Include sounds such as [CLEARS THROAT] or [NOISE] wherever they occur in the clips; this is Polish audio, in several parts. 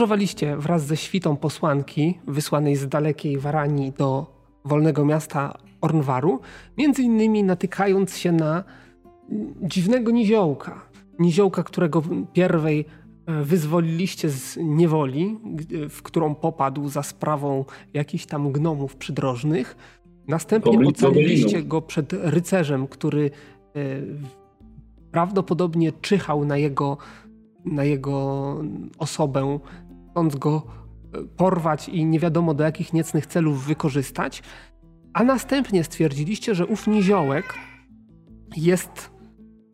podróżowaliście wraz ze świtą posłanki wysłanej z dalekiej Waranii do wolnego miasta Ornwaru, między innymi natykając się na dziwnego niziołka. Niziołka, którego pierwej e, wyzwoliliście z niewoli, w którą popadł za sprawą jakichś tam gnomów przydrożnych. Następnie ocaliliście go przed rycerzem, który e, prawdopodobnie czyhał na jego, na jego osobę, chcąc go e, porwać i nie wiadomo do jakich niecnych celów wykorzystać. A następnie stwierdziliście, że ów niziołek jest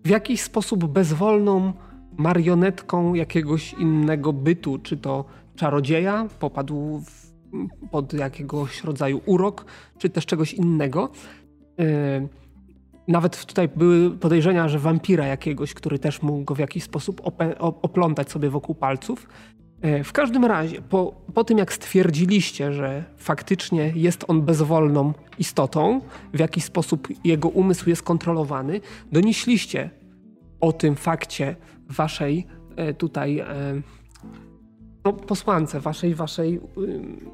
w jakiś sposób bezwolną marionetką jakiegoś innego bytu, czy to czarodzieja, popadł w, pod jakiegoś rodzaju urok, czy też czegoś innego. Yy, nawet tutaj były podejrzenia, że wampira jakiegoś, który też mógł go w jakiś sposób oplątać sobie wokół palców. E, w każdym razie, po, po tym jak stwierdziliście, że faktycznie jest on bezwolną istotą, w jakiś sposób jego umysł jest kontrolowany, donieśliście o tym fakcie waszej e, tutaj e, no, posłance, waszej, waszej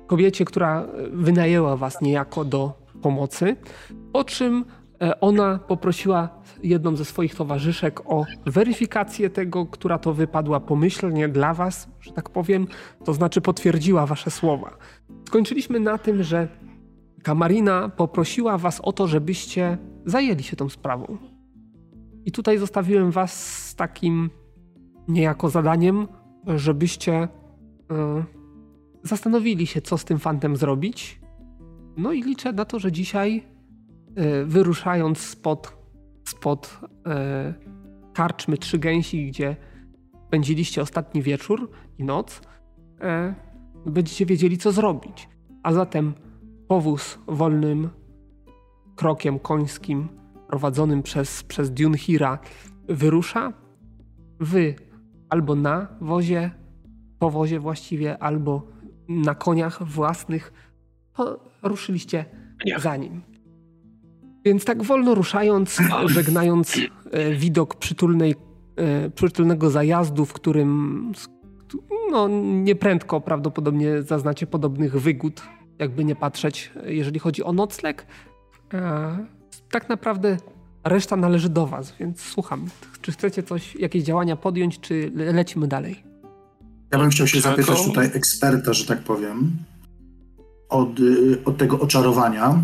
kobiecie, która wynajęła was niejako do pomocy, po czym ona poprosiła jedną ze swoich towarzyszek o weryfikację tego, która to wypadła pomyślnie dla was, że tak powiem, to znaczy potwierdziła wasze słowa. Skończyliśmy na tym, że Kamarina poprosiła was o to, żebyście zajęli się tą sprawą. I tutaj zostawiłem was z takim niejako zadaniem, żebyście yy, zastanowili się, co z tym fantem zrobić. No i liczę na to, że dzisiaj, wyruszając spod spod e, karczmy Trzy Gęsi, gdzie spędziliście ostatni wieczór i noc, e, będziecie wiedzieli, co zrobić. A zatem powóz wolnym krokiem końskim prowadzonym przez, przez Dunhira wyrusza. Wy albo na wozie, po wozie właściwie, albo na koniach własnych ruszyliście za nim. Więc tak wolno ruszając, [LAUGHS] żegnając e, widok przytulnej, e, przytulnego zajazdu, w którym no, nieprędko prawdopodobnie zaznacie podobnych wygód, jakby nie patrzeć, jeżeli chodzi o nocleg. E, tak naprawdę reszta należy do was, więc słucham. Czy chcecie coś, jakieś działania podjąć, czy lecimy dalej? Ja bym chciał się zapytać tutaj eksperta, że tak powiem, od, y, od tego oczarowania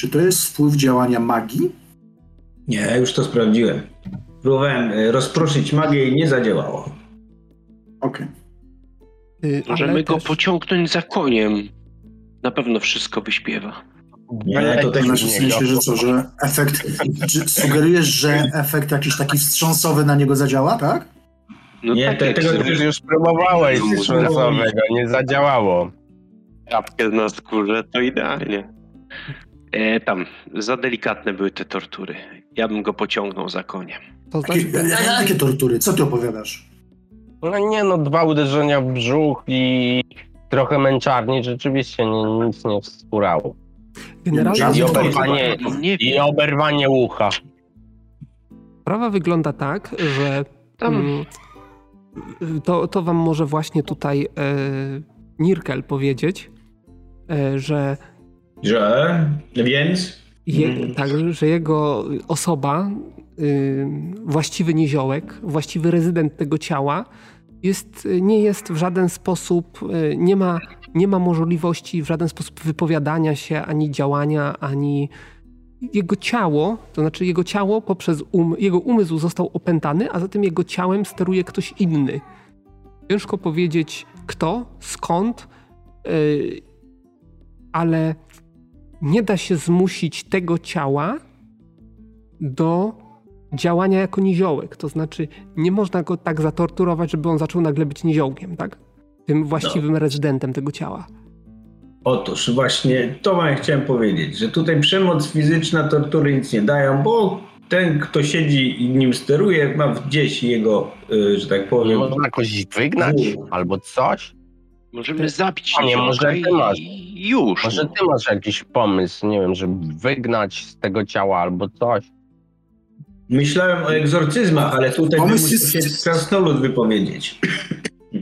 czy to jest wpływ działania magii? Nie, już to sprawdziłem. Próbowałem e, rozproszyć magię i nie zadziałało. Okej. Okay. Możemy go pociągnąć za koniem. Na pewno wszystko wyśpiewa. Nie, to też w sensie, że co, że efekt. Czy sugerujesz, że efekt jakiś taki wstrząsowy na niego zadziała, tak? No nie, tak, te, tego już, już próbowałeś wstrząsowego, nie zadziałało. Czapkę na skórze to idealnie. E, tam, za delikatne były te tortury. Ja bym go pociągnął za koniem. To znaczy, jakie, jakie tortury? Co ty opowiadasz? No nie no, dwa uderzenia w brzuch i trochę męczarni rzeczywiście nie, nic nie wskórało. Generalnie I oberwanie, I oberwanie ucha. Sprawa wygląda tak, że mm, to, to wam może właśnie tutaj e, Nirkel powiedzieć, e, że że, więc? Je, mm. tak, że jego osoba, y, właściwy niziołek, właściwy rezydent tego ciała, jest, nie jest w żaden sposób, y, nie ma, nie ma możliwości w żaden sposób wypowiadania się, ani działania, ani jego ciało, to znaczy jego ciało poprzez um, jego umysł został opętany, a zatem jego ciałem steruje ktoś inny. Ciężko powiedzieć kto, skąd, yy, ale nie da się zmusić tego ciała do działania jako niziołek. To znaczy, nie można go tak zatorturować, żeby on zaczął nagle być niziołkiem, tak? Tym właściwym no. rezydentem tego ciała. Otóż właśnie to wam chciałem powiedzieć, że tutaj przemoc fizyczna, tortury nic nie dają, bo ten, kto siedzi i nim steruje, ma gdzieś jego, y, że tak powiem... Można jakoś wygnać albo coś? Możemy zabić Nie, może masz. Już. Może ty masz jakiś pomysł, nie wiem, żeby wygnać z tego ciała albo coś. Myślałem o egzorcyzmach, ale tutaj pomysł musi się krasnolud wypowiedzieć. [CLEARS THROAT]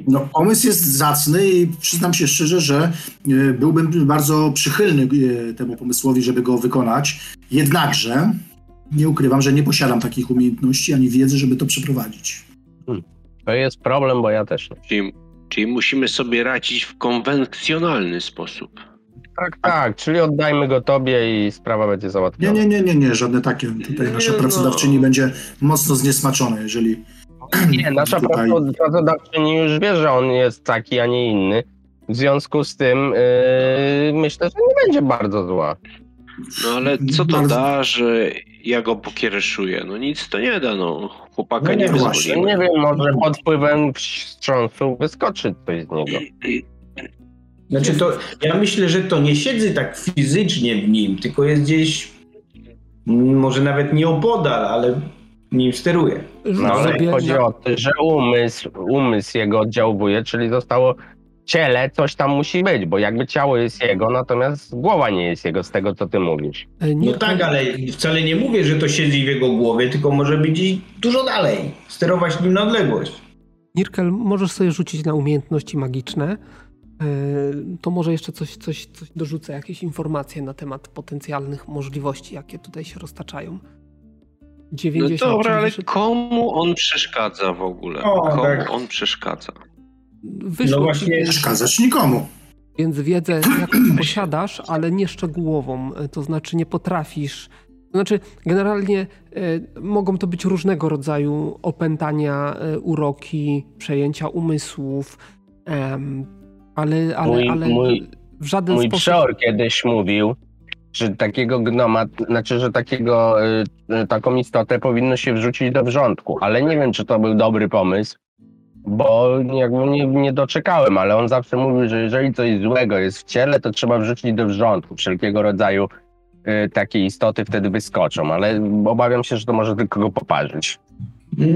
No, pomysł jest zacny i przyznam się szczerze, że e, byłbym bardzo przychylny e, temu pomysłowi, żeby go wykonać. Jednakże nie ukrywam, że nie posiadam takich umiejętności ani wiedzy, żeby to przeprowadzić. Hmm. To jest problem, bo ja też nie. Czyli, czyli musimy sobie radzić w konwencjonalny sposób. Tak, tak, czyli oddajmy go tobie i sprawa będzie załatwiona. Nie, nie, nie, nie, nie, żadne takie. Tutaj nasza Nie, pracodawczyni no. będzie mocno zniesmaczona, jeżeli [CLEARS THROAT] Nie, nasza Tutaj- praco- pracodawczyni już wie, że on jest taki, a nie inny. W związku z tym yy, myślę, że nie będzie bardzo zła. No ale co to Bardzo- da, że ja go pokiereszuję? No nic to nie da, no. Chłopaka No nie nie, właśnie. nie wiem, może pod wpływem wstrząsu wyskoczy coś z niego. Znaczy to, ja myślę, że to nie siedzi tak fizycznie w nim, tylko jest gdzieś, może nawet nie opodal, ale nim steruje. No ale chodzi o to, że umysł, umysł jego oddziałuje, czyli zostało w ciele, coś tam musi być, bo jakby ciało jest jego, natomiast głowa nie jest jego, z tego co ty mówisz. e, nie, No tak, ale wcale nie mówię, że to siedzi w jego głowie, tylko może być gdzieś dużo dalej, sterować nim na odległość. Nirkel, możesz sobie rzucić na umiejętności magiczne. E, To może jeszcze coś, coś, coś dorzucę, jakieś informacje na temat potencjalnych możliwości, jakie tutaj się roztaczają. No 90. dobra, czyli ale komu on przeszkadza w ogóle? O, komu tak. on przeszkadza? Wyszło No właśnie- więc, przeszkadzać nikomu. więc wiedzę jakąś posiadasz, ale nie szczegółową. E, To znaczy nie potrafisz. To znaczy generalnie e, mogą to być różnego rodzaju opętania, e, uroki, przejęcia umysłów, em, ale, ale, Mój- ale mój- w żaden Mój sposób... przeor kiedyś mówił, że takiego gnoma, znaczy, że takiego, y, y, taką istotę powinno się wrzucić do wrzątku, ale nie wiem, czy to był dobry pomysł, bo jakby nie, nie doczekałem, ale on zawsze mówił, że jeżeli coś złego jest w ciele, to trzeba wrzucić do wrzątku. Wszelkiego rodzaju y, takie istoty wtedy wyskoczą, ale obawiam się, że to może tylko go poparzyć.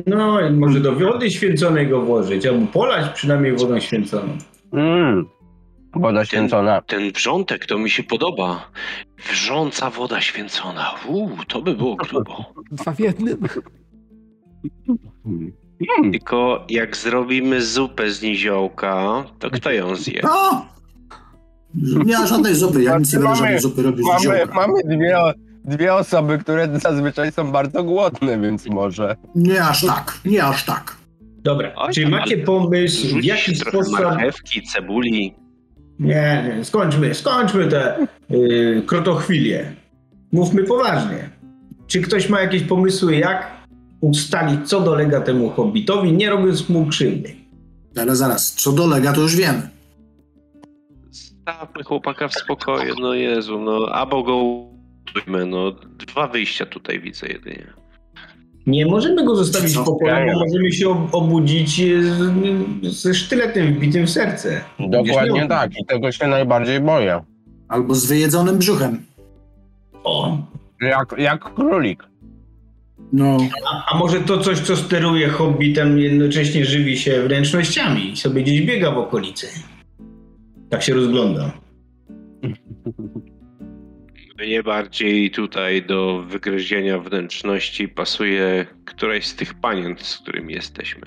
No może do wody święconej go włożyć, albo polać przynajmniej wodą święconą. Mm. Woda święcona. Ten wrzątek to mi się podoba. Wrząca woda święcona. Uuu, to by było grubo. Dwa w jednym. Mm. Tylko jak zrobimy zupę z niziołka, to kto ją zje? No! Nie ma żadnej zupy, ja nic nie będę żadnej zupy robić Mamy, mamy dwie, dwie osoby, które zazwyczaj są bardzo głodne, więc może. Nie aż tak, nie aż tak. Dobra, Oj, czy macie pomysł, w jaki sposób... marchewki, cebuli. Nie, nie, skończmy, skończmy te yy, krotochwilie. Mówmy poważnie. Czy ktoś ma jakieś pomysły, jak ustalić, co dolega temu hobbitowi, nie robiąc mu krzywdy? Ale zaraz, co dolega, to już wiemy. Stawmy chłopaka w spokoju, no Jezu, no albo go no dwa wyjścia tutaj widzę jedynie. Nie możemy go zostawić w pokoju, ja. bo możemy się ob- obudzić e, ze sztyletem wbitym w serce. Dokładnie tak, i tego się najbardziej boję. Albo z wyjedzonym brzuchem. O, Jak, jak królik. No, a, a może to coś, co steruje hobbitem, jednocześnie żywi się wnętrznościami i sobie gdzieś biega w okolicy. Tak się rozgląda. [LAUGHS] Mnie bardziej tutaj do wygryzienia wnętrzności pasuje któraś z tych panien, z którymi jesteśmy.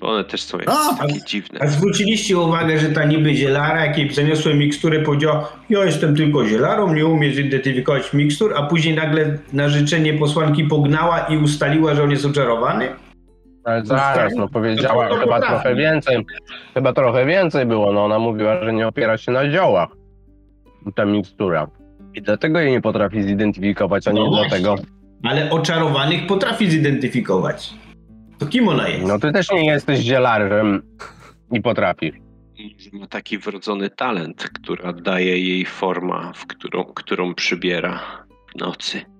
Bo one też są jakieś A! takie dziwne. A zwróciliście uwagę, że ta niby zielara, jakiej zaniosłem miksturę, powiedziała, ja jestem tylko zielarą, nie umiem zidentyfikować mikstur, a później nagle na życzenie posłanki pognała i ustaliła, że on jest oczarowany? Ale zaraz, no powiedziała To- to chyba potrafi. trochę więcej. Chyba trochę więcej było, no ona mówiła, że nie opiera się na ziołach. Ta mikstura. I dlatego jej nie potrafi zidentyfikować, a nie No właśnie. dlatego. Ale oczarowanych potrafi zidentyfikować. To kim ona jest? No ty też nie jesteś zielarzem i potrafisz. Może ma taki wrodzony talent, która daje jej forma, w którą, którą przybiera w nocy. [LAUGHS]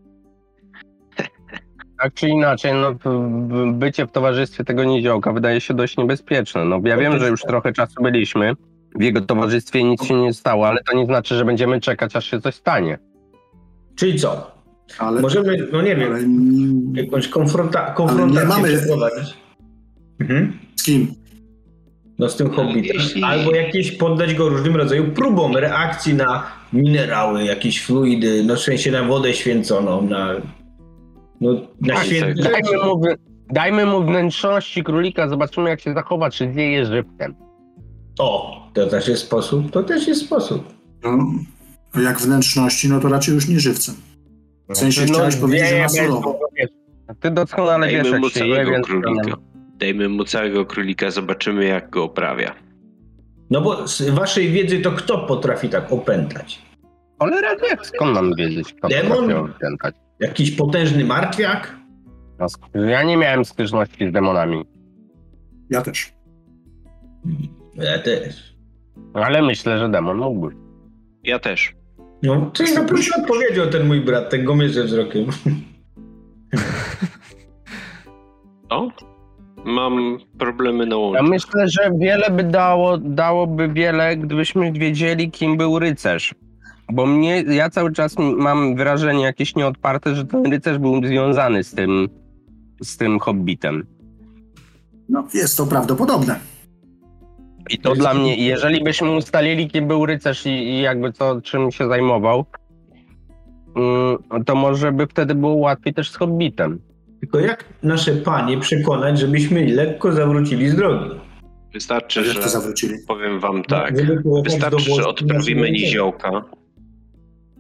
Tak czy inaczej, no bycie w towarzystwie tego niziołka wydaje się dość niebezpieczne. No ja wiem, że już trochę czasu byliśmy. W jego towarzystwie nic się nie stało, ale to nie znaczy, że będziemy czekać, aż się coś stanie. Czyli co? ale... Możemy, no nie ale wiem, jakąś konfronta- konfrontację mamy- przeprowadzić. Mhm. z kim? No z tym hobbitem. Albo jakieś poddać go różnym rodzajom próbom reakcji na minerały, jakieś fluidy, no w sensie na wodę święconą, na, no, na Tak. Dajmy mu, wy- dajmy mu wnętrzności królika, zobaczymy jak się zachowa, czy zjeje żywcem. O, to też jest sposób, to też jest sposób. No, jak wnętrzności, no to raczej już nie żywcem. W sensie No, chciałeś powiedzieć, że na surowo. Ty doskonale wiesz, Dajmy mu jak się je, całego więc... królika. Dajmy mu całego królika, zobaczymy jak go oprawia. No bo z waszej wiedzy to kto potrafi tak opętać? Cholera wie, skąd mam wiedzieć, kto Demon? potrafi opętać? Jakiś potężny martwiak? No, Ja nie miałem styczności z demonami, Ja też. Ja też. ale myślę, że demon mógłby. Ja też. No, czyli no proszę odpowiedział ten mój brat, ten gomierze wzrokiem. [LAUGHS] O? Mam problemy na Ja łączu. myślę, że wiele by dało, dałoby wiele, gdybyśmy wiedzieli, kim był rycerz. Bo mnie, ja cały czas mam wrażenie jakieś nieodparte, że ten rycerz był związany z tym, z tym hobbitem. No, jest to prawdopodobne. I to dla mnie, jeżeli byśmy ustalili, kim był rycerz i, i jakby to, czym się zajmował, mm, to może by wtedy było łatwiej też z hobbitem. Tylko jak nasze panie przekonać, żebyśmy lekko zawrócili z drogi? Wystarczy, że powiem wam tak. Żeby pojechać do Wystarczy, że odprawimy niziołka.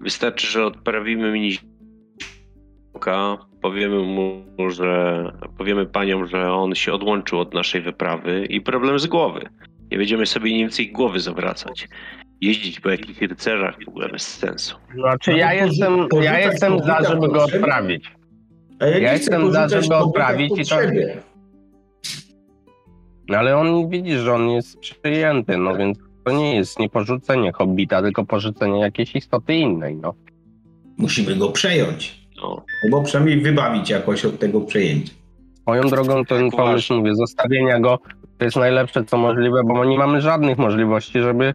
Wystarczy, że odprawimy niziołka. Powiemy mu, że powiemy paniom, że on się odłączył od naszej wyprawy i problem z głowy. Nie będziemy sobie nie więcej głowy zawracać. Jeździć po jakichś rycerzach w ogóle bez sensu. Znaczy No ja jestem, ja jestem za, żeby go odprawić. A ja, Ja jestem za, żeby w odprawić i to-. No ale on widzi, że on jest przyjęty, no więc to nie jest nie porzucenie hobbita, tylko porzucenie jakiejś istoty innej, no. Musimy go przejąć. No. Albo przynajmniej wybawić jakoś od tego przejęcia. Swoją drogą ten pomysł, mówię, zostawienia go to jest najlepsze co możliwe, bo nie mamy żadnych możliwości, żeby,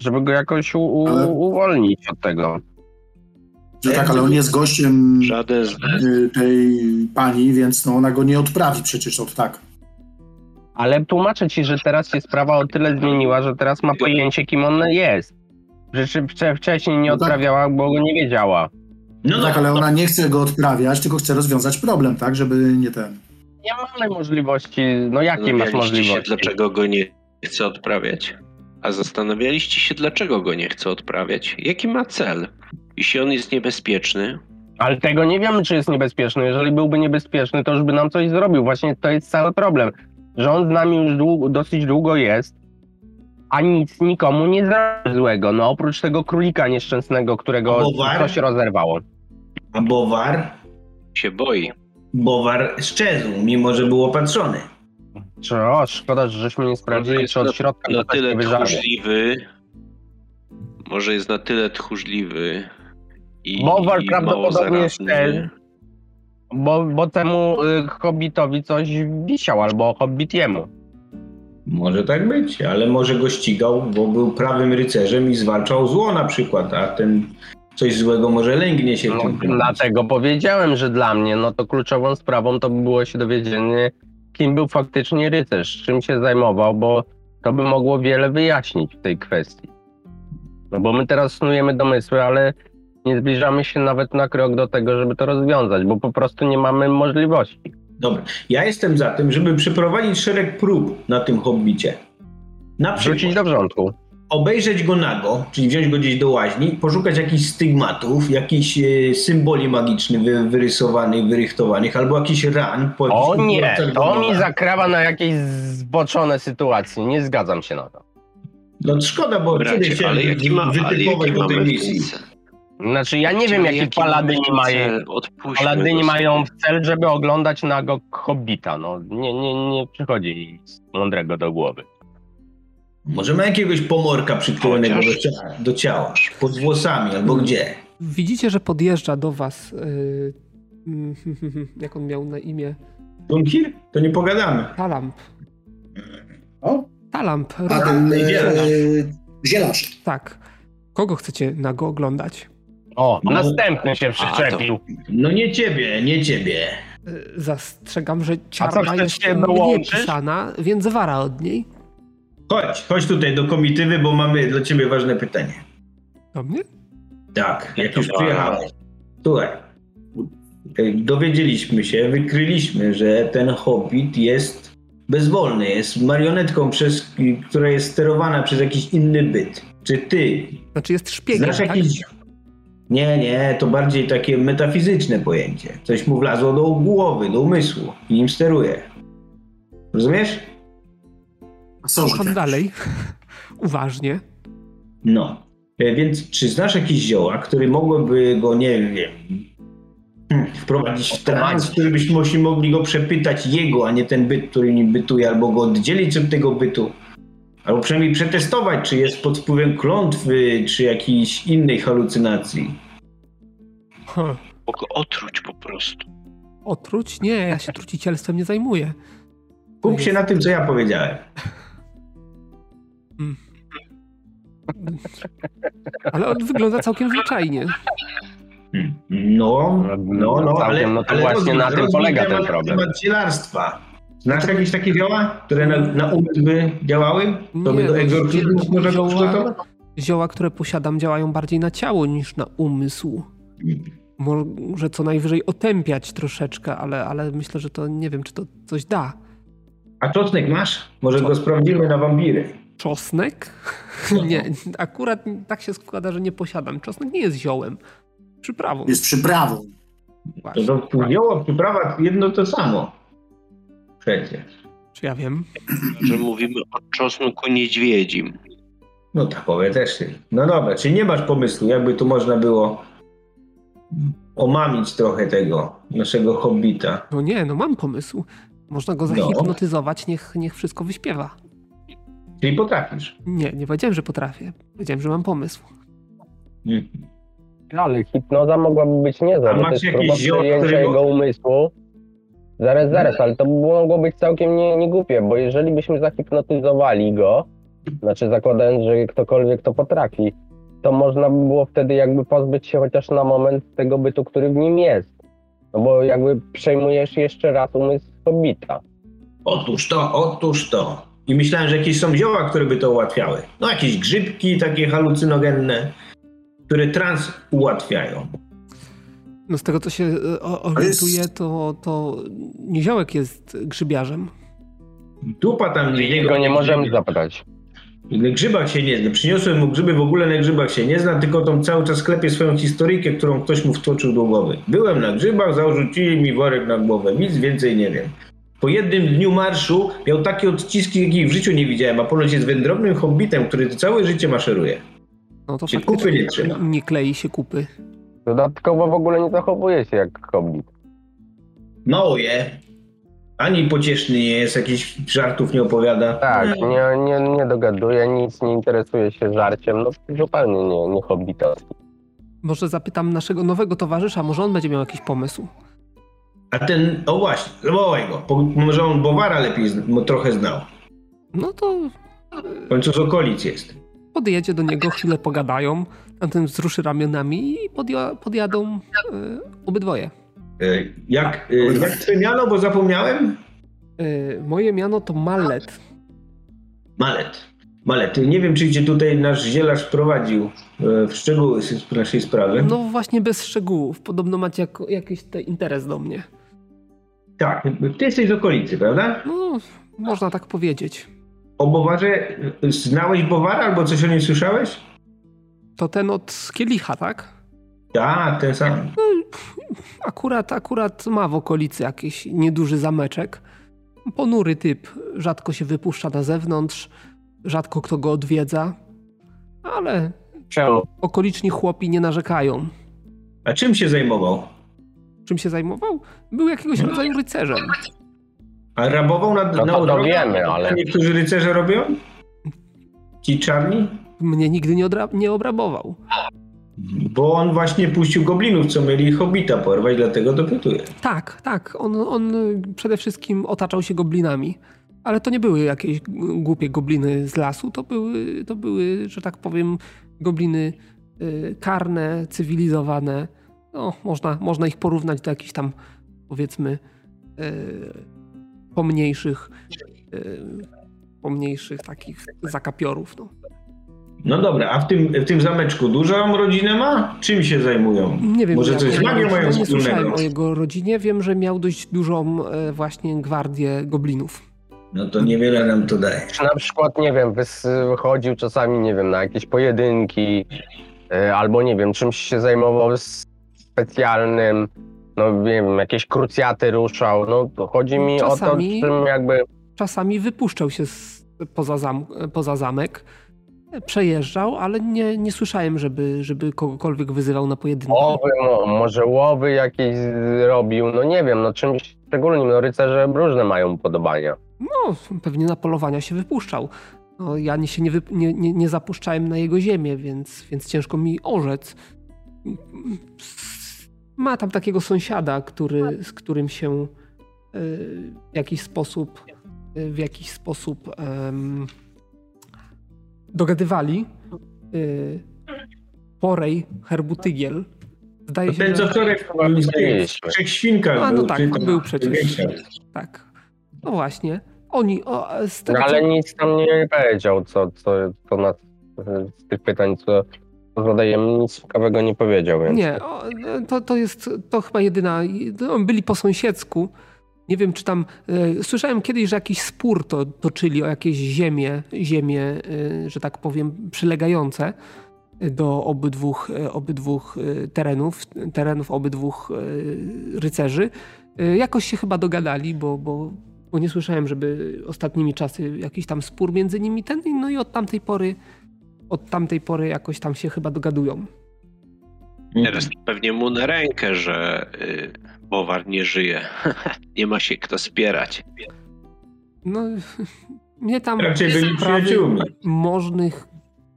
żeby go jakoś u, u, Ale- uwolnić od tego. Że tak, ale on jest gościem Żaden y, tej pani, więc no ona go nie odprawi przecież od tak. Ale tłumaczę ci, że teraz się sprawa o tyle zmieniła, że teraz ma pojęcie, kim on jest. Rzeczy wcze- wcześniej nie No tak. odprawiała, bo go nie wiedziała. No, tak, ale ona nie chce go odprawiać, tylko chce rozwiązać problem, tak, żeby nie ten. Nie mamy możliwości, no jakie masz Zastanawialiście możliwości? się, dlaczego go nie chce odprawiać? A zastanawialiście się, dlaczego go nie chce odprawiać? Jaki ma cel? Jeśli on jest niebezpieczny, Ale tego nie wiemy, czy jest niebezpieczny. Jeżeli byłby niebezpieczny, to już by nam coś zrobił. Właśnie to jest cały problem, że on z nami już długo, dosyć długo jest, a nic nikomu nie zrobił złego. No oprócz tego królika nieszczęsnego, którego coś rozerwało. A Bowar? się boi. Bowar szczezł, mimo że był opatrzony. Czy, o, szkoda, że żeśmy nie sprawdzili, czy od na- środka Na to coś tyle tchórzliwy. Może jest na tyle tchórzliwy. I, Bowar i prawdopodobnie ten. Bo, bo temu y, hobbitowi coś wisiał, albo hobbit jemu. Może tak być, ale może go ścigał, bo był prawym rycerzem i zwalczał zło na przykład, a ten coś złego może lęgnie się w No, tym. dlatego powiedziałem, że dla mnie no to kluczową sprawą to by było się dowiedzenie, kim był faktycznie rycerz, czym się zajmował, bo to by mogło wiele wyjaśnić w tej kwestii. No bo my teraz snujemy domysły, ale nie zbliżamy się nawet na krok do tego, żeby to rozwiązać, bo po prostu nie mamy możliwości. Dobra, ja jestem za tym, żeby przeprowadzić szereg prób na tym hobbicie. Na przykład do wrzątku. Obejrzeć go nago, czyli wziąć go gdzieś do łaźni, poszukać jakichś stygmatów, jakichś e, symboli magicznych wy, wyrysowanych, wyrychtowanych, albo jakichś ran. Po O nie, to mi zakrawa na jakieś zboczone sytuacje, nie zgadzam się na to. No szkoda, bo Bracie, się ale jaki, ma, wytypować do tej misji. Znaczy ja nie wiem, jaki jaki paladyni mają, Paladyni mają w cel, żeby oglądać nago hobbita. No, nie, nie, nie przychodzi nic mądrego do głowy. Może ma jakiegoś pomorka przyklejonego do, Chociaż- cia- do ciała, pod włosami albo gdzie. Widzicie, że podjeżdża do was. Yy, mm, [LAUGHS] jak on miał na imię? Dunkir? To nie pogadamy. Talamp. O, Talamp. Rada. ten Zielarz. Tak. Kogo chcecie nago oglądać? O, No. następny się przyczepił. No nie ciebie, nie ciebie. Yy, Zastrzegam, że chcesz jest się mnie dołączyć? pisana, więc wara od niej. Chodź, chodź tutaj do komitywy, bo mamy dla ciebie ważne pytanie. Do mnie? Tak, jak już przyjechałeś. Słuchaj, y, dowiedzieliśmy się, wykryliśmy, że ten hobbit jest bezwolny, jest marionetką, przez, która jest sterowana przez jakiś inny byt. Czy ty Znaczy jest szpiegiem, znasz tak? jakiś... Nie, nie, to bardziej takie metafizyczne pojęcie. Coś mu wlazło do głowy, do umysłu i nim steruje. Rozumiesz? Słucham dalej. [LAUGHS] Uważnie. No. E, Więc czy znasz jakieś zioła, które mogłyby go, nie wiem, hmm, wprowadzić w trans, który byśmy mogli- mogli go przepytać jego, a nie ten byt, który nim bytuje, albo go oddzielić od tego bytu? Albo przynajmniej przetestować, czy jest pod wpływem klątwy, czy jakiejś innej halucynacji. Huh. Mogę otruć po prostu. Otruć? Nie, ja się trucicielstwem nie zajmuję. Kup się na tym, co ja powiedziałem. [LAUGHS] Ale on wygląda całkiem zwyczajnie. No, no, no, ale, no to ale właśnie na tym polega ten problem. Temat zielarstwa. Znasz jakieś takie zioła, które na, na umysł by działały? To by Nie, do no, można go zioła- przygotować? Zioła, które posiadam, działają bardziej na ciało niż na umysł. Może co najwyżej otępiać troszeczkę, ale, ale myślę, że to nie wiem, czy to coś da. A czosnek masz? Może go sprawdzimy na wampiry. Czosnek? [LAUGHS] Nie, akurat tak się składa, że nie posiadam. Czosnek nie jest ziołem. Przyprawą. Jest przyprawą. To, Właśnie. to zioło, przyprawa, jedno to samo. Przecież. Czy ja wiem? Że mówimy o czosnku niedźwiedzim. No takowe też. ty. No dobra, czy nie masz pomysłu, jakby tu można było omamić trochę tego naszego hobbita? No nie, no mam pomysł. Można go No. zahipnotyzować, niech, niech wszystko wyśpiewa. Czyli potrafisz. Nie, nie powiedziałem, że potrafię. Powiedziałem, że mam pomysł. Mhm. Ale hipnoza mogłaby być niezła, A bo to masz jest jakieś próba jego go- umysłu. Zaraz, zaraz, ale to mogło być całkiem nie, nie głupie, bo jeżeli byśmy zahipnotyzowali go, znaczy zakładając, że ktokolwiek to potrafi, to można by było wtedy jakby pozbyć się chociaż na moment tego bytu, który w nim jest. No bo jakby przejmujesz jeszcze raz umysł hobbita. Otóż to, otóż to. I myślałem, że jakieś są zioła, które by to ułatwiały. No jakieś grzybki takie halucynogenne, które trans ułatwiają. No z tego, co się e, orientuję, to, to Niziołek jest grzybiarzem. Dupa tam nie Jego nie możemy zapytać. Na grzybach się nie zna. Przyniosłem mu grzyby, w ogóle na grzybach się nie zna, tylko tą cały czas klepie swoją historyjkę, którą ktoś mu wtłoczył do głowy. Byłem na grzybach, zarzucili mi worek na głowę, nic więcej nie wiem. Po jednym dniu marszu miał takie odciski, jakich w życiu nie widziałem, a ponoć jest wędrownym hobbitem, który całe życie maszeruje. No to faktycznie kupy nie trzyma? nie klei się kupy. Dodatkowo w ogóle nie zachowuje się jak hobbit. Mało je. Ani pocieszny nie jest, jakichś żartów nie opowiada. Tak, nie, nie, nie dogaduje, nic, nie interesuje się żarciem, no zupełnie nie, nie hobbitowski. Może zapytam naszego nowego towarzysza, może on będzie miał jakiś pomysł. A ten, o właśnie, wołaj go. Po- Może on Bowara lepiej trochę znał. No to W końcu z okolic jest. podjedzie do niego, chwilę pogadają, tamten wzruszy ramionami i podja- podjadą e, obydwoje. E, Jak, e, jak twoje miano, bo zapomniałem? E, moje miano to Mallet. Malet. Malet. Nie wiem, czy cię tutaj nasz zielarz wprowadził w szczegóły z naszej sprawy. No właśnie bez szczegółów. Podobno macie jako, jakiś te interes do mnie. Tak, ty jesteś z okolicy, prawda? No, można tak powiedzieć. O Bowarze e, znałeś Bowara albo coś o nim słyszałeś? To ten od kielicha, tak? Tak, ten sam. Akurat, akurat ma w okolicy jakiś nieduży zameczek. Ponury typ, rzadko się wypuszcza na zewnątrz, rzadko kto go odwiedza, ale Czemu? okoliczni chłopi nie narzekają. A czym się zajmował? Czym się zajmował? Był jakiegoś rodzaju rycerzem. A rabował na, No na to, wiemy, ale Niektórzy rycerze robią? Ci czarni? Mnie nigdy nie, odra- nie obrabował. Bo on właśnie puścił goblinów, co mieli hobita porwać, dlatego dopytuję. Tak, tak. On, on przede wszystkim otaczał się goblinami. Ale to nie były jakieś głupie gobliny z lasu, to były, to były że tak powiem, gobliny y, karne, cywilizowane. No, można, można ich porównać do jakichś tam, powiedzmy, y, pomniejszych, y, pomniejszych takich zakapiorów. No. No dobra, a w tym, w tym zameczku dużą rodzinę ma? Czym się zajmują? Nie wiem, Może coś z magią mają Nie słyszałem wspólnego? o jego rodzinie. Wiem, że miał dość dużą e, właśnie gwardię goblinów. No to niewiele nam to daje. Na przykład, nie wiem, wychodził czasami, nie wiem, na jakieś pojedynki, albo nie wiem, czymś się zajmował specjalnym, no nie wiem, jakieś krucjaty ruszał, no chodzi mi Czasami- o to, czym jakby... Czasami wypuszczał się z, poza, zam, poza zamek, przejeżdżał, ale nie, nie słyszałem, żeby, żeby kogokolwiek wyzywał na pojedynki. Łowy, mo, może łowy jakieś robił, no nie wiem, no czymś szczególnym, no rycerze różne mają upodobania. No, pewnie na polowania się wypuszczał. No, ja nie, się nie, wyp- nie, nie, nie zapuszczałem na jego ziemię, więc, więc ciężko mi orzec. Ma tam takiego sąsiada, który, z którym się y, w jakiś sposób y, w jakiś sposób em, dogadywali. Y, Porej Herbutygiel. Zdaje się, Ten, co że... wczoraj w w trzech świnkach A, no był. tak, tam był przecież. Tak. No właśnie. Oni, o, z tego No co- ale nic tam nie powiedział, co, co, co na, z tych pytań, co co zadajemy, nic ciekawego nie powiedział, więc... Nie, to, to jest to chyba jedyna. No, byli po sąsiedzku. Nie wiem, czy tam. E, słyszałem kiedyś, że jakiś spór to toczyli o jakieś ziemie, ziemie, e, że tak powiem, przylegające do obydwóch, e, obydwóch terenów, terenów obydwóch rycerzy. Jakoś się chyba dogadali, bo, bo, bo nie słyszałem, żeby ostatnimi czasy jakiś tam spór między nimi ten. No i od tamtej pory. Od tamtej pory jakoś tam się chyba dogadują. Teraz pewnie mu na rękę, że y, Bowar nie żyje. [LAUGHS] nie ma się kto spierać. No, [LAUGHS] mnie tam Raczej byli przyjaciółmi. możnych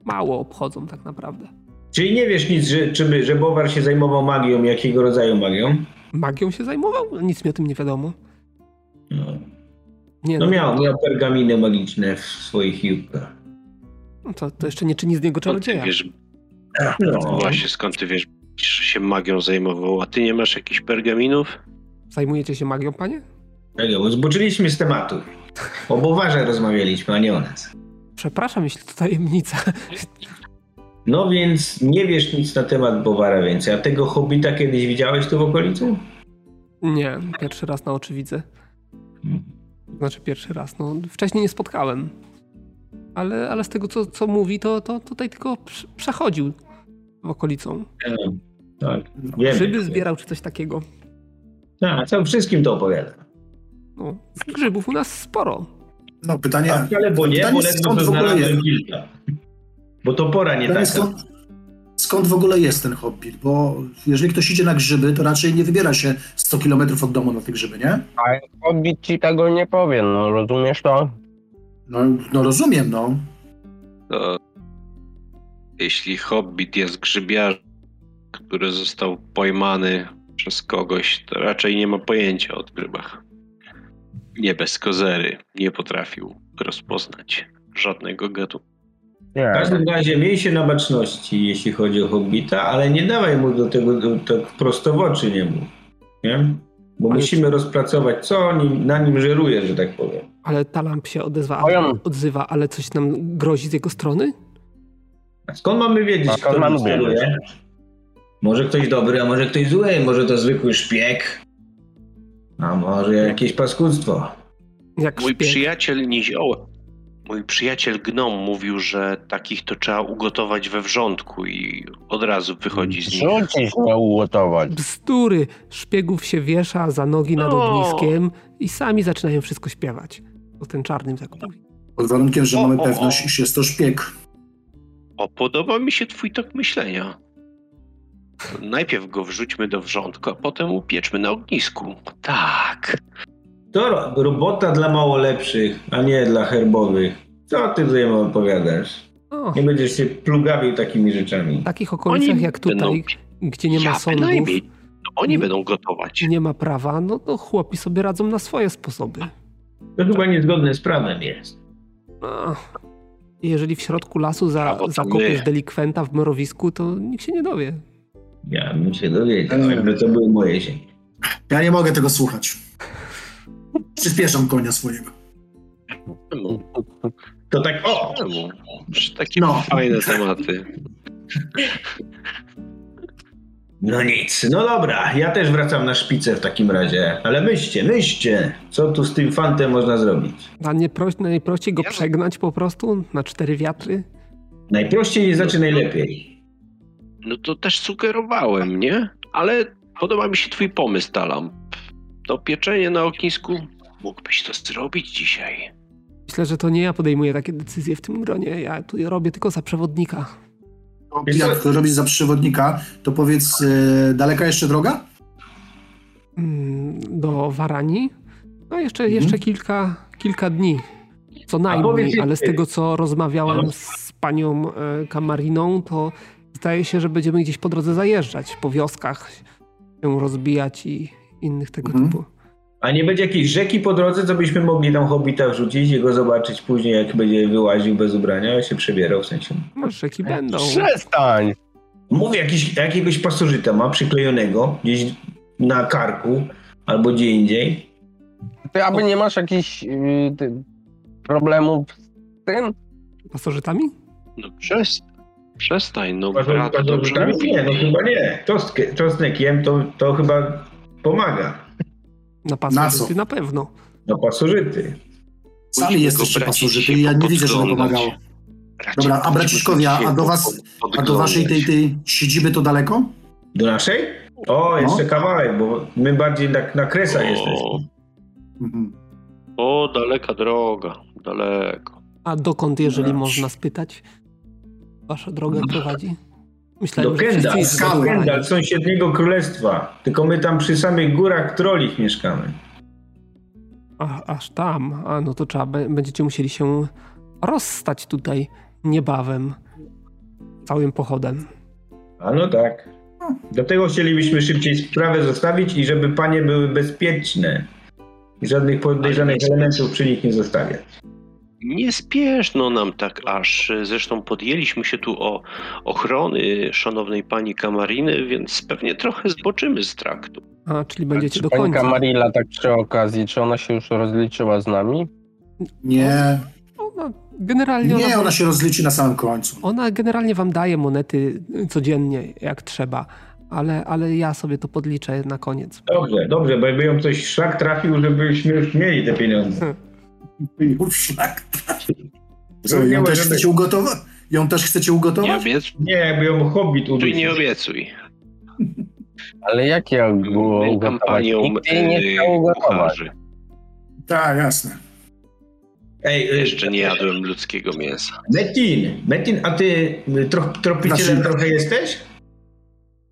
mało obchodzą tak naprawdę. Czyli nie wiesz nic, że, czy by, że Bowar się zajmował magią, jakiego rodzaju magią? Magią się zajmował? Nic mi o tym nie wiadomo. No, Nie, no miał, miał pergaminy magiczne w swoich jubkach. No to, to jeszcze nie czyni z niego czarodzieja. wiesz, No, właśnie skąd ty wiesz, że się magią zajmował, a ty nie masz jakichś pergaminów? Zajmujecie się magią, panie? tak, bo zboczyliśmy z tematu. O Bowarze rozmawialiśmy, a nie o nas. Przepraszam, jeśli to tajemnica. No więc nie wiesz nic na temat Bowara więcej. A tego hobbita kiedyś widziałeś tu w okolicy? Nie, pierwszy raz na oczy widzę. Znaczy pierwszy raz, no wcześniej nie spotkałem. Ale, ale z tego, co, co mówi, to, to tutaj tylko prze- przechodził w okolicą. Tak, wiemy. Grzyby zbierał czy coś takiego. Tak, co wszystkim to opowiada. No, grzybów u nas sporo. No pytanie, A wcale bo nie, pytanie bo skąd w ogóle jest? kilka. Bo to pora nie pytanie taka. skąd, skąd w ogóle jest ten hobbit? Bo jeżeli ktoś idzie na grzyby, to raczej nie wybiera się 100 km od domu na te grzyby, nie? A Hobbit ci tego nie powie, no rozumiesz to? No, no rozumiem, no. To jeśli hobbit jest grzybiarzem, który został pojmany przez kogoś, to raczej nie ma pojęcia o grzybach. Nie bez kozery nie potrafił rozpoznać żadnego gatunku. W każdym razie miej się na baczności, jeśli chodzi o hobbita, ale nie dawaj mu do tego do, tak prosto w oczy nie mów. Nie? Bo Ale- musimy rozpracować, co nim, na nim żeruje, że tak powiem. Ale Talamp się odezwa, odzywa, ale coś nam grozi z jego strony? A skąd mamy wiedzieć, A skąd kto nam wiedzieć? Może ktoś dobry, a może ktoś zły, może to zwykły szpieg, a może jakieś paskudztwo. Jak Mój szpieg. przyjaciel Nizioł, mój przyjaciel Gnom mówił, że takich to trzeba ugotować we wrzątku i od razu wychodzi z nich. Rzucić nie ugotować. Bzdury. Szpiegów się wiesza za nogi nad ogniskiem i sami zaczynają wszystko śpiewać. O ten czarnym tak mówi. Pod warunkiem, że O, mamy o, pewność, o. iż jest to szpieg. O, podoba mi się twój tok myślenia. Najpierw go wrzućmy do wrzątku, a potem upieczmy na ognisku. Tak. To ro- robota dla mało lepszych, a nie dla herbowych. Co ty tutaj opowiadasz? O, Nie będziesz się plugawił takimi rzeczami. w takich okolicach jak będą, tutaj, gdzie nie ma ja sądów bynajmniej. No, oni Nie- będą gotować. nie ma prawa, no to chłopi sobie radzą na swoje sposoby. To chyba niezgodne z prawem jest. No. Jeżeli w środku lasu za, zakopiesz my. delikwenta w mrowisku, to nikt się nie dowie. Ja bym się dowiedział, jakby to były moje ziemie. Ja nie mogę tego słuchać. Przyspieszam konia swojego. To tak, o! Takie No. fajne tematy. No nic, no dobra, ja też wracam na szpicę w takim razie. Ale myślcie, myślcie, co tu z tym fantem można zrobić? A nie pro, najprościej go Ja- przegnać po prostu na cztery wiatry? Najprościej nie znaczy najlepiej. No to też sugerowałem, nie? Ale podoba mi się twój pomysł, Talam. To pieczenie na ognisku mógłbyś to zrobić dzisiaj. Myślę, że to nie ja podejmuję takie decyzje w tym gronie. Ja tu je robię tylko za przewodnika. Jak robisz za przewodnika, to powiedz, e, daleka jeszcze droga? Mm, Do Warani. No jeszcze, Mhm. jeszcze kilka, kilka dni. Co najmniej, ale z tego co rozmawiałem z panią e, Kamariną, to zdaje się, że będziemy gdzieś po drodze zajeżdżać, po wioskach się rozbijać i innych tego Mhm. typu. A nie będzie jakiejś rzeki po drodze, co byśmy mogli tam hobita wrzucić i go zobaczyć później, jak będzie wyłaził bez ubrania, a się przebierał w sensie. No, rzeki będą. Przestań! Mówię, jakiś, jakiegoś pasożyta ma przyklejonego gdzieś na karku albo gdzie indziej. Ty aby nie masz jakichś yy, ty, problemów z tym? Pasożytami? No przestań. Przestań, no Pasożyta- brat dobrze. Nie, no chyba nie. Czosnek jem, to, to chyba pomaga. Na pasożyty na pewno. No pasożyty. Sami jesteście pasożyty i ja nie widzę, żeby pomagało. Dobra, a braciszkowie, a- do was- A do waszej tej, tej siedziby to daleko? Do naszej? O, jeszcze No. kawałek, bo my bardziej na, na kresach jesteśmy. O, Mhm. o, daleka droga, daleko. A dokąd, jeżeli No. można spytać, wasza droga No. prowadzi? Do Myślałem, że Kendal, do. Kendal, sąsiedniego królestwa. Tylko my tam przy samych górach trolich mieszkamy. A, aż tam. A no to trzeba, będziecie musieli się rozstać tutaj niebawem. Całym pochodem. A no tak. Dlatego chcielibyśmy szybciej sprawę zostawić i żeby panie były bezpieczne. I żadnych podejrzanych elementów przy nich nie zostawiać. Nie spieszno nam tak aż. Zresztą podjęliśmy się tu o ochrony szanownej pani Kamariny, więc pewnie trochę zboczymy z traktu. A, czyli będziecie Czy do pani końca. Kamarilla tak przy okazji, czy ona się już rozliczyła z nami? Nie, Ona generalnie, nie, ona, ona się rozliczy na samym końcu. ona generalnie wam daje monety codziennie, jak trzeba. Ale, ale ja sobie to podliczę na koniec. Dobrze, dobrze, bo jakby ją ktoś szlak trafił, żebyśmy już mieli te pieniądze. [LAUGHS] Już szlak. Co, Nie ją też chcecie ugotować? Ją też chcecie Nie, ugotować? obiecuj, Nie, jakby ją hobbit udusił. nie obiecuj. Ale jakie było My ugotować? kampanią Nikt jej nie chciał ugotować. kucharzy. Tak, jasne. Ej, y, Jeszcze nie jadłem ludzkiego mięsa. Metin, Metin, a ty y, tro, tropicielem Znaczy- trochę jesteś?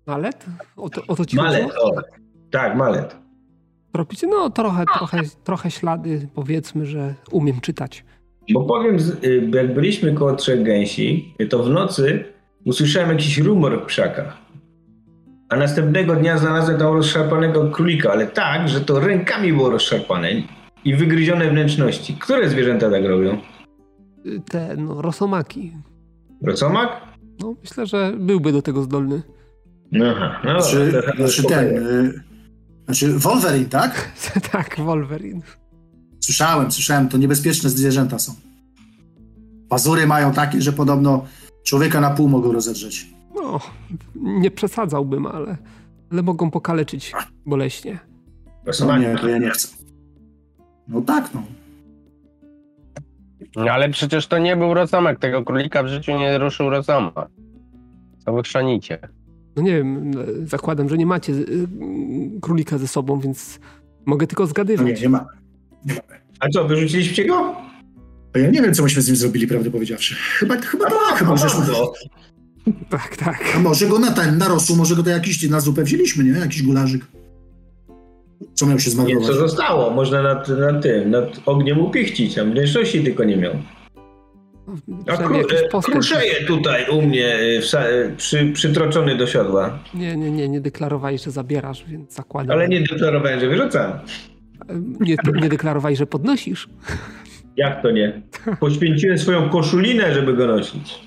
Malet? O to, o to ci Malet, o. Tak, malet. Tropicie? No trochę, trochę, trochę ślady, powiedzmy, że umiem czytać. Bo powiem, y, jak byliśmy koło trzech gęsi, to w nocy usłyszałem jakiś rumor w krzakach. A następnego dnia znalazłem tam rozszarpanego królika, ale tak, że to rękami było rozszarpane i wygryzione wnętrzności. Które zwierzęta tak robią? Y, Te, no, rosomaki. Rocomak? No, myślę, że byłby do tego zdolny. Aha, no dobra, to spokojnie. ten, y, znaczy Wolverine, tak? [LAUGHS] tak, Wolverine. Słyszałem, słyszałem, to niebezpieczne zwierzęta są. Pazury mają takie, że podobno człowieka na pół mogą rozedrzeć. No, nie przesadzałbym, ale, ale mogą pokaleczyć boleśnie. No nie, to ja nie chcę. No tak, no. No, ale przecież to nie był rozamek. Tego królika w życiu nie ruszył rozamak. Co wy chrzanicie? No nie wiem, e, zakładam, że nie macie y, królika ze sobą, więc mogę tylko no nie, zgadywać. nie ma. Nie ma. A co, wyrzuciliście go? A Ja nie wiem, co myśmy z nim zrobili, prawdę powiedziawszy. Chyba, chyba tak, chyba żeśmy... go. Tak, tak. A może go na ten, na rosół, może go to jakiś na zupę wzięliśmy, nie? Jakiś gularzyk. Co miał się Nie, zmarnować? co zostało? Można nad, nad tym, nad ogniem upichcić, tam wnętrzności tylko nie miał. A kru, kruszeje tutaj u mnie przy, przytroczony do siodła. Nie, nie, nie, nie deklarowałeś, że zabierasz, więc zakładam. Ale nie deklarowałem, że wyrzucam. E, Nie, nie deklarowałeś, że podnosisz. Jak to nie? Poświęciłem swoją koszulinę, żeby go nosić.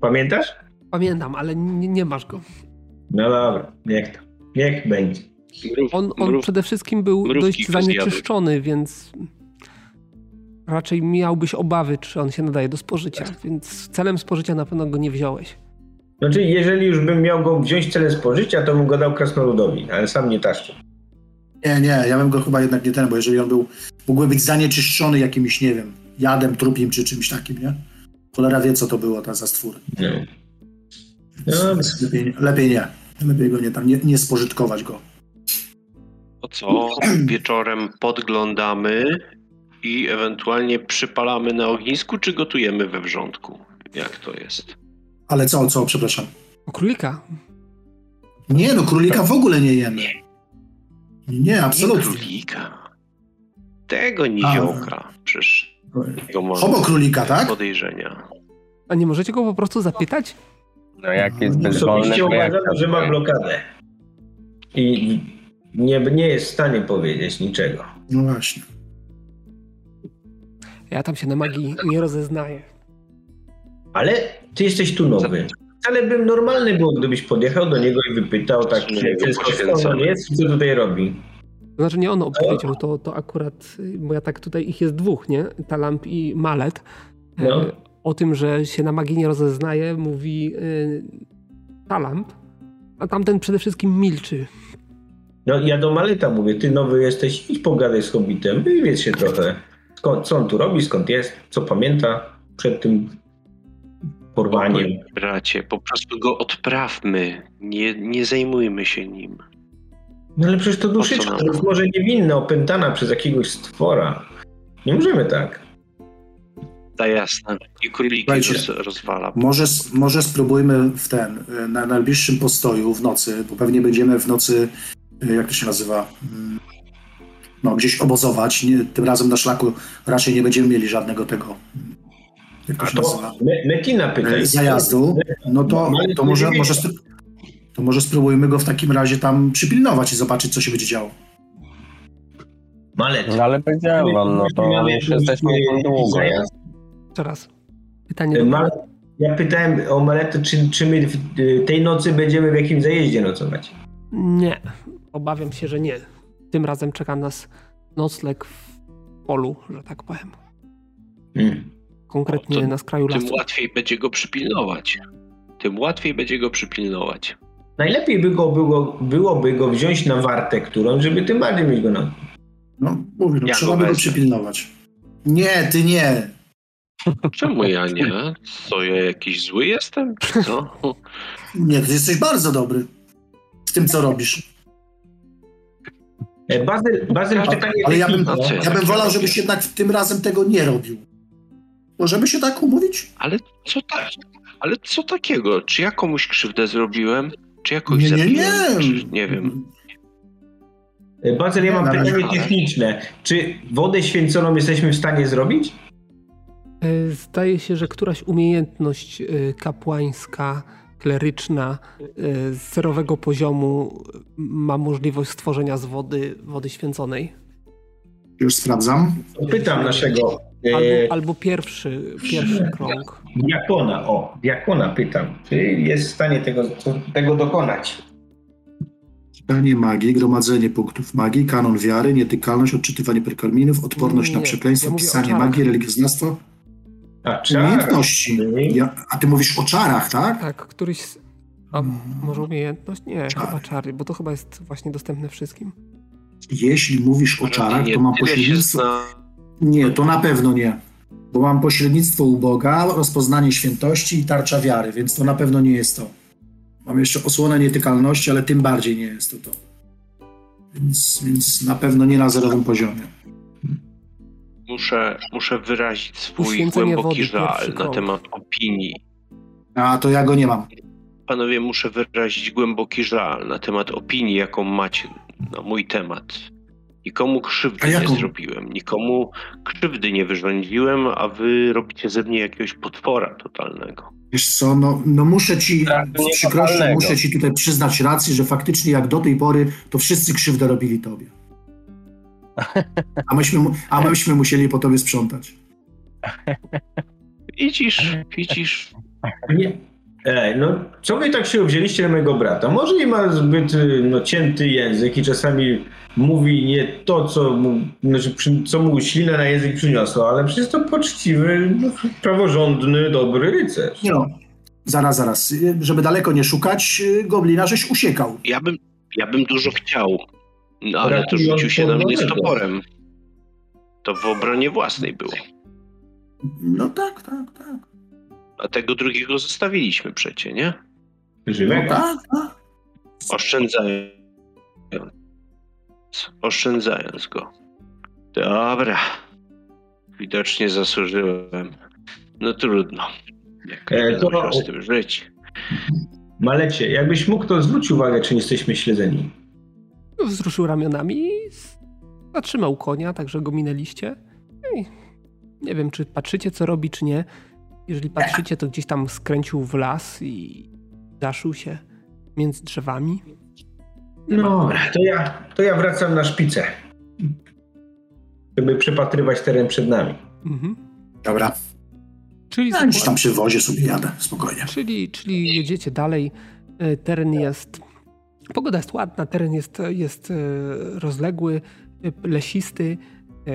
Pamiętasz? Pamiętam, ale nie, nie masz go. No dobra, niech to. Niech będzie. Mrów, On, on mrów, przede wszystkim był dość zjadły. zanieczyszczony, więc raczej miałbyś obawy, czy on się nadaje do spożycia, więc celem spożycia na pewno go nie wziąłeś. Znaczy, jeżeli już bym miał go wziąć celem spożycia, to bym go dał krasnoludowi, ale sam nie taszczę. Nie, nie, ja bym go chyba jednak nie ten, bo jeżeli on był, mógłby być zanieczyszczony jakimś, nie wiem, jadem, trupim czy czymś takim, nie? Cholera wie, co to było ta za stwór. No. No, Lepiej, lepiej nie. Lepiej go nie tam, nie, nie spożytkować go. To co? [CLEARS THROAT] Wieczorem podglądamy i ewentualnie przypalamy na ognisku, czy gotujemy we wrzątku? Jak to jest? Ale co, co, przepraszam. O królika. Nie, no królika w ogóle nie jemy. Nie, Nie absolutnie. królika. Tego niziołka. Przecież ma Hobo królika, tak? podejrzenia. A nie możecie go po prostu zapytać? No jak jest bezwolny, to jak uważam, że ma blokadę. I nie, nie jest w stanie powiedzieć niczego. No właśnie. Ja tam się na magii nie rozeznaję. Ale ty jesteś tu nowy. Ale bym normalny był, gdybyś podjechał do niego i wypytał tak poświęcony. on jest i co tutaj robi. To znaczy nie on opowiedział, to, to akurat, bo ja tak tutaj ich jest dwóch, nie? Talamp i Malet. E, No. O tym, że się na magii nie rozeznaje, mówi y, Talamp, a tamten przede wszystkim milczy. No ja do Maleta mówię, ty nowy jesteś, idź pogadaj z Hobbitem, wywiedz się trochę. Skąd, co on tu robi, skąd jest, co pamięta przed tym porwaniem. Bracie, po prostu go odprawmy. Nie, nie zajmujmy się nim. No ale przecież to duszyczka, to jest może niewinna, opętana przez jakiegoś stwora. Nie możemy tak. Ta jasne. I króliki roz, rozwala. Może, może spróbujmy w ten, na najbliższym postoju w nocy, bo pewnie będziemy w nocy, y, jak to się nazywa, Mm, no gdzieś obozować. Nie, tym razem na szlaku raczej nie będziemy mieli żadnego tego, jak to się to nazywa, Me- Metina pytaj. y, zajazdu. No to, to, może, może, to może spróbujmy go w takim razie tam przypilnować i zobaczyć, co się będzie działo. Malet. No ale powiedziałem wam, no to już jesteśmy długo, nie? Jeszcze raz. Pytanie do. Ja pytałem o Maletę, czy, czy my w tej nocy będziemy w jakimś zajeździe nocować. Nie, obawiam się, że nie. Tym razem czeka nas nocleg w polu, że tak powiem. Hmm. Konkretnie O, to na skraju Tym lasu. łatwiej będzie go przypilnować. Tym łatwiej będzie go przypilnować. Najlepiej by go było, byłoby go wziąć na wartę którą, żeby tym bardziej mieć go na... No, mówię, no, Ja trzeba go by go przypilnować. Nie, ty nie. Czemu ja nie? Co, ja jakiś zły jestem? Czy co? Nie, ty jesteś bardzo dobry w tym, co robisz. E, Bazyl, Bazyl pytanie Ale ja bym, ja bym wolał, żebyś jednak tym razem tego nie robił. Możemy się tak umówić? Ale co tak? Ale co takiego? Czy ja komuś krzywdę zrobiłem? Czy ja kogoś Nie, nie, zabiłem? nie. Czy, nie wiem. E, Bazyl, ja mam pytanie ale- techniczne. Czy wodę święconą jesteśmy w stanie zrobić? E, Zdaje się, że któraś umiejętność kapłańska, kleryczna e, z zerowego poziomu ma możliwość stworzenia z wody, wody święconej. Już sprawdzam. Pytam naszego e, Albo, albo pierwszy, pierwszy krąg. diakona, o, diakona pytam, czy jest w stanie tego, tego dokonać? Czytanie magii, gromadzenie punktów magii, kanon wiary, nietykalność, odczytywanie perkalminów, odporność na Nie, przekleństwo, ja pisanie magii, religioznawstwo, A czar. umiejętności. Ja, a ty mówisz o czarach, tak? Tak, któryś. z- A może umiejętność? Nie, Czary. chyba czary, bo to chyba jest właśnie dostępne wszystkim. Jeśli mówisz o czarach, to mam pośrednictwo... Nie, to na pewno nie. Bo mam pośrednictwo u Boga, rozpoznanie świętości i tarcza wiary, więc to na pewno nie jest to. Mam jeszcze osłonę nietykalności, ale tym bardziej nie jest to to. Więc, więc na pewno nie na zerowym poziomie. Muszę, muszę wyrazić swój głęboki żal na temat opinii. A to ja go nie mam. Panowie, muszę wyrazić głęboki żal na temat opinii, jaką macie na mój temat. Nikomu krzywdy nie zrobiłem, nikomu krzywdy nie wyrządziłem, a wy robicie ze mnie jakiegoś potwora totalnego. Wiesz co, no, no muszę ci, Tak, z przykrością muszę ci tutaj przyznać rację, że faktycznie jak do tej pory, to wszyscy krzywdę robili tobie. A myśmy, a myśmy musieli po tobie sprzątać. [LAUGHS] Widzisz, widzisz, Nie. Ej, no co wy tak się wzięliście na mojego brata? Może i ma zbyt y, no, cięty język i czasami mówi nie to, co mu, znaczy, przy, co mu ślina na język przyniosło, ale przecież to poczciwy, no, praworządny, dobry rycerz. Nie no, Zaraz, zaraz. Żeby daleko nie szukać, goblina żeś usiekał. Ja bym, ja bym dużo chciał, no, ale to rzucił się na mnie z toporem. To w obronie własnej było. No tak, tak, tak. A tego drugiego zostawiliśmy przecie, nie? Żywego? No tak, tak. Oszczędzając. Oszczędzając go. Dobra. Widocznie zasłużyłem. No trudno. Jak E, to- z tym żyć. Malecie, jakbyś mógł, to zwróć uwagę, czy nie jesteśmy śledzeni. Wzruszył ramionami i zatrzymał konia, także go minęliście. I nie wiem, czy patrzycie, co robi, czy nie. Jeżeli patrzycie, to gdzieś tam skręcił w las i zaszył się między drzewami. No, to ja, to ja wracam na szpicę. Żeby przepatrywać teren przed nami. Mhm. Dobra. Czyli, Ja gdzieś tam przy wozie sobie jadę, spokojnie. czyli, czyli jedziecie dalej. E, Teren jest. Pogoda jest ładna, teren jest, jest e, rozległy, lesisty. E,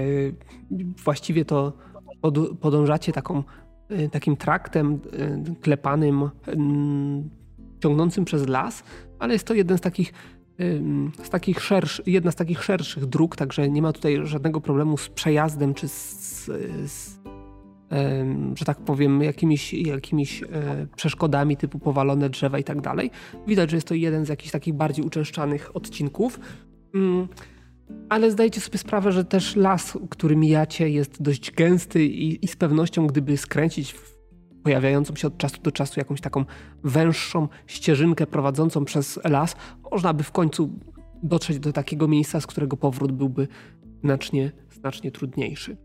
Właściwie to pod, podążacie taką, e, takim traktem klepanym, mm, ciągnącym przez las, ale jest to jeden z takich, z takich szersz, jedna z takich szerszych dróg, także nie ma tutaj żadnego problemu z przejazdem czy z, z że tak powiem, jakimiś, jakimiś e, przeszkodami typu powalone drzewa i tak dalej. Widać, że jest to jeden z jakichś takich bardziej uczęszczanych odcinków. Mm, ale zdajecie sobie sprawę, że też las, który mijacie, jest dość gęsty i, i z pewnością, gdyby skręcić w pojawiającą się od czasu do czasu jakąś taką węższą ścieżynkę prowadzącą przez las, można by w końcu dotrzeć do takiego miejsca, z którego powrót byłby znacznie, znacznie trudniejszy.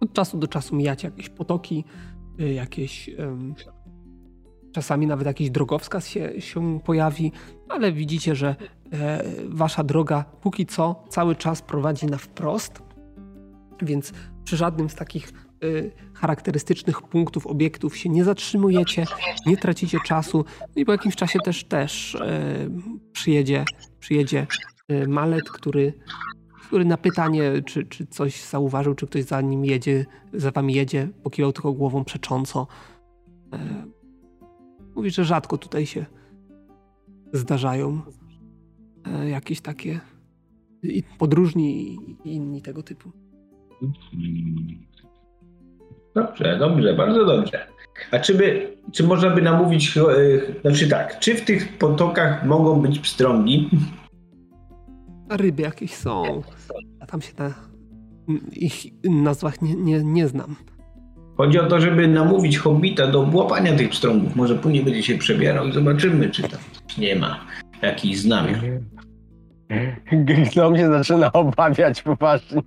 Od czasu do czasu mijacie jakieś potoki, y, jakieś. czasami nawet jakiś drogowskaz się, się pojawi, ale widzicie, że e, wasza droga póki co cały czas prowadzi na wprost, więc przy żadnym z takich y, charakterystycznych punktów, obiektów się nie zatrzymujecie, nie tracicie czasu no i po jakimś czasie też też e, przyjedzie, przyjedzie e, malet, który, który na pytanie, czy, czy coś zauważył, czy ktoś za nim jedzie, za wami jedzie, pokiwał tylko głową przecząco. E, mówi, że rzadko tutaj się zdarzają e, jakieś takie i podróżni i inni tego typu. Dobrze, dobrze, bardzo dobrze. A czy, by, czy można by namówić, e, znaczy tak, czy w tych potokach mogą być pstrągi? Ryby jakieś są. A tam się na ich nazwach nie, nie, nie znam. Chodzi o to, żeby namówić hobbita do łapania tych pstrągów. Może później będzie się przebierał i zobaczymy, czy tam nie ma jakichś znamion. Gnom się zaczyna obawiać poważnie.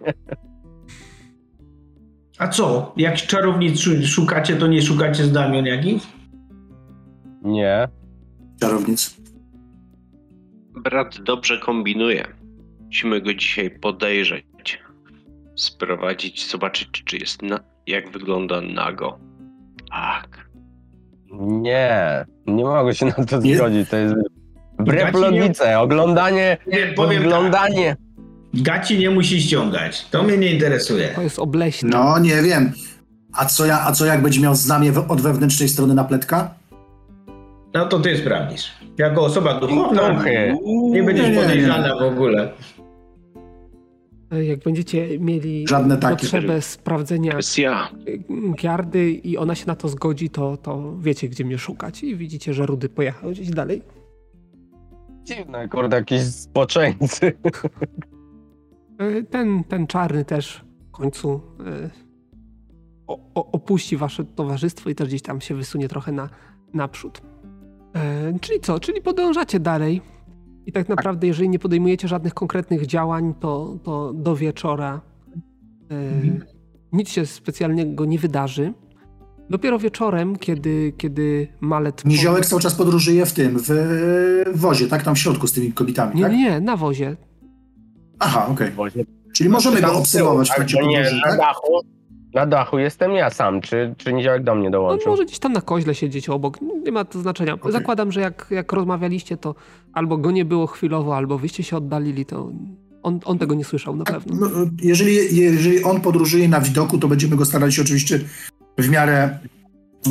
A co? Jak czarownic szu- szukacie, to nie szukacie znamion jakichś? Nie. Czarownic. Brat dobrze kombinuje. Musimy go dzisiaj podejrzeć. Sprowadzić, zobaczyć, czy jest na... jak wygląda nago. Tak. Nie. Nie mogę się na to Nie? zgodzić. To jest wbrew logice. Oglądanie. Nie, powiem tak, Oglądanie. gaci nie musi ściągać. To mnie nie interesuje. To jest obleśne. No, nie wiem. A co, ja, a co jak będzie miał znamie w- od wewnętrznej strony napletka? No to ty sprawdzisz. Jako osoba duchowna nie będziesz podejrzana w ogóle. E, Jak będziecie mieli Żadne takie. potrzebę sprawdzenia giardy i ona się na to zgodzi, to, to wiecie, gdzie mnie szukać. I widzicie, że Rudy pojechał gdzieś dalej. Dziwne, kurde, jakieś spoczęcy. E, Ten, ten czarny też w końcu e, o, o, opuści wasze towarzystwo i też gdzieś tam się wysunie trochę na, naprzód. Czyli co? Czyli podążacie dalej. I tak naprawdę, jeżeli nie podejmujecie żadnych konkretnych działań, to, to do wieczora e, nic się specjalnego nie wydarzy. Dopiero wieczorem, kiedy, kiedy Malet... Niziołek cały czas podróżuje w tym, w wozie, tak? Tam w środku z tymi kobietami, Nie, tak? nie, nie, na wozie. Aha, okej. Czyli możemy go obserwować w trakcie Albo nie, podróży, na tak? dachu. Na dachu jestem ja sam. Czy, czy niziołek do mnie dołączył? może gdzieś tam na koźle siedzieć obok. Nie ma to znaczenia. Okej. Zakładam, że jak, jak rozmawialiście, to albo go nie było chwilowo, albo wyście się oddalili, to on, on tego nie słyszał na pewno. No, Jeżeli, jeżeli on podróżuje na widoku, to będziemy go starali się oczywiście w miarę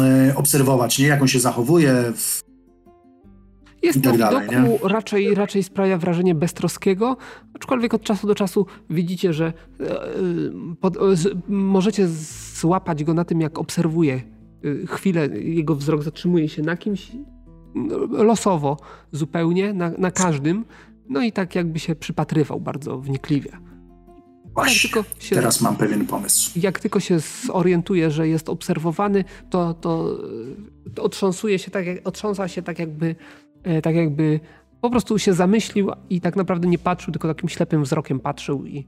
e, obserwować, nie? Jak on się zachowuje. W... Jest tak to w dalej, widoku raczej, raczej sprawia wrażenie beztroskiego, aczkolwiek od czasu do czasu widzicie, że e, e, pod, e, możecie złapać go na tym, jak obserwuje. Chwilę jego wzrok zatrzymuje się na kimś no, losowo zupełnie, na, na każdym, no i tak jakby się przypatrywał bardzo wnikliwie. Właśnie, się teraz mam pewien pomysł. jak tylko się zorientuje, że jest obserwowany, to, to, to otrząsuje się tak, jak, otrząsa się tak jakby, tak jakby po prostu się zamyślił i tak naprawdę nie patrzył, tylko takim ślepym wzrokiem patrzył i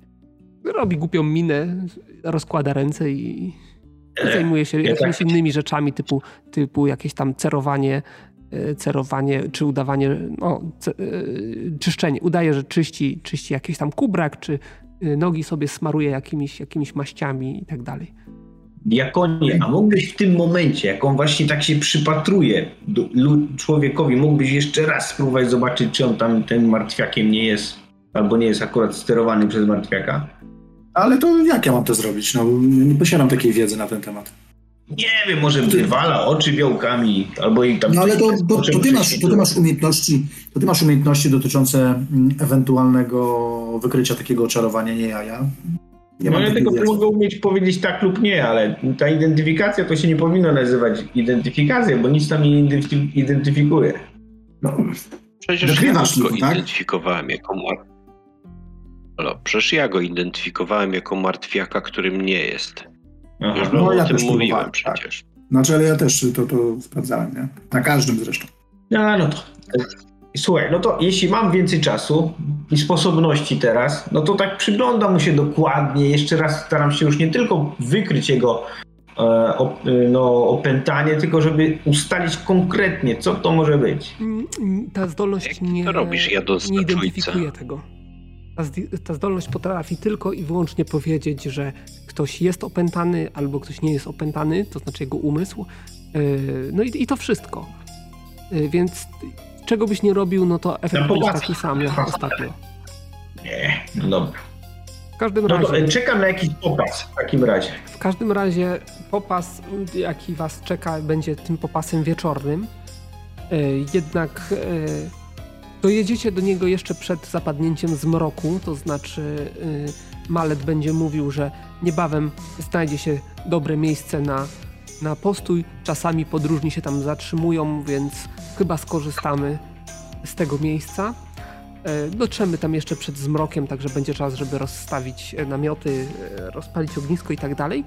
robi głupią minę, rozkłada ręce i, i zajmuje się ja jakimiś tak- innymi rzeczami typu, typu jakieś tam cerowanie, e, cerowanie czy udawanie, no, ce, e, czyszczenie. Udaje, że czyści, czyści jakiś tam kubrak, czy e, nogi sobie smaruje jakimiś, jakimiś maściami i tak dalej. Diakonie, a mógłbyś w tym momencie, jak on właśnie tak się przypatruje do, człowiekowi, mógłbyś jeszcze raz spróbować zobaczyć, czy on tam tym martwiakiem nie jest, albo nie jest akurat sterowany przez martwiaka? Ale to jak ja mam to zrobić? No, nie posiadam takiej wiedzy na ten temat. Nie wiem, może wywala oczy białkami, albo i tam... No ale to, to, to, ty, masz, to ty masz umiejętności, to ty masz umiejętności dotyczące mm, ewentualnego wykrycia takiego oczarowania, nie ja. Ja. Nie No mam ja tylko mogę umieć powiedzieć tak lub nie, ale ta identyfikacja to się nie powinno nazywać identyfikacją, bo nic tam nie identyfi- identyfikuje. No, Przecież ja Wykrywasz go tak? identyfikowałem jako mar... Halo, przecież ja go identyfikowałem jako martwiaka, którym nie jest. Aha. Już No, ja o tym też mówiłem próbowałem, tak. przecież. Znaczy, ale ja też to, to sprawdzałem, nie? Na każdym zresztą. No, no to. Słuchaj, no to jeśli mam więcej czasu i sposobności teraz, no to tak przyglądam mu się dokładnie. Jeszcze raz staram się już nie tylko wykryć jego e, op, e, no, opętanie, tylko żeby ustalić konkretnie, co to może być. Mm, Ta zdolność Jak nie, to robisz, jadąc nie identyfikuje tego. Ta, ta zdolność potrafi tylko i wyłącznie powiedzieć, że ktoś jest opętany albo ktoś nie jest opętany, to znaczy jego umysł. Yy, No i, i to wszystko. Yy, Więc czego byś nie robił, no to efekt będzie taki sam jak ostatnio. Nie, no dobra. W każdym No to razie, e, czekam na jakiś popas w takim razie. w każdym razie popas, jaki was czeka, będzie tym popasem wieczornym. Yy, Jednak yy, dojedziecie do niego jeszcze przed zapadnięciem zmroku, to znaczy Malet będzie mówił, że niebawem znajdzie się dobre miejsce na, na postój. Czasami podróżni się tam zatrzymują, więc chyba skorzystamy z tego miejsca. E, Dotrzemy tam jeszcze przed zmrokiem, także będzie czas, żeby rozstawić e, namioty, e, rozpalić ognisko i tak dalej.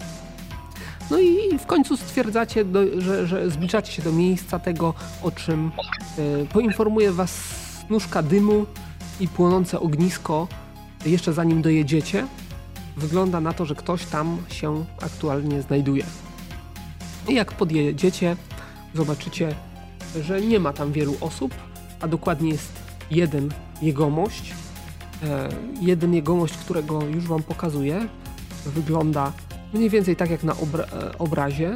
No i w końcu stwierdzacie, do, że, że zbliżacie się do miejsca tego, o czym poinformuje was snużka dymu i płonące ognisko jeszcze zanim dojedziecie. Wygląda na to, że ktoś tam się aktualnie znajduje. I jak podjedziecie, zobaczycie, że nie ma tam wielu osób, a dokładnie jest jeden jegomość. E, jeden jegomość, którego już wam pokazuję. Wygląda mniej więcej tak jak na obra- e, obrazie.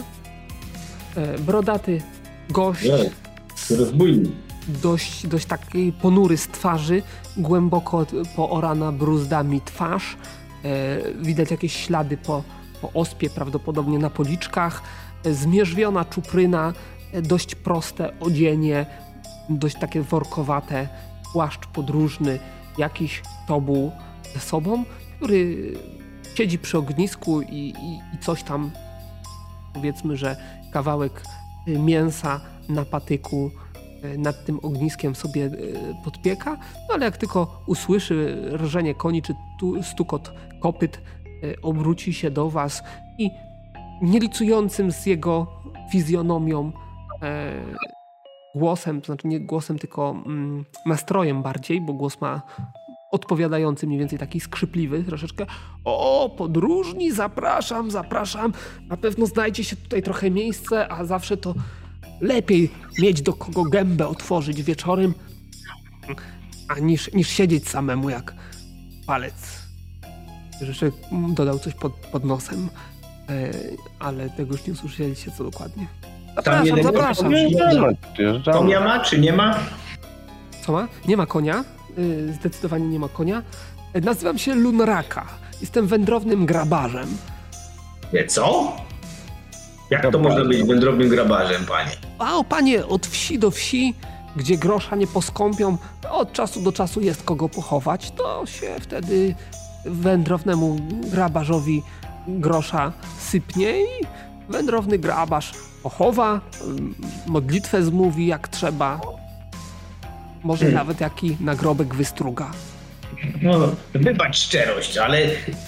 E, brodaty gość. Rozbójnik. dość, dość taki ponury z twarzy, głęboko poorana bruzdami twarz. Widać jakieś ślady po, po ospie, prawdopodobnie na policzkach. Zmierzwiona czupryna, dość proste odzienie, dość takie workowate, płaszcz podróżny, jakiś tobuł ze sobą, który siedzi przy ognisku i, i, i coś tam, powiedzmy, że kawałek y, mięsa na patyku y, nad tym ogniskiem sobie y, podpieka, no ale jak tylko usłyszy rżenie koni czy tu, stukot kopyt, obróci się do was i nielicującym z jego fizjonomią e, głosem, to znaczy nie głosem, tylko mm, nastrojem bardziej, bo głos ma odpowiadający mniej więcej taki skrzypliwy troszeczkę. O, podróżni, zapraszam, zapraszam. Na pewno znajdzie się tutaj trochę miejsce, a zawsze to lepiej mieć do kogo gębę otworzyć wieczorem, a niż, niż siedzieć samemu jak palec. Mm, dodał coś pod, pod nosem, ale tego już nie usłyszeliście co dokładnie. Zapraszam, jeden- zapraszam. Ja ma, czy nie ma? Co ma? Nie ma konia. Y, Zdecydowanie nie ma konia. Y, Nazywam się Lunraka. Jestem wędrownym grabarzem. Nie, co? Jak to Dobra. można być wędrownym grabarzem, panie? A o panie, od wsi do wsi, gdzie grosza nie poskąpią, od czasu do czasu jest kogo pochować, to się wtedy wędrownemu grabarzowi grosza sypnie i wędrowny grabarz pochowa, ym, modlitwę zmówi jak trzeba. Może Hmm. nawet jaki nagrobek wystruga. No, wybacz szczerość, ale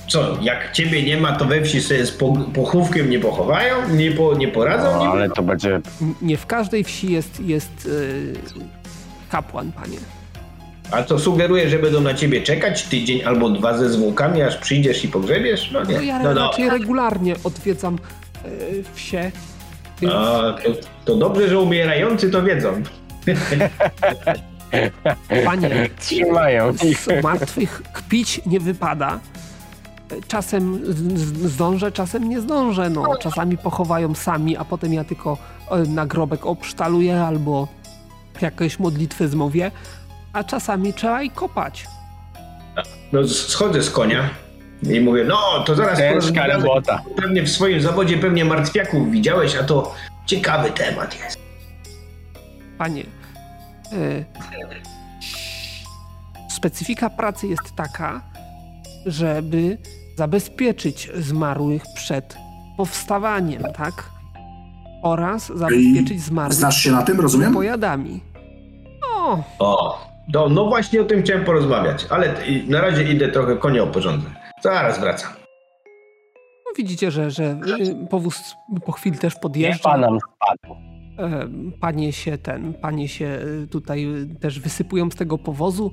co, jak ciebie nie ma, to we wsi sobie z po, pochówkiem nie pochowają? Nie, po, nie poradzą? No, nie ale to będzie Nie w każdej wsi jest, jest yy, kapłan, panie. A co sugeruje, że będą na ciebie czekać tydzień albo dwa ze zwłokami, aż przyjdziesz i pogrzebiesz? No No nie. ja No, no. raczej regularnie odwiedzam yy, wsie. Więc A, to, to dobrze, że umierający to wiedzą. panie, trzymają ich. z martwych kpić nie wypada. Czasem zdążę, czasem nie zdążę. No, czasami pochowają sami, a potem ja tylko e, nagrobek obsztaluję albo jakąś modlitwę zmówię, a czasami trzeba i kopać. No, schodzę z konia i mówię, no to zaraz Ciężka porozmawiamy. robota. Pewnie w swoim zawodzie pewnie martwiaków widziałeś, a to ciekawy temat jest. Panie, e, specyfika pracy jest taka, żeby zabezpieczyć zmarłych przed powstawaniem, tak? Oraz zabezpieczyć zmarłych Znasz się na tym, rozumiem? pojadami. O, O, no, no właśnie o tym chciałem porozmawiać, ale na razie idę trochę konia oporządzę. Zaraz wracam. no widzicie, że, że y, powóz po chwili też Nie podjeżdża. pan nam spadł. E, Panie się ten, panie się y, tutaj y, też wysypują z tego powozu,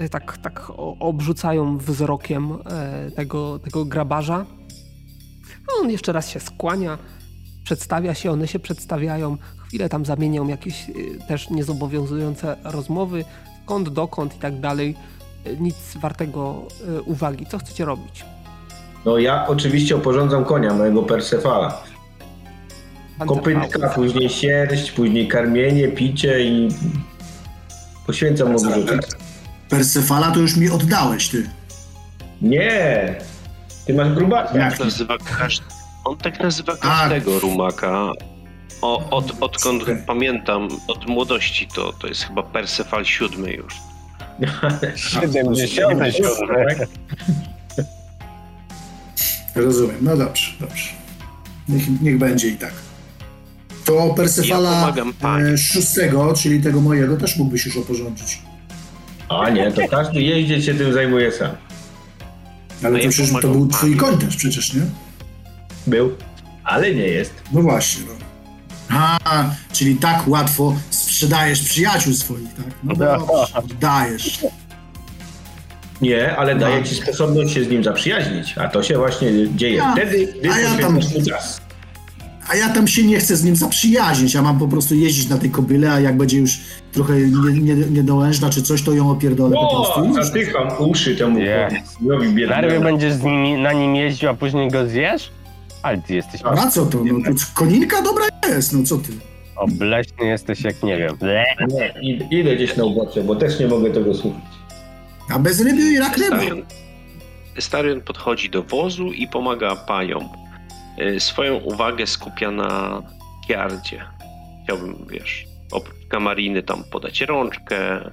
y, tak, tak obrzucają wzrokiem e, tego, tego grabarza. A On jeszcze raz się skłania, przedstawia się, one się przedstawiają, chwilę tam zamienią jakieś y, też niezobowiązujące rozmowy, skąd, dokąd i tak dalej. Y, Nic wartego y, uwagi. Co chcecie robić? No ja oczywiście oporządzam konia, mojego Persefala. Kopytka, później sierść, później karmienie, picie i poświęcam mu dużo czasu. Persefala to już mi oddałeś, ty. Nie! Ty masz grubasa. Jak? Nazywa każ... On tak nazywa każdego rumaka. O, od, odkąd pamiętam, od młodości, to, to jest chyba Persefal siódmy już. 77. [LAUGHS] Tak? Rozumiem, no dobrze, dobrze. Niech, niech będzie i tak. To Ja Persefala pani. e, szóstego, czyli tego mojego, też mógłbyś już oporządzić. A nie, to każdy jeździec się tym zajmuje sam. Ale No to ja przecież to był twój koń też przecież, nie? Był, ale nie jest. No właśnie, no. A, czyli tak łatwo sprzedajesz przyjaciół swoich, tak? No dobrze, [LAUGHS] dajesz. Nie, ale daje No. ci sposobność się z nim zaprzyjaźnić, a to się właśnie dzieje A, wtedy, gdy a ja tam- czas. A ja tam się nie chcę z nim zaprzyjaźnić, ja mam po prostu jeździć na tej kobyle, a jak będzie już trochę nie, nie, niedołężna czy coś, to ją opierdolę po prostu. O, i już. zatycham uszy temu Nie. Nerwy biednemu. będziesz z nimi, na nim jeździł, a później go zjesz? Ale ty jesteś A co to? No, to koninka dobra jest, no co ty? obleśny, jesteś jak nie wiem. Ble. Nie, id- idę gdzieś na ubocze, bo też nie mogę tego słuchać. A bez ryby i rak ryba. Starion, podchodzi do wozu i pomaga paniom. Y, Swoją uwagę skupia na Kiardzie. Chciałbym, wiesz, oprócz kamariny tam podać rączkę,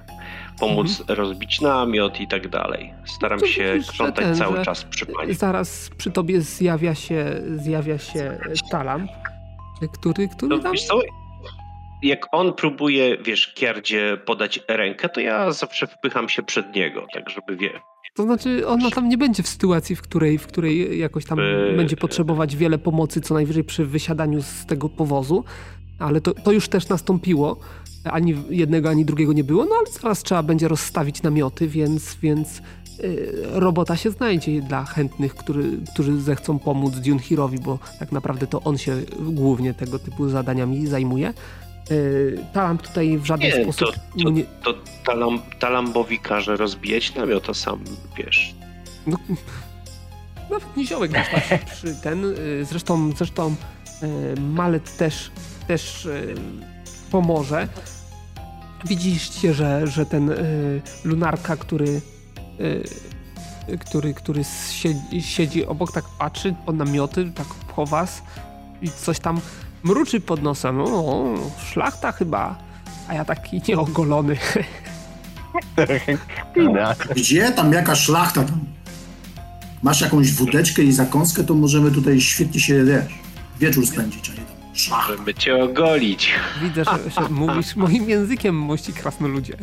pomóc rozbić namiot i tak dalej. Staram To się krzątać ten, cały czas przy pani. Zaraz przy tobie zjawia się, zjawia się talam, który, który To, tam... co, jak on próbuje, wiesz, Kiardzie podać rękę, to ja zawsze wpycham się przed niego, tak żeby, wie, To znaczy, ona tam nie będzie w sytuacji, w której, w której jakoś tam By- będzie potrzebować wiele pomocy, co najwyżej przy wysiadaniu z tego powozu, ale to, to już też nastąpiło. Ani jednego, ani drugiego nie było, no ale zaraz trzeba będzie rozstawić namioty, więc, więc yy, robota się znajdzie dla chętnych, który, którzy zechcą pomóc Dunhirowi, bo tak naprawdę to on się głównie tego typu zadaniami zajmuje. Yy, Talam tutaj w żaden Nie, sposób to- nie, to talam, Talambowi każe rozbijać namiot, a sam, wiesz, No, nawet niziołek [LAUGHS] przy ten. y, Zresztą, zresztą y, Malet też, też y, pomoże. Widzicie, że, że ten y, lunarka, który, y, który, który siedzi, siedzi obok, tak patrzy po namioty, tak po was. i coś tam mruczy pod nosem. O, szlachta chyba. A ja taki nieogolony. [LAUGHS] Kpina. Gdzie tam jaka szlachta? Masz jakąś wódeczkę i zakąskę, to możemy tutaj świetnie się, wiesz, wieczór spędzić, a nie Żeby cię ogolić. Widzę, że, że mówisz moim językiem, mości krasnoludzie.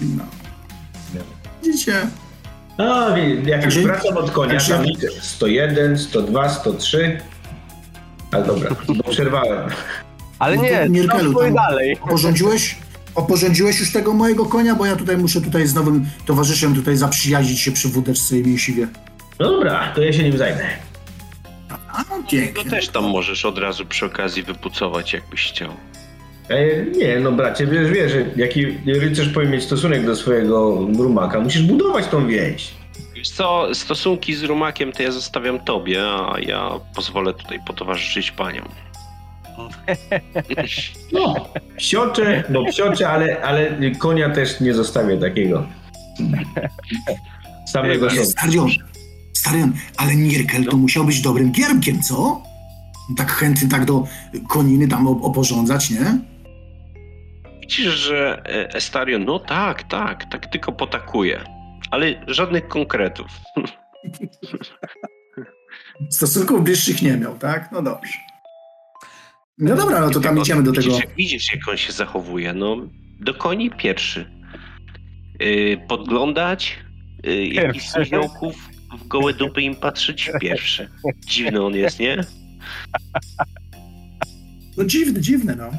No. Widzicie? No, jak już wracam od konia, tam liczę 101, 102, 103. Ale dobra, bo przerwałem. Ale to nie, Mirkelu, tam- dalej. Oporządziłeś? Oporządziłeś już tego mojego konia, bo ja tutaj muszę tutaj z nowym towarzyszem tutaj zaprzyjaźnić się przy wódeczce i mięsiwie. No dobra, to ja się nim zajmę. A, To pięknie. też tam możesz od razu przy okazji wypucować, jakbyś chciał. E, nie, no bracie, wiesz, wiesz, że jaki rycerz powinien mieć stosunek do swojego rumaka. Musisz budować tą więź. Wiesz co, stosunki z rumakiem to ja zostawiam tobie, a ja pozwolę tutaj potowarzyszyć paniom. [LAUGHS] No, psiocze, no psiocze, ale, ale konia też nie zostawię takiego. [LAUGHS] Samego sobie. Starion, ale Nierkel to musiał być dobrym giermkiem, co? Tak chętny tak do koniny tam op- oporządzać, nie? Widzisz, że e, Estarion, no tak, tak, tak tylko potakuje. Ale żadnych konkretów. [LAUGHS] Stosunków bliższych nie miał, tak? No dobrze. No dobra, no to tam idziemy do tego. Widzisz, jak- widzisz, jak on się zachowuje. No, do koni pierwszy. Yy, podglądać, yy, jakichś Pierwszy. W gołe dupy im patrzeć pierwszy. Dziwny on jest, nie? No dziwne, dziwne, no.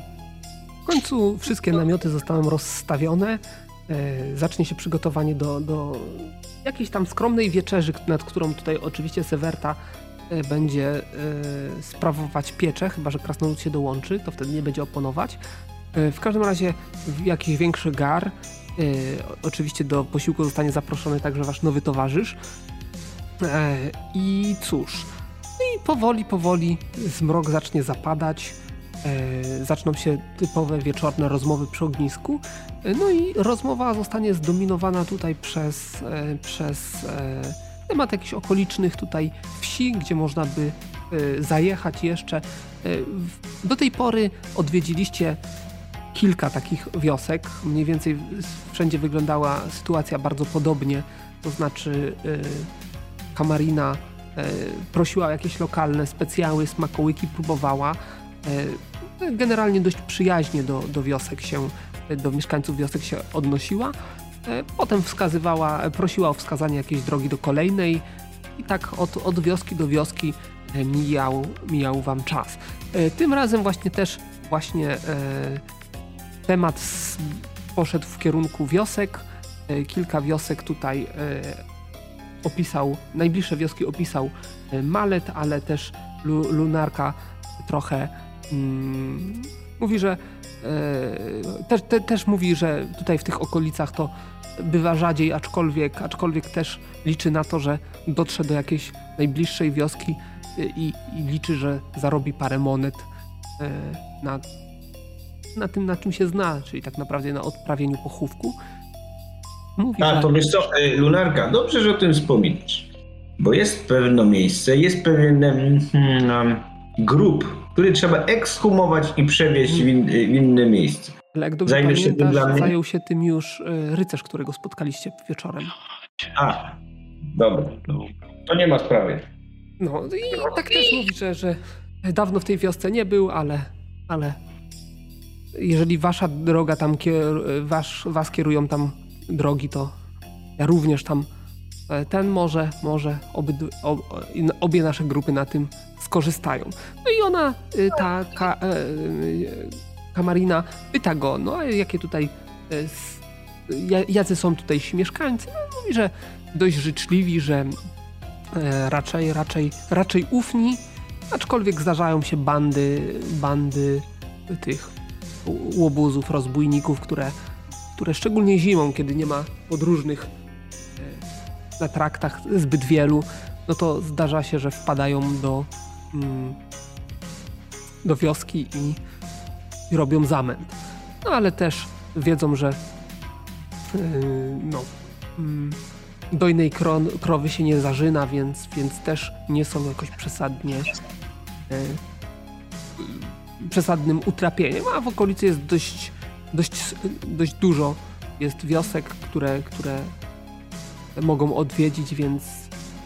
W końcu wszystkie namioty zostaną rozstawione. E, zacznie się przygotowanie do, do jakiejś tam skromnej wieczerzy, nad którą tutaj oczywiście Sewerta e, będzie e, sprawować pieczę, chyba że Krasnolud się dołączy, to wtedy nie będzie oponować. E, w każdym razie jakiś większy gar. Oczywiście do posiłku zostanie zaproszony także wasz nowy towarzysz. E, I cóż, i powoli, powoli zmrok zacznie zapadać. E, zaczną się typowe wieczorne rozmowy przy ognisku. E, No i rozmowa zostanie zdominowana tutaj przez, przez temat jakichś okolicznych tutaj wsi, gdzie można by zajechać jeszcze. Do tej pory odwiedziliście kilka takich wiosek. Mniej więcej wszędzie wyglądała sytuacja bardzo podobnie. To znaczy Kamarina e, prosiła o jakieś lokalne specjały, smakołyki próbowała. E, generalnie dość przyjaźnie do, do wiosek się, do mieszkańców wiosek się odnosiła. E, Potem wskazywała, prosiła o wskazanie jakiejś drogi do kolejnej i tak od, od wioski do wioski mijał, mijał wam czas. Tym razem właśnie też właśnie temat poszedł w kierunku wiosek. Kilka wiosek tutaj opisał, najbliższe wioski opisał e, Malet, ale też Lu, Lunarka trochę mm, mówi, że e, też, te, też mówi, że tutaj w tych okolicach to bywa rzadziej, aczkolwiek, aczkolwiek też liczy na to, że dotrze do jakiejś najbliższej wioski e, i, i liczy, że zarobi parę monet e, na, na tym, na czym się zna, czyli tak naprawdę na odprawieniu pochówku. Mówi, A że- to wiesz co, e, Lunarka, dobrze, że o tym wspominasz. Bo jest pewne miejsce, jest pewien hmm, grup, który trzeba ekshumować i przewieźć w, in, w inne miejsce. Ale jak dobrze Zajmiesz się tym pamiętasz, dla mnie? zajął się tym już e, rycerz, którego spotkaliście wieczorem. A, dobra, to nie ma sprawy. No i tak też mówi, że, że dawno w tej wiosce nie był, ale, ale jeżeli wasza droga tam, kier, wasz, was kierują tam drogi, to ja również tam e, ten może, może obyd, ob, obie nasze grupy na tym skorzystają. No i ona, y, ta ka, e, y, Kamarina pyta go, no a jakie tutaj, e, jacy są tutaj ci mieszkańcy? No, mówi, że dość życzliwi, że raczej, raczej, raczej ufni, aczkolwiek zdarzają się bandy, bandy tych łobuzów, rozbójników, które, które szczególnie zimą, kiedy nie ma podróżnych e, na traktach zbyt wielu, no to zdarza się, że wpadają do, mm, do wioski i, i robią zamęt. No ale też wiedzą, że yy, no, mm, dojnej kron, krowy się nie zarzyna, więc, więc też nie są jakoś przesadnie przesadnym utrapieniem, a w okolicy jest dość, dość, dość dużo. Jest wiosek, które, które mogą odwiedzić, więc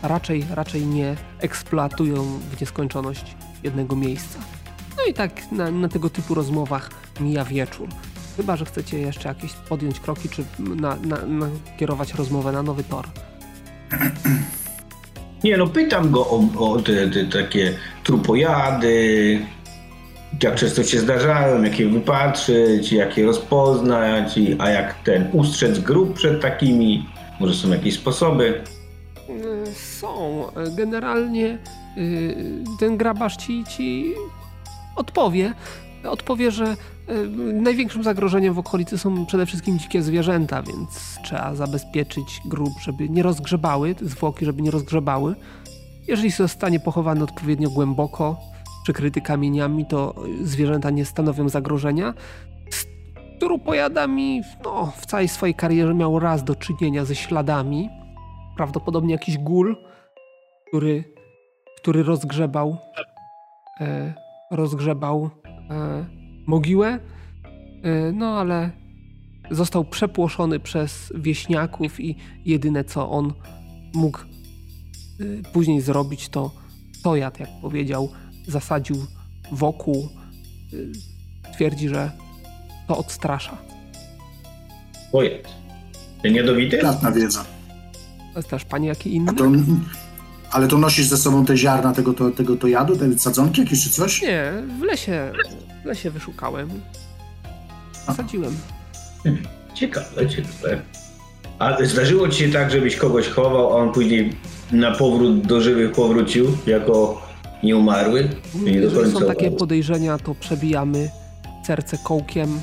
raczej, raczej nie eksploatują w nieskończoność jednego miejsca. No i tak na, na tego typu rozmowach mija wieczór. Chyba, że chcecie jeszcze jakieś podjąć kroki, czy na, na, nakierować rozmowę na nowy tor. Nie no, pytam go o, o te, te takie trupojady, jak często się zdarzają, jak je wypatrzyć, jak je rozpoznać, a jak ten ustrzec grup przed takimi, może są jakieś sposoby. Y, Są. Generalnie y, ten grabarz ci, ci odpowie. Odpowie, że y, największym zagrożeniem w okolicy są przede wszystkim dzikie zwierzęta, więc trzeba zabezpieczyć grób, żeby nie rozgrzebały, zwłoki, żeby nie rozgrzebały. Jeżeli zostanie pochowany odpowiednio głęboko, przykryty kamieniami, to zwierzęta nie stanowią zagrożenia. Z trupojadami, no, w całej swojej karierze miał raz do czynienia ze śladami, prawdopodobnie jakiś gól, który, który rozgrzebał, e, rozgrzebał e, mogiłę, e, no ale został przepłoszony przez wieśniaków i jedyne co on mógł e, później zrobić to stojat, jak powiedział, zasadził wokół. E, twierdzi, że to odstrasza. Pojedź. Ty niedowity? Platna wiedza. Też pani jaki inny? To, ale to nosisz ze sobą te ziarna tego to, tego to jadu, te sadzonki jakieś czy coś? Nie, w lesie, w lesie wyszukałem. Zasadziłem. Ciekawe, ciekawe. A zdarzyło ci się tak, żebyś kogoś chował, a on później na powrót do żywych powrócił jako nieumarły? Czy nie Jeżeli są takie umarły? podejrzenia, to przebijamy serce kołkiem.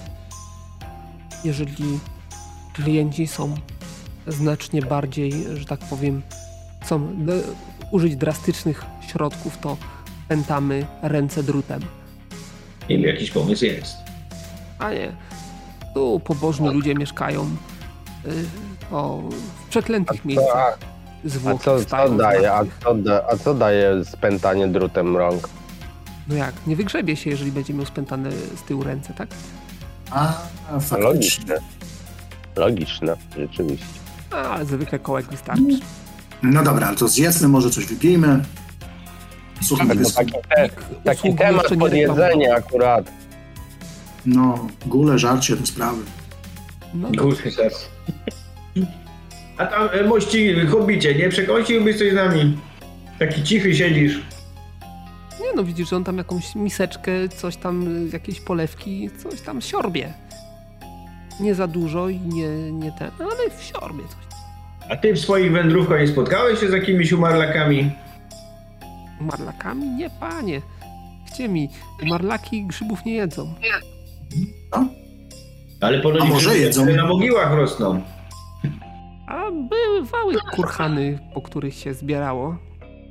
Jeżeli klienci są znacznie bardziej, że tak powiem, chcą użyć drastycznych środków, to pętamy ręce drutem. Nie wiem, jakiś pomysł jest. A nie, tu pobożni ludzie mieszkają y, o, w przeklętych A a co, co daje? A co, da, a co daje spętanie drutem rąk? No jak, nie wygrzebie się, jeżeli będzie miał spętane z tyłu ręce, tak? A, faktycznie. Logiczne. Logiczne, rzeczywiście. A, ale zwykle kołek wystarczy. No dobra, ale to zjedzmy, może coś wypijmy. Słucham, Tak, jest, taki, te, taki temat pod jedzenie akurat. no, góle, żarcie, te sprawy. No, Kurde, czas. [LAUGHS] A tam, e, mości, hobbicie, nie przekąsiłbyś coś z nami? Taki cichy siedzisz. Nie no, widzisz, że on tam jakąś miseczkę, coś tam, y, jakieś polewki, coś tam siorbie. Nie za dużo i nie, nie ten, ale w siorbie coś. A ty w swoich wędrówkach nie spotkałeś się z jakimiś umarlakami? Marlakami? Nie, panie. Gdzie mi? Marlaki grzybów nie jedzą. Ale ponoć A może grzyby jedzą? na mogiłach rosną. A bywały kurhany, po których się zbierało.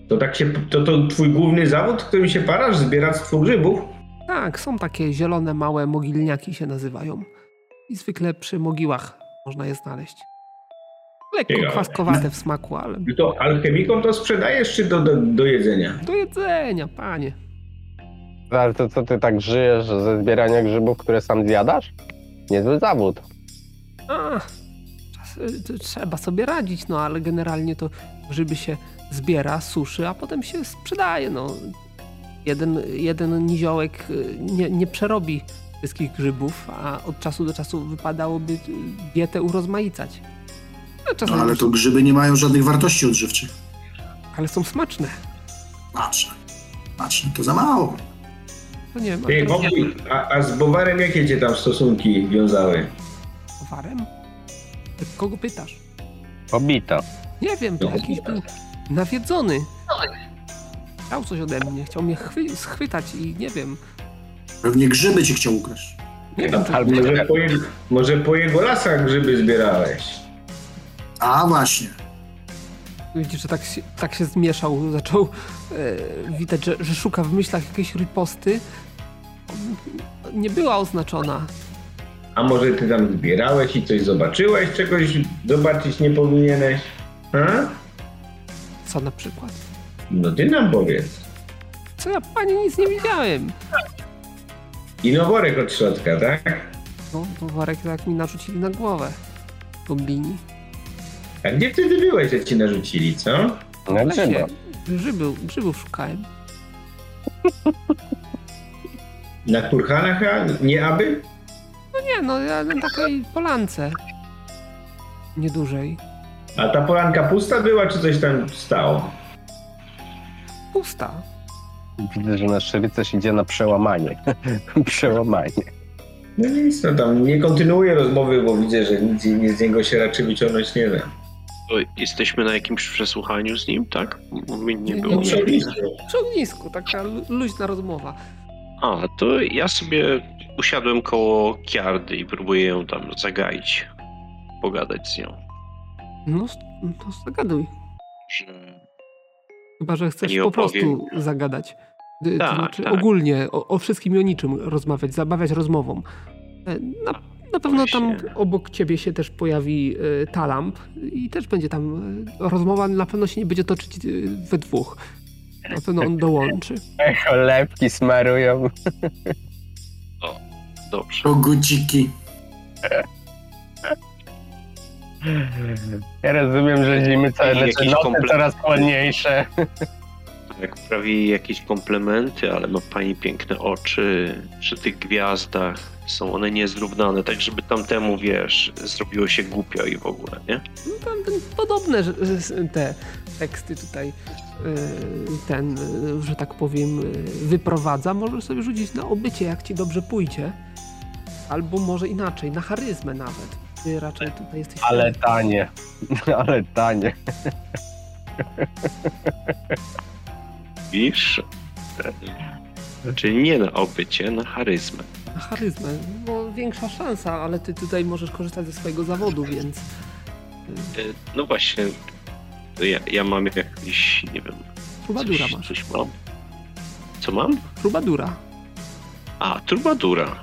To tak się, to, to twój główny zawód, którym się parasz, zbieractwo grzybów? Tak, są takie zielone, małe mogilniaki się nazywają. I zwykle przy mogiłach można je znaleźć. Lekko Ciekawe. kwaskowate w smaku, ale To alchemikom to sprzedajesz czy do, do, do jedzenia? do jedzenia, panie. Ale to co ty tak żyjesz ze zbierania grzybów, które sam zjadasz? Niezły zawód. A, czas- to trzeba sobie radzić, no ale generalnie to grzyby się zbiera, suszy, a potem się sprzedaje. No. Jeden, jeden niziołek y, nie, nie przerobi wszystkich grzybów, a od czasu do czasu wypadałoby y, dietę urozmaicać. No, No, ale to grzyby nie mają żadnych wartości odżywczych. ale są smaczne. Patrzę. Patrzę, to za mało. To nie Ty, Bobby, a, a z Bowarem jakie cię tam stosunki wiązały? towarem? Ty kogo pytasz? Pobita. Nie wiem, to jakiś był nawiedzony. Chciał coś ode mnie, chciał mnie chwy- schwytać i nie wiem. Pewnie grzyby ci chciał ukraść. Nie wiem, czy, Albo- Może po, jego, może po jego lasach grzyby zbierałeś? A właśnie. Widzisz, że tak się, tak się zmieszał, zaczął e, widać, że, że szuka w myślach jakiejś riposty. Nie była oznaczona. A może ty tam zbierałeś i coś zobaczyłeś, czegoś zobaczyć nie powinieneś? A? Co na przykład? No ty nam powiedz. Co ja pani nic nie widziałem. I noworek od środka, tak? No, to worek tak mi narzucili na głowę. Goblini. A gdzie wtedy byłeś, że ci narzucili, co? W lesie. Grzybów, grzybów szukałem. Na kurhanach, a nie aby? No nie, no ja na takiej polance. Niedużej. A ta polanka pusta była, czy coś tam stało? Pusta. Widzę, że nasz rycerz idzie na przełamanie. [LAUGHS] przełamanie. No nic, no tam nie kontynuuję rozmowy, bo widzę, że nic, nic z niego się raczej wyciągnąć nie da. To jesteśmy na jakimś przesłuchaniu z nim, tak? Nie Nie, było. Oczywiście. Przy ognisku, taka lu- luźna rozmowa. A, to ja sobie usiadłem koło Kiardy i próbuję ją tam zagaić, pogadać z nią. No, to zagaduj. Że Chyba, że chcesz po opowiem. prostu zagadać. Y, Tak, to znaczy tak. ogólnie o, o wszystkim i o niczym rozmawiać, zabawiać rozmową. E, Na, na pewno tam obok ciebie się też pojawi y, Talamp i też będzie tam y, rozmowa, na pewno się nie będzie toczyć y, we dwóch. Na pewno on dołączy. Cholewki smarują. [LAUGHS] dobrze. Koguciki. Ja rozumiem, że zimy całe, Jakiś znaczy noce coraz chłodniejsze. Jak prawie jakieś komplementy, ale ma pani piękne oczy przy tych gwiazdach. Są one niezrównane, tak żeby tamtemu, wiesz, zrobiło się głupio i w ogóle, nie? No, tam, ten, podobne te teksty tutaj y, ten, y, że tak powiem, y, wyprowadza. Możesz sobie rzucić na obycie, jak ci dobrze pójdzie. Albo może inaczej, na charyzmę nawet. Ty raczej tutaj jesteś... [LAUGHS] Ale tanie. Ale tanie. Widzisz? Czyli nie na obycie, na charyzmę. Na charyzmę. No większa szansa, ale ty tutaj możesz korzystać ze swojego zawodu, więc... E, No właśnie, to ja, ja mam jakiś, nie wiem, Trubadura coś, masz. coś mam. Co mam? Trubadura. A, trubadura.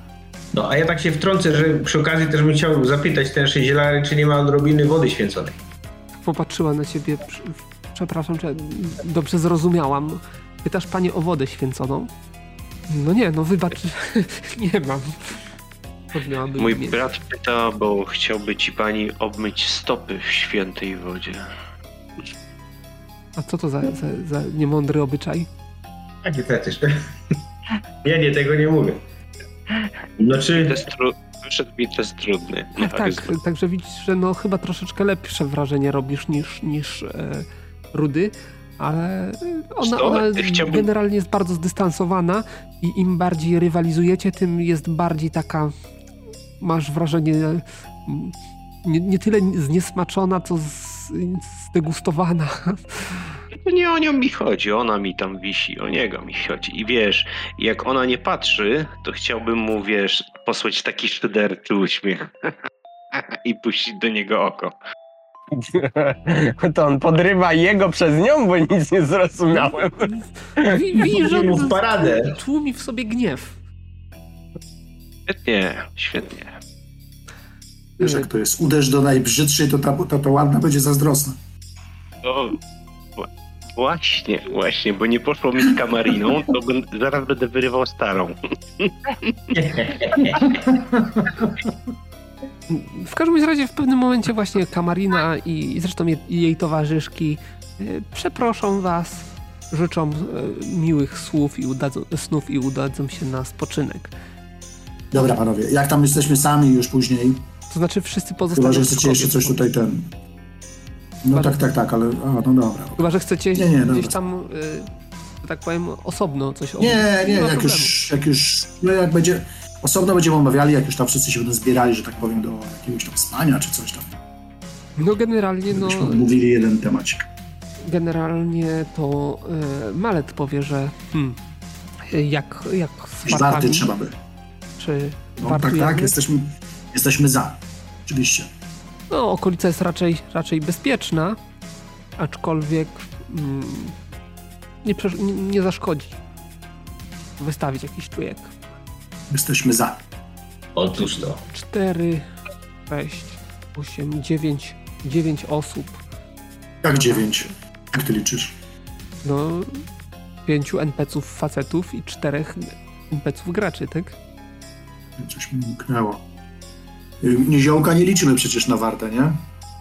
No a ja tak się wtrącę, że przy okazji też bym chciał zapytać ten zielary, czy nie ma odrobiny wody święconej. Popatrzyła na ciebie. Przepraszam, czy dobrze zrozumiałam. Pytasz panie o wodę święconą? No nie, no wybacz, [LAUGHS] nie mam. Mój mnie. brat pyta, bo chciałby ci pani obmyć stopy w świętej wodzie. A co to za, za, za niemądry obyczaj? A nie też. Ja nie, tego nie mówię. Znaczy, Test tru... Wyszedł mi test trudny. Tak, tak, także widzisz, że no chyba troszeczkę lepsze wrażenie robisz niż, niż e, Rudy, ale e, ona, ona Chciałbym- generalnie jest bardzo zdystansowana i im bardziej rywalizujecie, tym jest bardziej taka, masz wrażenie, mm, nie, nie tyle zniesmaczona, co z, zdegustowana. To nie o nią mi chodzi, ona mi tam wisi, o niego mi chodzi. I wiesz, jak ona nie patrzy, to chciałbym mu, wiesz, posłać taki szyderczy uśmiech. [LAUGHS] I puścić do niego oko. To on podrywa jego przez nią, bo nic nie zrozumiałem. Wi- Widzisz, że mu w paradę. tłumi w sobie gniew. Świetnie, świetnie. Wiesz jak to jest. Uderz do najbrzydszej, to ta, to, to ładna będzie zazdrosna. Właśnie, właśnie, bo nie poszło mi z kamariną, to ben, zaraz będę wyrywał starą. W każdym razie w pewnym momencie właśnie Kamarina i, i zresztą je, jej towarzyszki y, przeproszą was, życzą y, miłych słów i udadzą, snów i udadzą się na spoczynek. Dobra, panowie, jak tam jesteśmy sami już później, To znaczy wszyscy chyba, pozostają że chcecie jeszcze coś tutaj ten... No Chyba, tak, tak, tak, ale... A, no dobra. Chyba, że chcecie Nie, nie, gdzieś dobra. tam, y, tak powiem, osobno coś Nie, nie, ma jak już, jak już, no jak będzie, osobno będziemy omawiali, jak już tam wszyscy się będą zbierali, że tak powiem, do jakiegoś tam spania czy coś tam. No generalnie, no, Byśmy omówili jeden temacik. generalnie to y, Malet powie, że hmm, jak, jak z wartami, trzeba by. czy No tak, tak, jesteśmy, jesteśmy za. Oczywiście. No, okolica jest raczej, raczej bezpieczna, aczkolwiek mm, nie, nie, nie zaszkodzi wystawić jakiś czujek. Jesteśmy za. Otóż to. 4, 6, 8, 9, 9 osób. Jak dziewięć. Jak ty liczysz? No, pięciu NPC-ów facetów i czterech NPC-ów graczy, tak? Coś mi umknęło. Niziołka nie liczymy przecież na wartę, nie?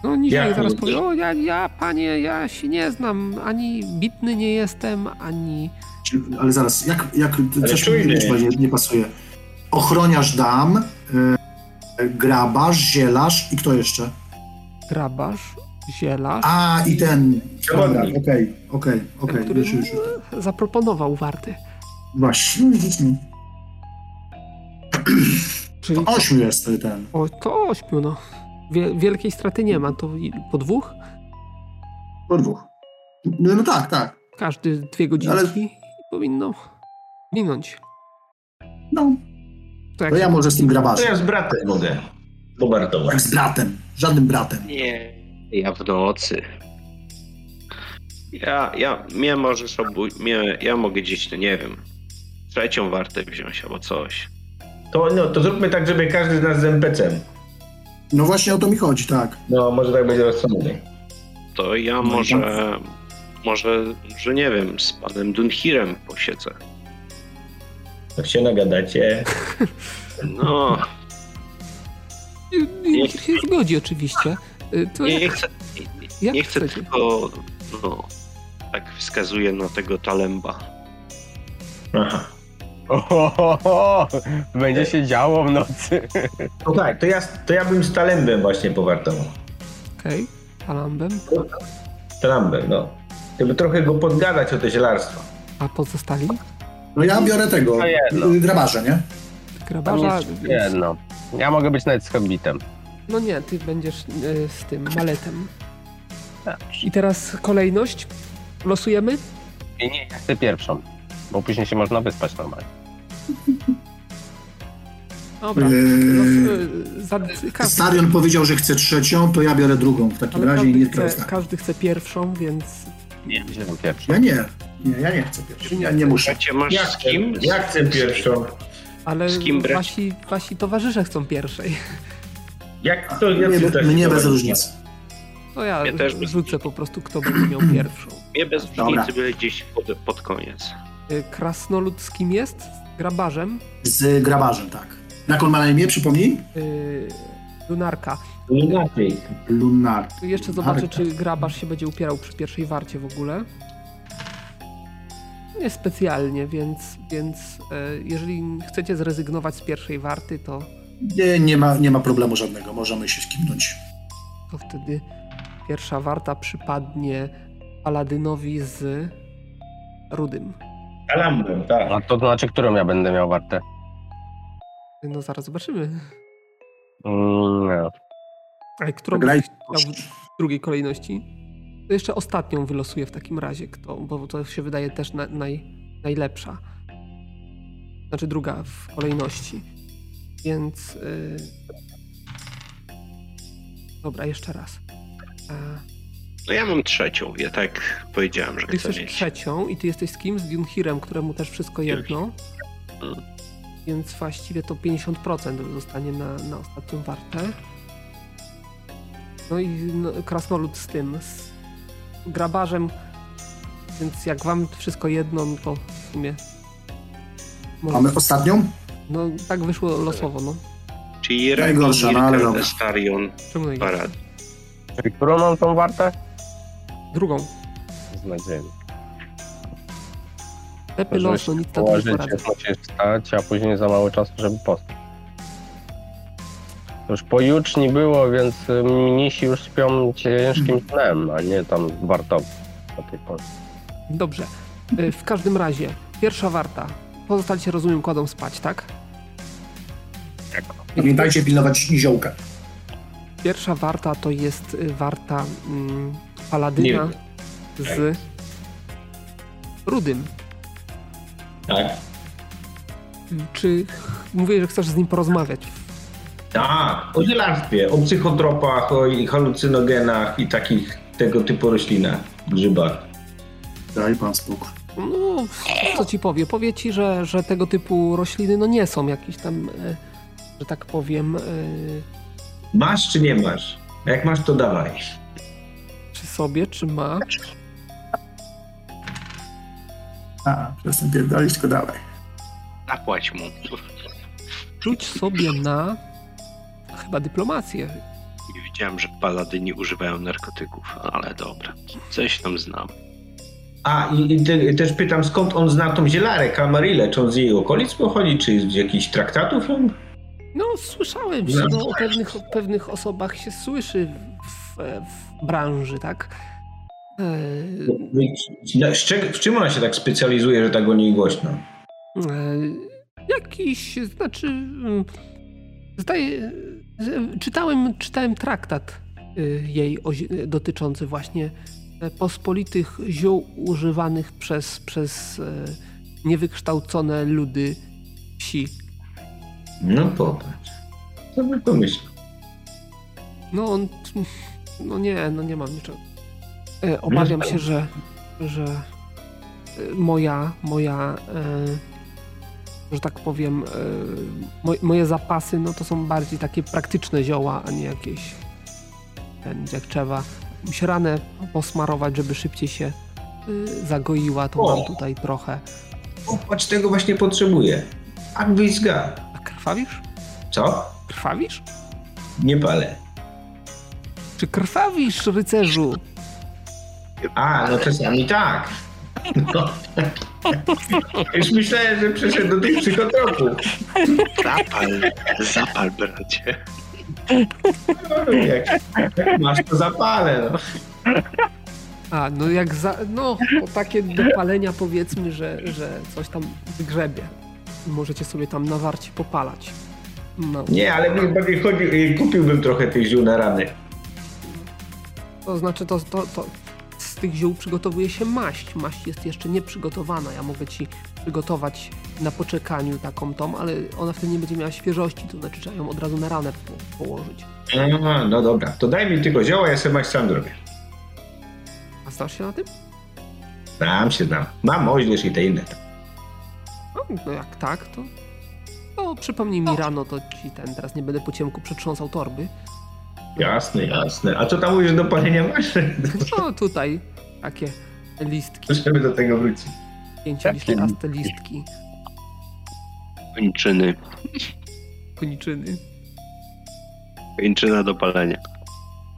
No Niziołek zaraz powie, o ja, ja, panie, ja się nie znam, ani bitny nie jestem, ani... Ale zaraz, jak, jak coś mi liczba nie, nie pasuje? Ochroniarz dam, y, grabarz, zielarz i kto jeszcze? grabarz, zielarz, A, i ten... Dobra, Okej, okej, okej, już. zaproponował warty. Właśnie. Czyli To ośmiu jest ten. o, to ośmiu, no. Wie, wielkiej straty nie ma, to po dwóch? Po dwóch. No, no tak, tak. Każdy dwie godzinki Ale- powinno minąć. No, To jak to ja może z tym To grabarzem. ja z bratem mogę pobartować. Jak z bratem. Żadnym bratem. Nie, ja w nocy. Ja, ja, mnie możesz obu... Mnie, ja mogę gdzieś, no nie wiem, trzecią wartę wziąć albo coś. To, no, to zróbmy tak, żeby każdy z nas z NPC-em. No właśnie o to mi chodzi, tak. No, może tak będzie rozsądniej. To ja No może, może, że nie wiem, z panem Dunhirem posiedzę. Jak się nagadacie. No, Nie- się zgodzi oczywiście. Y, To nie, jak, nie chcę, jak nie chcę tylko, no, tak wskazuję na tego Talemba. Aha. Ohohoho, będzie się działo w nocy. No tak, to ja, to ja bym z Talembem właśnie powartował. Okej, Alambem. Talembem, no. Żeby trochę go podgadać o te zielarstwo. A pozostali? No ja biorę tego. Jedno. y, Grabarza, nie? Grabarza, jedno. Ja mogę być nawet z hobbitem. No nie, ty będziesz y, z tym maletem. I teraz kolejność. Losujemy? I nie, ja chcę pierwszą. Bo później się można wyspać normalnie. Dobra. Eee, każdy, Starion powiedział, że chce trzecią, to ja biorę drugą w takim ale razie i nie chce, każdy chce pierwszą, więc Nie, wziąłem pierwszą. Ja nie. Nie, ja nie chcę pierwszą. Ja nie muszę. Masz Ja z chcę, kim? ja chcę pierwszą. ale Z kim brać? wasi, wasi towarzysze chcą pierwszej. Jak to ja Mnie, chcę mnie bez różnicy. To ja Ja też bez rzucę po prostu, kto będzie miał pierwszą. Nie bez różnicy, byle gdzieś pod, pod koniec. Y, Krasnolud z kim jest? Z grabarzem. Z grabarzem, tak. Jak on ma na imię, przypomnij? Y, Lunarka. Inaczej. Lunar. Jeszcze zobaczę, Lunarka. czy grabarz się będzie upierał przy pierwszej warcie w ogóle. Nie specjalnie, więc, więc y, jeżeli chcecie zrezygnować z pierwszej warty, to, Nie, nie, ma, nie ma problemu żadnego, możemy się skipnąć. to wtedy pierwsza warta przypadnie Paladynowi z Rudym. Talembem, tak. A to znaczy, którą ja będę miał wartę? No zaraz zobaczymy. Mm, nie. Ale którą Graj. w drugiej kolejności? To jeszcze ostatnią wylosuję w takim razie, kto, bo to się wydaje też na, naj, najlepsza. Znaczy druga w kolejności. Więc. Yy... Dobra, jeszcze raz. E, No ja mam trzecią, ja tak powiedziałem, że ty chcę jesteś mieć. trzecią i ty jesteś z kim? Z Dunhirem, któremu też wszystko jedno. Mm. Więc właściwie to 50% zostanie na, na ostatnią wartę. No i no, krasnolud z tym, z grabarzem. Więc jak wam wszystko jedno, no to w sumie. Może, Mamy ostatnią? no tak wyszło losowo, no. Czyli Najgorsza, no ale. Starion, Czemu nie? Parad. Czyli którą mam tą wartę? Drugą. Z nadzieją. Lepy Żeby los, się no nic to nie musisz wstać, a później za mało czasu, żeby postać. To Już pojuczni było, więc y, mnisi już śpią ciężkim snem, a nie tam warto o tej porze. Dobrze. Y, W każdym razie, pierwsza warta. Pozostali się, rozumiem, kładą spać, tak? Pamiętajcie pilnować niziołka. Pierwsza warta to jest y, warta mm, Paladyna z Rudym. Tak. Czy mówię, że chcesz z nim porozmawiać? Tak, o zielarstwie, o psychotropach, o i halucynogenach i takich tego typu roślinach, grzybach. Daj pan spokój. No, co ci powie? Powie ci, że, że tego typu rośliny no nie są jakieś tam, e, że tak powiem, e, Masz czy nie masz? Jak masz, to dawaj. Sobie, czy ma. A, przestań pierdolić, tylko dawaj. Zapłać mu. Rzuć sobie na chyba dyplomację. Nie wiedziałem, że paladyni używają narkotyków, ale dobra. Coś tam znam. A, i, i te, też pytam, skąd on zna tą zielarę, Kamarilę? Czy on z jej okolic pochodzi, czy z jakichś traktatów? No, słyszałem, że no, o pewnych, o pewnych osobach się słyszy w, w branży, tak? E, Z czego, czym ona się tak specjalizuje, że tak o niej głośno? e, jakiś, znaczy, mm, zdaje, czytałem, czytałem traktat jej dotyczący właśnie e, pospolitych ziół używanych przez, przez e, niewykształcone ludy wsi. No popatrz. Co by pomyślał? No on, no nie, no nie mam niczego. E, obawiam się, że, że e, moja, moja, e, że tak powiem, moj, moje zapasy, no to są bardziej takie praktyczne zioła, a nie jakieś, ten, jak trzeba ranę posmarować, żeby szybciej się zagoiła, to O! mam tutaj trochę. Popatrz, tego właśnie potrzebuję. Agwiska. A krwawisz? Co? Krwawisz? Nie palę. Czy krwawisz, rycerzu? A, no czasami tak. No. Już myślałem, że przeszedł do tych psychotropów. Zapal, zapal, bracie. No, jak, jak masz, to zapalę. No. A, no jak za, no, takie dopalenia powiedzmy, że, że coś tam wygrzebie. Możecie sobie tam na warcie popalać. No, Nie, ale bardziej chodzi, kupiłbym trochę tych ziół na rany. To znaczy to, to, to z tych ziół przygotowuje się maść. Maść jest jeszcze nieprzygotowana. Ja mogę ci przygotować na poczekaniu taką tą, ale ona wtedy nie będzie miała świeżości, to znaczy trzeba ją od razu na ranę po, położyć. No dobra, to daj mi tylko zioła, ja sobie maść sam zrobię. A znasz się na tym? Znam się znam. Mam oździerz i te inne. No, no jak tak, to, to przypomnij mi rano, to ci ten, teraz nie będę po ciemku przetrząsał torby. Jasne, jasne. A co tam mówisz do palenia masz? No tutaj takie listki, Żeby do tego wrócić. pięciolistraste listki, Kończyny. koniczyny. Kończyna do palenia.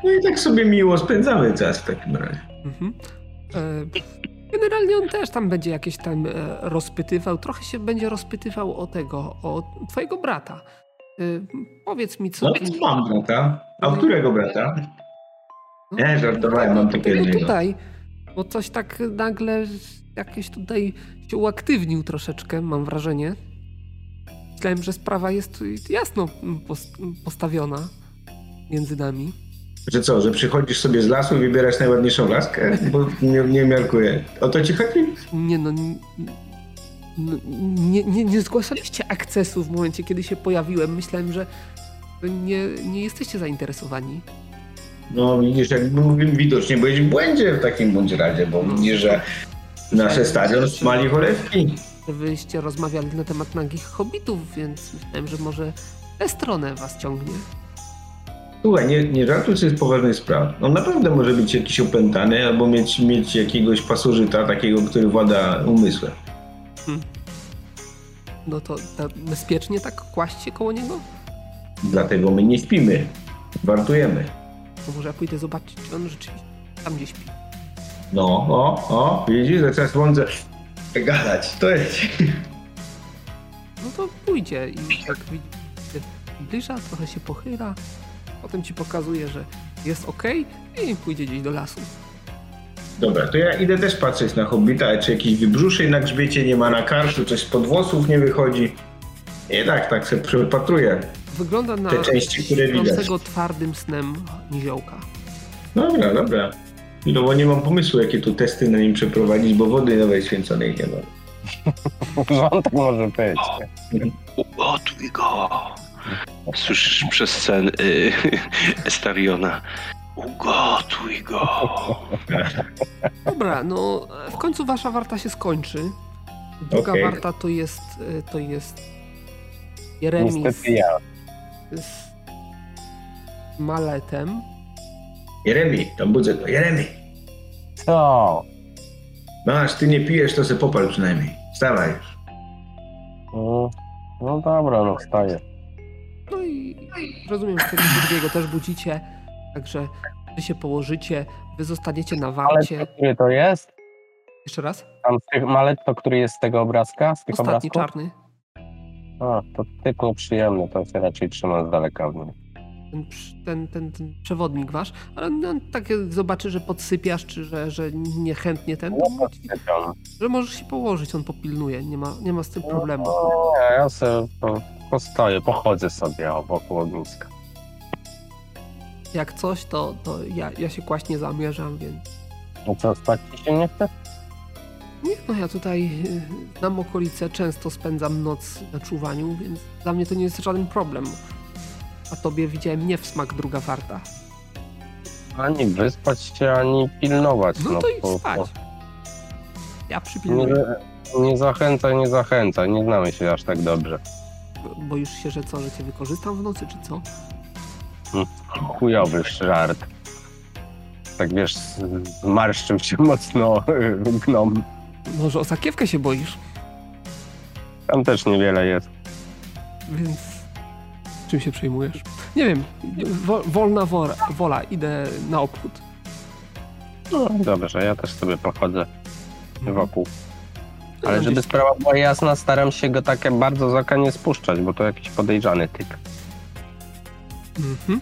No i tak sobie miło spędzamy czas w takim razie. Mhm. E, Generalnie on też tam będzie jakieś tam e, rozpytywał, trochę się będzie rozpytywał o tego, o twojego brata. E, Powiedz mi, co No mam brata. A którego brata? No, Nie, żartowałem, mam takiego jednego. tutaj, bo coś tak nagle jakieś tutaj się uaktywnił troszeczkę, mam wrażenie. Myślałem, że sprawa jest jasno pos- postawiona między nami. Że co, że przychodzisz sobie z lasu i wybierasz najładniejszą laskę? Bo nie, nie miarkuję. O to ci chodzi? Nie no, nie, nie, nie zgłaszaliście akcesu w momencie, kiedy się pojawiłem. Myślałem, że nie, nie jesteście zainteresowani. No widzisz, jak widocznie byłeś w błędzie w takim bądź razie, bo No. widzisz, że nasze stadion smali cholewki. Wyście rozmawiali na temat nagich hobbitów, więc myślałem, że może tę stronę was ciągnie. Słuchaj, nie, nie żartuj sobie z poważnej sprawy. On naprawdę może być jakiś opętany albo mieć, mieć jakiegoś pasożyta takiego, który włada umysłem. No to tak bezpiecznie tak kłaść się koło niego? Dlatego my nie śpimy. Wartujemy. To może ja pójdę zobaczyć, czy on rzeczywiście tam gdzie śpi. No, o, o, widzisz, że teraz słońce gadać. To jest. No to pójdzie i jak widzi, się zbliża, trochę się pochyla, potem ci pokazuje, że jest ok i pójdzie gdzieś do lasu. Dobra, to ja idę też patrzeć na hobbita, czy jakiś wybrzuszej na grzbiecie nie ma na karszu, coś spod włosów nie wychodzi. I tak, tak sobie przypatruję. Wygląda na Te części, które widać. twardym snem niziołka. Dobra, dobra. No bo nie mam pomysłu, jakie tu testy na nim przeprowadzić, bo wody nowej święconej nie ma. Rząd [LAUGHS] może być. Ugotuj go. Słyszysz przez sen y, [LAUGHS] Estariona. Ugotuj go. [LAUGHS] Dobra, no w końcu wasza warta się skończy. Druga Okej. warta to jest, y, to jest Jeremi z, Niestety ja. z Maletem. Jeremi, tam budzę go. Jeremi! Co? Masz, ty nie pijesz, to se popal przynajmniej. Wstawaj już. No, no dobra, no wstaję. No i rozumiem, że tego drugiego też budzicie, także wy się położycie, wy zostaniecie na warcie. to, który to jest? Jeszcze raz? Tam tych malet, to który jest z tego obrazka? Z tych Ostatni obrazków? czarny. A, to typ nieprzyjemny, to się raczej trzymam z daleka od mnie. Ten, ten, ten, ten przewodnik wasz, ale no, tak jak zobaczy, że podsypiasz, czy że, że niechętnie ten, to mówi ci, że możesz się położyć, on popilnuje, nie ma, nie ma z tym problemu. No, nie, ja sobie po, postoję, pochodzę sobie o, wokół ogniska. Jak coś, to, to ja, ja się kłaść nie zamierzam, więc No co, spać ci się nie chce? nie, no ja tutaj y, znam okolice, często spędzam noc na czuwaniu, więc dla mnie to nie jest żaden problem. A tobie widziałem nie w smak druga warta. Ani wyspać się, ani pilnować. No to idź po- spać. po- Ja Nie, przypilnuję, nie zachęcaj, nie zachęcaj, nie znamy się aż tak dobrze. bo- boisz się, że co, że cię wykorzystam w nocy, czy co? Chujowy żart. Tak wiesz, zmarszczył się mocno gnom. Może o sakiewkę się boisz? Tam też niewiele jest. Więc czym się przejmujesz? Nie wiem, wo, wolna wora, wola, idę na obchód. No dobrze, ja też sobie pochodzę wokół. Ale No, żeby gdzieś- sprawa była jasna, staram się go tak bardzo z oka nie spuszczać, bo to jakiś podejrzany typ. Mhm.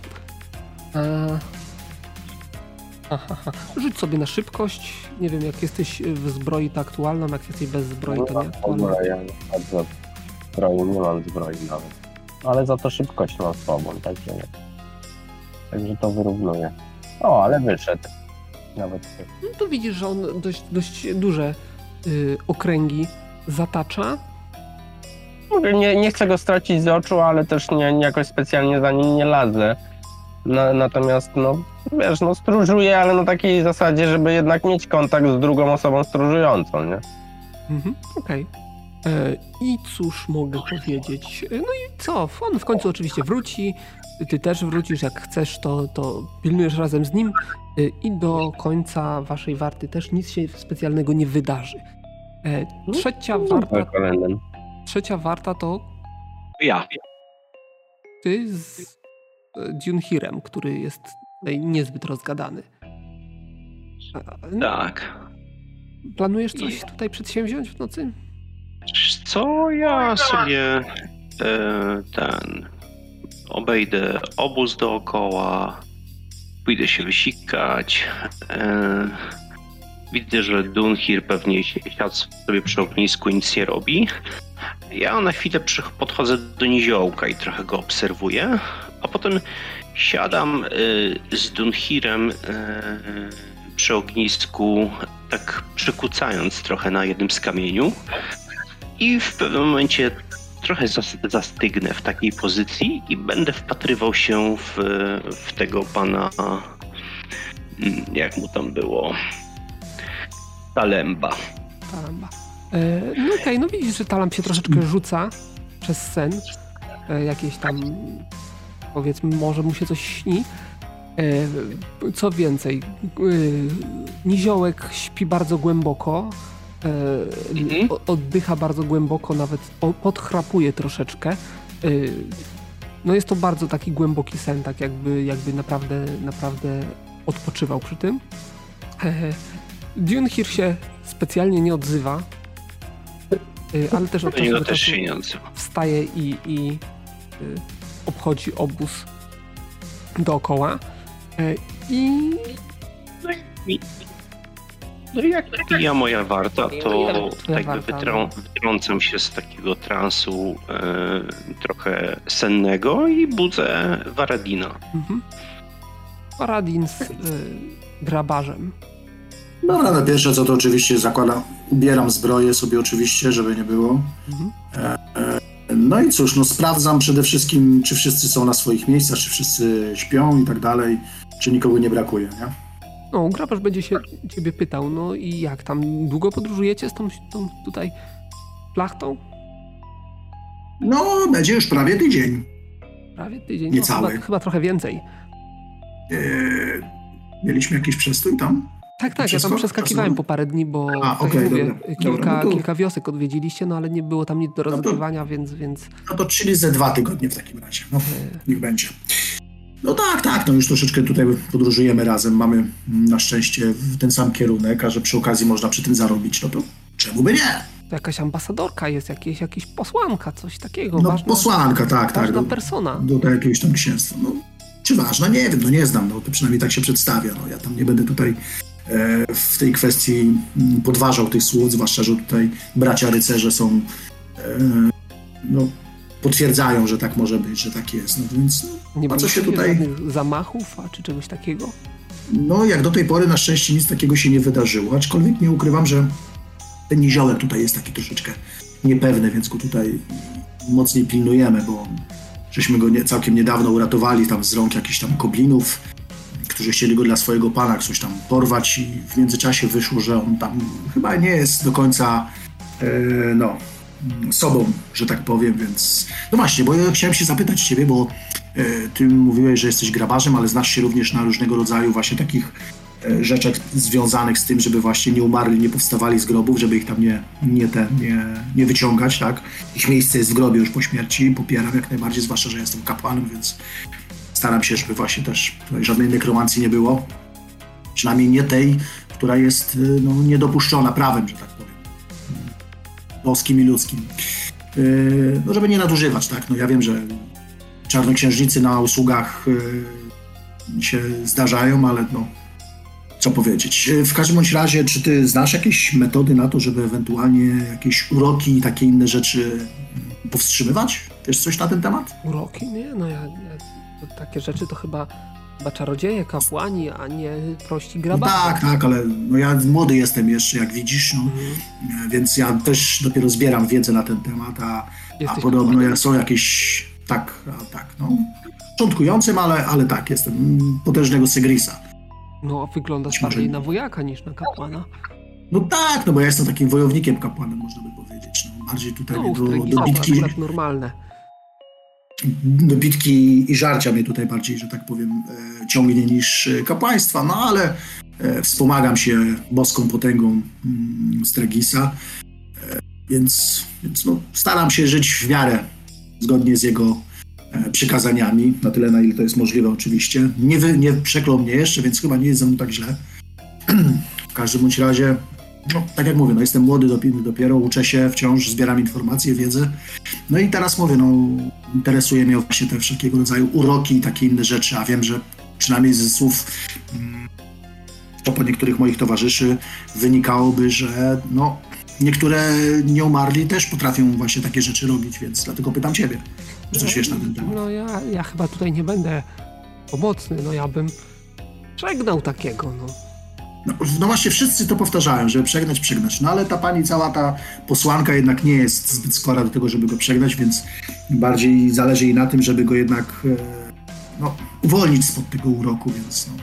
E... Aha, aha. Rzuć sobie na szybkość. Nie wiem, jak jesteś w zbroi, to aktualną, jak jesteś bez zbroi, to nie aktualną. Dobra, ja bardzo zbroi, nie mam zbroi nawet. Ale za to szybkość mam słabą, także nie. Także to wyrównuje. O, ale wyszedł. Nawet No to widzisz, że on dość, dość duże y, okręgi zatacza. Nie, nie chcę go stracić z oczu, ale też nie, nie jakoś specjalnie za nim nie ladzę. Na, natomiast, no, wiesz, no stróżuję, ale na takiej zasadzie, żeby jednak mieć kontakt z drugą osobą stróżującą, nie? Mhm, okej. E, I cóż mogę powiedzieć? No i co? On w końcu oczywiście wróci. Ty też wrócisz, jak chcesz, to, to pilnujesz razem z nim. E, I do końca waszej warty też nic się specjalnego nie wydarzy. E, Trzecia warta. Trzecia warta to Ja. ty z e, Dunhirem, który jest niezbyt rozgadany. Tak. Planujesz coś tutaj przedsięwziąć w nocy? Co ja sobie e, ten obejdę obóz dookoła, pójdę się wysikać. E, widzę, że Dunhir pewnie siadł sobie przy ognisku i nic nie robi. Ja na chwilę podchodzę do niziołka i trochę go obserwuję, a potem siadam e, z Dunhirem e, przy ognisku, tak przykucając trochę na jednym z kamieniu. I w pewnym momencie trochę zas- zastygnę w takiej pozycji i będę wpatrywał się w, w tego pana. mm, Jak mu tam było? Talemba. Talamba. E, no okej, no widzisz, że Talamb się troszeczkę rzuca przez sen. E, jakieś tam, powiedzmy, może mu się coś śni. E, co więcej, e, Niziołek śpi bardzo głęboko. E, Mhm. oddycha bardzo głęboko, nawet podchrapuje troszeczkę. E, no jest to bardzo taki głęboki sen, tak jakby, jakby naprawdę, naprawdę odpoczywał przy tym. Dunhir się specjalnie nie odzywa, y, ale też od Do czasu niego do czasu się nie odzywa. wstaje i, i y, obchodzi obóz dookoła. Y, I I- No i jak ja moja warta, to Twoja jakby warta, wytrą, wytrącam się z takiego transu e, trochę sennego i budzę Waradina. mhm. Z y, grabarzem. Dobra, na pierwsze co to oczywiście zakładam, ubieram zbroję sobie oczywiście, żeby nie było. Mhm. No i cóż, no sprawdzam przede wszystkim, czy wszyscy są na swoich miejscach, czy wszyscy śpią i tak dalej, czy nikogo nie brakuje, nie? No, grabarz będzie się ciebie pytał, no i jak tam, długo podróżujecie z tą, tą tutaj plachtą? No, będzie już prawie tydzień. Prawie tydzień, Niecały. no, chyba, chyba trochę więcej. Eee, mieliśmy jakiś przestój tam? Tak, tak, ja tam przeskakiwałem po parę dni, bo A, jak mówię, dobra. kilka, Dobra, no to- kilka wiosek odwiedziliście, no ale nie było tam nic do to- rozgrywania, więc, więc No to czyli ze dwa tygodnie w takim razie. No, niech będzie. No tak, tak, no już troszeczkę tutaj podróżujemy razem, mamy na szczęście ten sam kierunek, a że przy okazji można przy tym zarobić, no to czemu by nie? to jakaś ambasadorka jest, jakieś, jakiś posłanka, coś takiego. No ważna, posłanka, tak, tak. ważna Do, persona. do, do jakiegoś tam księstwa. No, czy ważna? Nie wiem, no nie znam, no to przynajmniej tak się przedstawia. No, ja tam nie będę tutaj e, w tej kwestii podważał tych słów, zwłaszcza, że tutaj bracia rycerze są, e, no, potwierdzają, że tak może być, że tak jest. No więc no, Nie co się tutaj... zamachów, a czy czegoś takiego? No, jak do tej pory na szczęście nic takiego się nie wydarzyło, aczkolwiek nie ukrywam, że ten niziołek tutaj jest taki troszeczkę niepewny, więc go tutaj mocniej pilnujemy, bo żeśmy go nie, całkiem niedawno uratowali tam z rąk jakichś tam koblinów, którzy chcieli go dla swojego pana coś tam porwać i w międzyczasie wyszło, że on tam chyba nie jest do końca e, no, sobą, że tak powiem, więc no właśnie, bo ja chciałem się zapytać ciebie, bo e, ty mówiłeś, że jesteś grabarzem, ale znasz się również na różnego rodzaju właśnie takich e, rzeczach związanych z tym, żeby właśnie nie umarli, nie powstawali z grobów, żeby ich tam nie, nie, te, nie, nie wyciągać, tak? Ich miejsce jest w grobie już po śmierci, popieram jak najbardziej, zwłaszcza, że jestem kapłanem, więc staram się, żeby właśnie też żadnej nekromancji nie było. Przynajmniej nie tej, która jest y, no, niedopuszczona prawem, że tak powiem. Boskim i ludzkim. Yy, No, żeby nie nadużywać, tak? No ja wiem, że czarnoksiężnicy na usługach się zdarzają, ale no, co powiedzieć. W każdym bądź razie, czy ty znasz jakieś metody na to, żeby ewentualnie jakieś uroki i takie inne rzeczy powstrzymywać? Wiesz coś na ten temat? Uroki? Nie, no ja, ja takie rzeczy to chyba, chyba czarodzieje, kapłani, a nie prości No grabarze. tak, tak, ale no ja młody jestem jeszcze, jak widzisz, no, e, więc ja też dopiero zbieram wiedzę na ten temat, a, a podobno kapłanem? ja- są jakieś, tak, tak, no, początkującym, ale, ale tak, jestem mm, potężnego Segrisa. No, a wyglądasz może bardziej na wojaka niż na kapłana. No tak, no bo ja jestem takim wojownikiem kapłanem, można by powiedzieć, no, bardziej tutaj No, do, do bitki, normalne. Do bitki i żarcia mnie tutaj bardziej, że tak powiem, e, ciągnie niż e, kapłaństwa, no ale e, wspomagam się boską potęgą mm, Stregisa, więc, więc no, staram się żyć w miarę zgodnie z jego przykazaniami, na tyle na ile to jest możliwe oczywiście. Nie, wy, nie przeklął mnie jeszcze, więc chyba nie jest ze mną tak źle. [CLEARS THROAT] w każdym bądź razie, no, tak jak mówię, no, jestem młody dopiero, dopiero, uczę się wciąż, zbieram informacje, wiedzę. No i teraz mówię, no, interesuje mnie właśnie te wszelkiego rodzaju uroki i takie inne rzeczy, a wiem, że przynajmniej ze słów mm, to po niektórych moich towarzyszy wynikałoby, że no, niektóre nie umarli też potrafią właśnie takie rzeczy robić, więc dlatego pytam ciebie, czy coś wiesz na ten temat. No ja, ja chyba tutaj nie będę pomocny, no ja bym przegnał takiego, no. No, no właśnie wszyscy to powtarzają, żeby przegnać, przegnać, no ale ta pani, cała ta posłanka jednak nie jest zbyt skora do tego, żeby go przegnać, więc bardziej zależy jej na tym, żeby go jednak e, no, uwolnić spod tego uroku, więc no,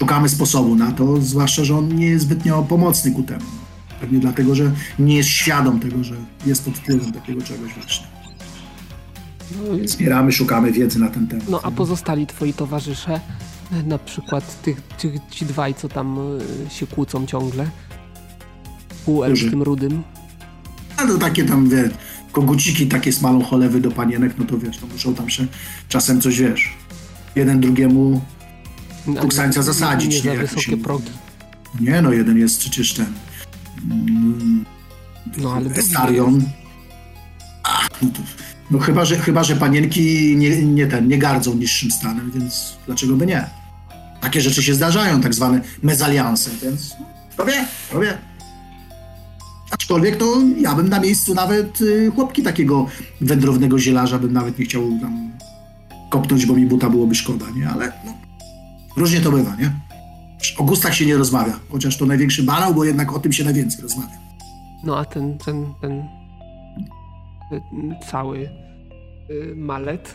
szukamy sposobu na to, zwłaszcza, że on nie jest zbytnio pomocny ku temu. Pewnie dlatego, że nie jest świadom tego, że jest pod wpływem takiego czegoś właśnie. No, Zbieramy, szukamy wiedzy na ten temat. no a pozostali twoi towarzysze, na przykład tych, tych, ci dwaj, co tam y, się kłócą ciągle, półelf Którzy? tym rudym, A to takie tam, wie, koguciki takie smalą cholewy do panienek, no to wiesz, to muszą tam się czasem coś, wiesz, jeden drugiemu, Kuksańca nie- zasadzić, Nie za nie, jak wysokie progi. nie no, jeden jest przecież ten, mm, No ale Estarion. Ach, no, to, no chyba, że, chyba, że panienki nie, nie, ten, nie gardzą niższym stanem, więc dlaczego by nie? Takie rzeczy się zdarzają, tak zwane mezalianse, więc kto wie. Aczkolwiek to ja bym na miejscu nawet y, chłopki takiego wędrownego zielarza bym nawet nie chciał tam kopnąć, bo mi buta byłoby szkoda, nie? Ale no, różnie to bywa, nie? O gustach się nie rozmawia, chociaż to największy banał, bo jednak o tym się najwięcej rozmawia. No a ten, ten, ten y, cały y, malet,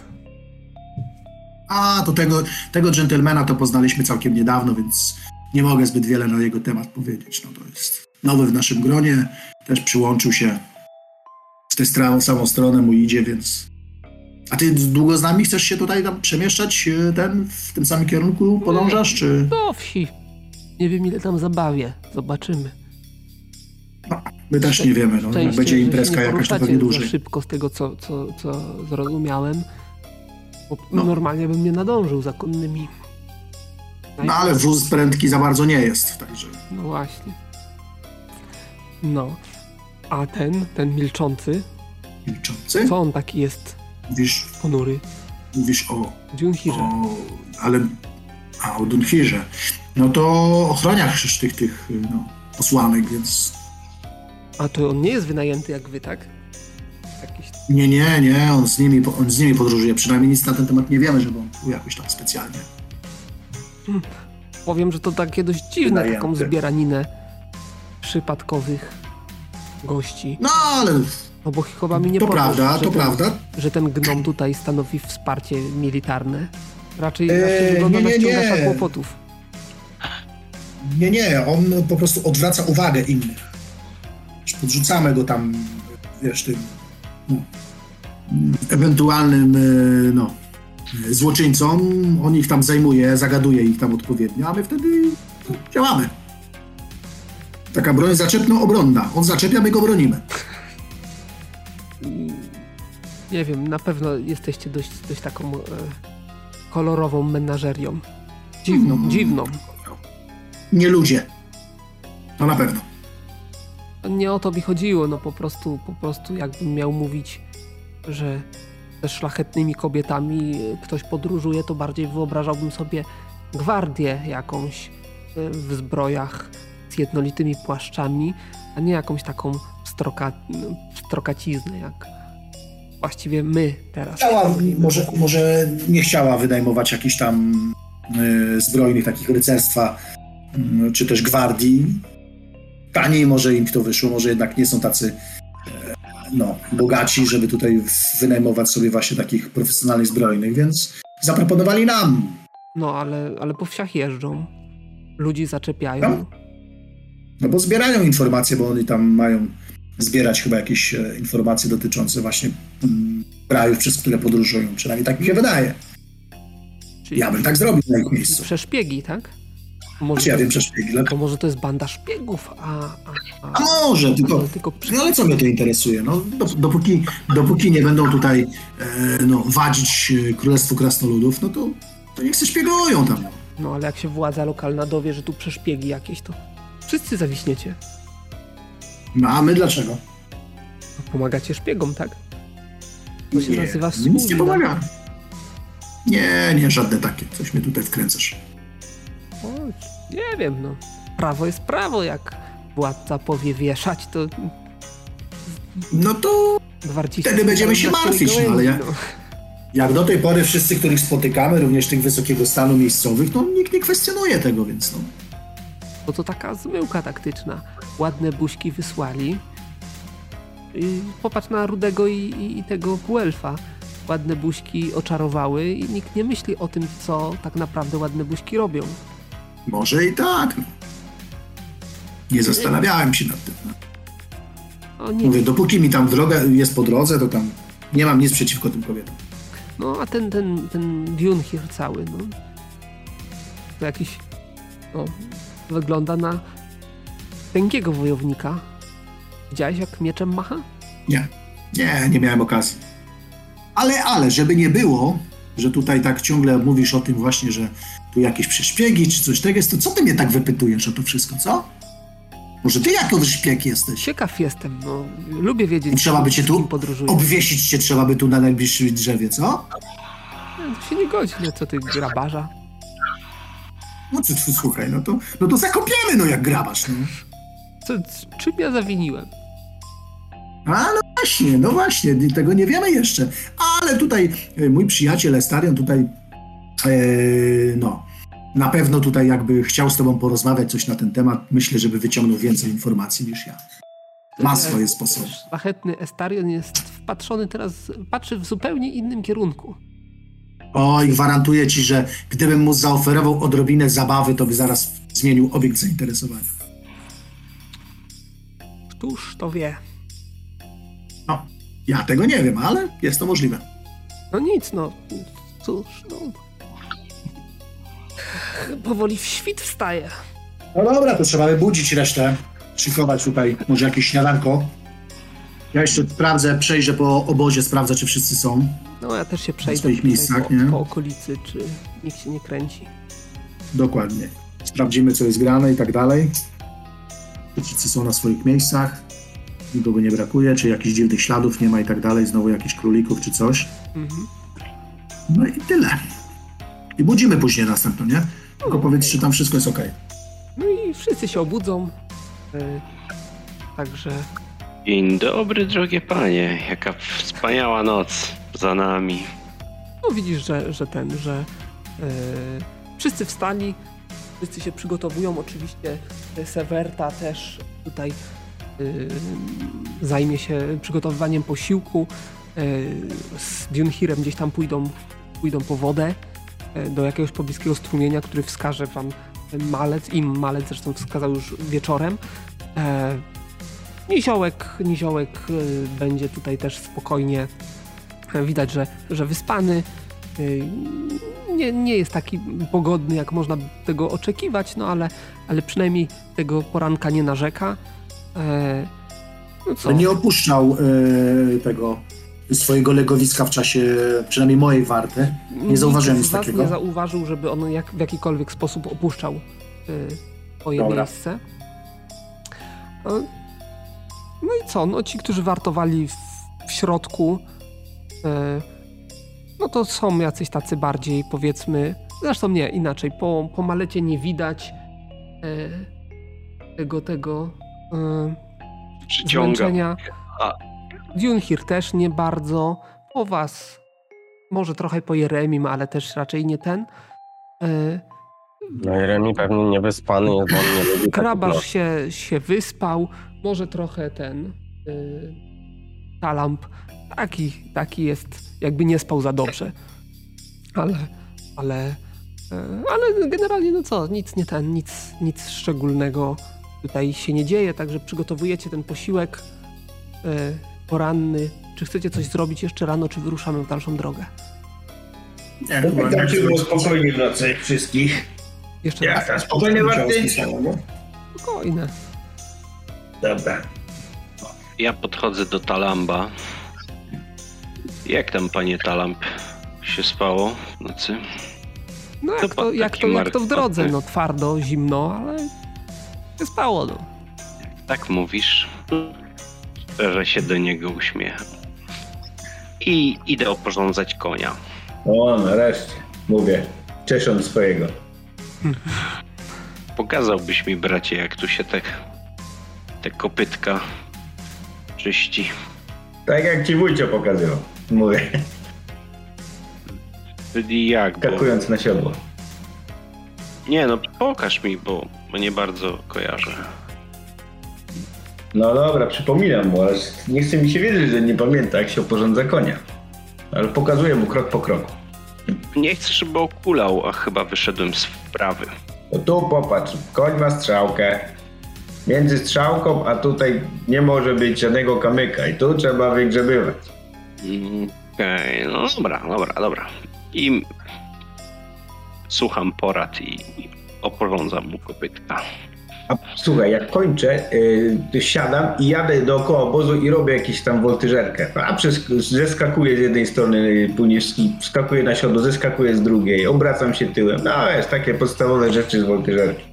A, to tego, tego dżentelmena to poznaliśmy całkiem niedawno, więc nie mogę zbyt wiele na jego temat powiedzieć. No to jest nowy w naszym gronie, też przyłączył się w tę stra- samą stronę mu idzie, więc... A ty długo z nami chcesz się tutaj tam przemieszczać, e, ten, w tym samym kierunku podążasz, czy... do wsi. Nie wiem ile tam zabawię. Zobaczymy. My też nie wiemy, no. Jak będzie imprezka jakaś, to pewnie dłużej. szybko z tego, co, co, co zrozumiałem. Bo No. normalnie bym nie nadążył za konnymi. No ale wóz prędki za bardzo nie jest, także... No właśnie. No. A ten, ten milczący, Milczący? co on taki jest Mówisz, ponury? mówisz o, Dziunhirze. o... Ale... A, o Dunhirze. No to ochroniach przecież tych, tych no, posłanek, więc... A to on nie jest wynajęty jak wy, tak? Nie, nie, nie, on z nimi, on z nimi podróżuje. Przynajmniej nic na ten temat nie wiemy, żeby on był jakoś tam specjalnie. Powiem, że to takie dość dziwne, Wynajęty. taką zbieraninę przypadkowych gości. No, ale No bo chyba mi nie to prawda, to ten, prawda. Że ten gnom tutaj stanowi wsparcie militarne. Raczej, Eee, raczej wygląda nie, na nie, nie. kłopotów. Nie, nie, on po prostu odwraca uwagę innych. Podrzucamy go tam, wiesz, tym no, ewentualnym e, no, złoczyńcom. On ich tam zajmuje, zagaduje ich tam odpowiednio, a my wtedy no, działamy. Taka broń zaczepno-obronna. On zaczepia, my go bronimy. Nie wiem, na pewno jesteście dość, dość taką e, kolorową menażerią. Dziwną, Mm. dziwną. Nie ludzie. To na pewno. Nie o to mi chodziło, no po prostu, po prostu jakbym miał mówić, że ze szlachetnymi kobietami e, ktoś podróżuje, to bardziej wyobrażałbym sobie gwardię jakąś e, w zbrojach z jednolitymi płaszczami, a nie jakąś taką stroka, strokaciznę, jak właściwie my teraz. Chciała, może, może nie chciała wynajmować jakichś tam e, zbrojnych takich rycerstwa, mm, czy też gwardii. Taniej może im to wyszło, może jednak nie są tacy e, no, bogaci, żeby tutaj wynajmować sobie właśnie takich profesjonalnych zbrojnych, więc zaproponowali nam. No, ale, ale po wsiach jeżdżą. Ludzi zaczepiają. No. No bo zbierają informacje, bo oni tam mają zbierać chyba jakieś e, informacje dotyczące właśnie mm, krajów, przez które podróżują. Przynajmniej tak mi się wydaje. Czyli Ja bym tak zrobił na ich miejscu. przeszpiegi, tak? Może Czy ja to, wiem to może to jest banda szpiegów, a... a, a, A może, tylko, tylko przy... no ale co mnie to interesuje? No, dop- dopóki, dopóki nie będą tutaj e, no, wadzić e, Królestwu Krasnoludów, no to, to niech się szpiegują tam. No. Ale jak się władza lokalna dowie, że tu przeszpiegi jakieś, to wszyscy zawiśniecie. no a my dlaczego? Pomagacie szpiegom, tak? To się Nie, nazywa Nic nie pomaga. Nie, nie, żadne takie. Coś mnie tutaj wkręcasz. Nie wiem, no. Prawo jest prawo, jak władca powie wieszać, to No to. Wtedy będziemy się martwić, no, ale gałęzi, ja- no. jak do tej pory wszyscy, których spotykamy, również tych wysokiego stanu miejscowych, no nikt nie kwestionuje tego, więc no. Bo to taka zmyłka taktyczna. Ładne buźki wysłali. I popatrz na Rudego i, i, i tego Guelfa. Ładne buźki oczarowały i nikt nie myśli o tym, co tak naprawdę ładne buźki robią. Może i tak. No. Nie zastanawiałem się nad tym. Mówię, dopóki mi tam droga jest po drodze, to tam nie mam nic przeciwko tym kobietom. no a ten, ten, ten Dunhir cały, no. To jakiś, no, wygląda na tęgiego wojownika. Widziałeś jak mieczem macha? Nie, nie, nie miałem okazji. Ale, ale, żeby nie było, że tutaj tak ciągle mówisz o tym właśnie, że tu jakieś przeszpiegi czy coś tego jest, to co ty mnie tak wypytujesz o to wszystko, co? Może ty jako szpieg jesteś? Ciekaw jestem, no. Lubię wiedzieć, I trzeba by cię tu podróżuję. Obwiesić cię trzeba by tu na najbliższym drzewie, co? Nie, To się nie godzi, no co ty, grabarza? No co, co, słuchaj, no to, no to zakopiemy, no jak grabasz, no. Co, czym ja zawiniłem? A, no właśnie, no właśnie, tego nie wiemy jeszcze. Ale tutaj e, mój przyjaciel Estarion tutaj, no, na pewno tutaj jakby chciał z tobą porozmawiać coś na ten temat. Myślę, żeby wyciągnął więcej informacji niż ja. Ma swoje sposoby. Szlachetny Estarion jest wpatrzony teraz, patrzy w zupełnie innym kierunku. Oj, gwarantuję ci, że gdybym mu zaoferował odrobinę zabawy, to by zaraz zmienił obiekt zainteresowania. Któż to wie? No, ja tego nie wiem, ale jest to możliwe. No nic, no. Cóż, no. Powoli w świt wstaje. No dobra, to trzeba wybudzić resztę. Szykować tutaj może jakieś śniadanko. Ja jeszcze sprawdzę, przejrzę po obozie, sprawdzę, czy wszyscy są. No ja też się przejdę swoich tutaj miejscach, po, nie? po okolicy, czy nikt się nie kręci. Dokładnie. Sprawdzimy, co jest grane i tak dalej. Czy wszyscy są na swoich miejscach. Nikogo nie brakuje, czy jakichś dziwnych śladów nie ma i tak dalej. Znowu jakichś królików czy coś. Mhm. No i tyle. I budzimy później następno, nie? Tylko No, powiedz, okej. czy tam wszystko jest ok. No i wszyscy się obudzą. Y, Także Dzień dobry, drogie panie. Jaka wspaniała noc za nami. no widzisz, że, że ten, że y, wszyscy wstali, wszyscy się przygotowują. Oczywiście y, Sewerta też tutaj y, zajmie się przygotowywaniem posiłku. Z Dunhirem gdzieś tam pójdą, pójdą po wodę do jakiegoś pobliskiego strumienia, który wskaże wam malec, im malec zresztą wskazał już wieczorem. E, Niziołek, Niziołek y, będzie tutaj też spokojnie e, widać, że, że wyspany. Y, Nie, nie jest taki pogodny, jak można tego oczekiwać, no ale, ale przynajmniej tego poranka nie narzeka. E, No nie opuszczał e, tego swojego legowiska w czasie przynajmniej mojej warty. Nie zauważyłem nic takiego. nie zauważył, żeby on jak, w jakikolwiek sposób opuszczał y, swoje Dobra. miejsce. E, No i co? No ci, którzy wartowali w, w środku, e, no to są jacyś tacy bardziej, powiedzmy, zresztą nie, inaczej, po, po malecie nie widać e, tego, tego e, Przyciąga. zmęczenia. A. Dunhir też nie bardzo. Po was może trochę po Jeremim, ale też raczej nie ten. E, No i Remi pewnie niewyspany jest, bo on nie lubi Krabasz nocy. się, się wyspał, może trochę ten y, Talamp taki, taki jest, jakby nie spał za dobrze. Ale, ale, y, ale generalnie no co, nic nie ten, nic, nic szczególnego tutaj się nie dzieje, także przygotowujecie ten posiłek y, poranny. Czy chcecie coś zrobić jeszcze rano, czy wyruszamy w dalszą drogę? Nie, No chyba tak się było spokojnie w nocy wszystkich. Jeszcze Jak raz. tam, spokojnie warty? Spokojne. Dobra. Ja podchodzę do Talamba. Jak tam, panie Talamb, się spało w nocy? No To jak to, pan jak to, jak to w drodze, no twardo, zimno, ale się spało, no. Tak mówisz? Szczerze się do niego uśmiecham. I idę oporządzać konia. O, nareszcie. Mówię, ciesząc swojego. Pokazałbyś mi, bracie, jak tu się te, te kopytka czyści. Tak jak ci wujcio pokazywał. Mówię, Czyli jak, bo... skakując na siodło. Nie no, pokaż mi, bo, bo nie bardzo kojarzę. No dobra, przypominam mu, ale nie chce mi się wierzyć, że nie pamięta, jak się oporządza konia. Ale pokazuję mu krok po kroku. Nie chcę, żeby okulał, a chyba wyszedłem z wprawy. No tu popatrz, koń ma strzałkę. Między strzałką, a tutaj nie może być żadnego kamyka i tu trzeba wygrzebywać. Mm, Okej, no dobra, dobra, dobra. I słucham porad i, i oporządzam mu kopytka. A słuchaj, jak kończę, yy, to siadam i jadę dookoła obozu i robię jakąś tam woltyżerkę. A przez, zeskakuję z jednej strony, później sk- wskakuję na siodło, zeskakuję z drugiej, obracam się tyłem. No jest takie podstawowe rzeczy z woltyżerki.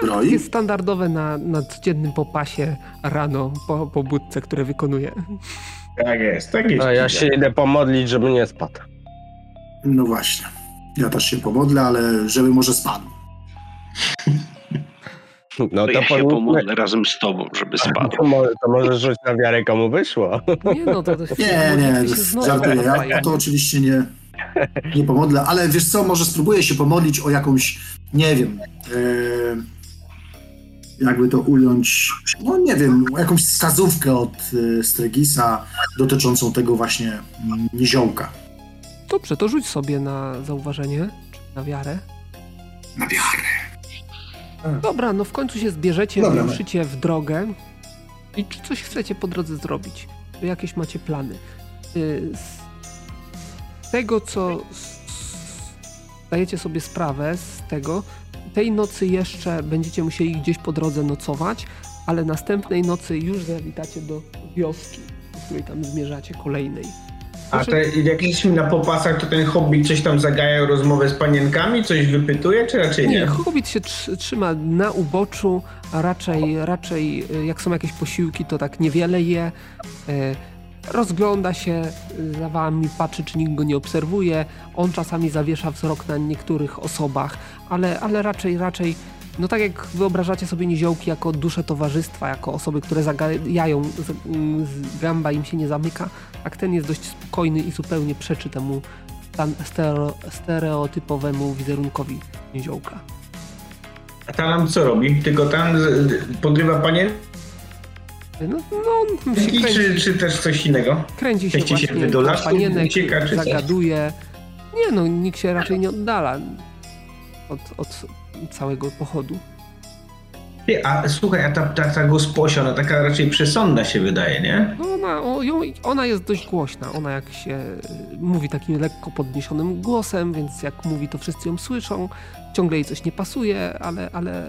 To jest standardowe na, na codziennym popasie rano po, po budce, które wykonuję. Tak jest, tak jest. A ja się idę pomodlić, żeby nie spadł. No właśnie. Ja też się pomodlę, ale żeby może spadł. [LAUGHS] No To to ja się pomodlę razem z tobą, żeby spadł. To może, to może rzuć na wiarę, komu wyszło. Nie no, to, to Nie, nie, się znowu żartuję. Ja to oczywiście nie, nie pomodlę, ale wiesz co, może spróbuję się pomodlić o jakąś, nie wiem, e, jakby to ująć, no nie wiem, jakąś wskazówkę od e, Stregisa dotyczącą tego właśnie mm, niziołka. Dobrze, to rzuć sobie na zauważenie, czy na wiarę. Na wiarę. Dobra, no w końcu się zbierzecie, Dobra, no. ruszycie w drogę. I czy coś chcecie po drodze zrobić? Czy jakieś macie plany? Y, Z tego, co zdajecie sobie sprawę z tego, tej nocy jeszcze będziecie musieli gdzieś po drodze nocować, ale następnej nocy już zawitacie do wioski, do której tam zmierzacie kolejnej. A te, jak jesteśmy na popasach, to ten hobbit coś tam zagaja rozmowę z panienkami, coś wypytuje, czy raczej nie? Nie, hobbit się tr- trzyma na uboczu, a raczej, raczej y, jak są jakieś posiłki, to tak niewiele je. Y, Rozgląda się y, za wami, patrzy, czy nikt go nie obserwuje. On czasami zawiesza wzrok na niektórych osobach, ale, ale raczej, raczej, no tak jak wyobrażacie sobie niziołki jako dusze towarzystwa, jako osoby, które zagajają, mm, gamba im się nie zamyka, tak ten jest dość spokojny i zupełnie przeczy temu stereo, stereotypowemu wizerunkowi niziołka. A tam co robi? Tylko tam podrywa panienki, No, no on się kręci, czy, czy też coś innego? kręci się kręci się do lasu, panienek, ucieka, czy zagaduje. Nie no, nikt się raczej nie oddala od, od całego pochodu. Ty, a słuchaj, a ta, ta, ta gosposia, ona taka raczej przesądna się wydaje, nie? No ona, o, ją, ona jest dość głośna. Ona jak się y, mówi takim lekko podniesionym głosem, więc jak mówi, to wszyscy ją słyszą. Ciągle jej coś nie pasuje, ale, ale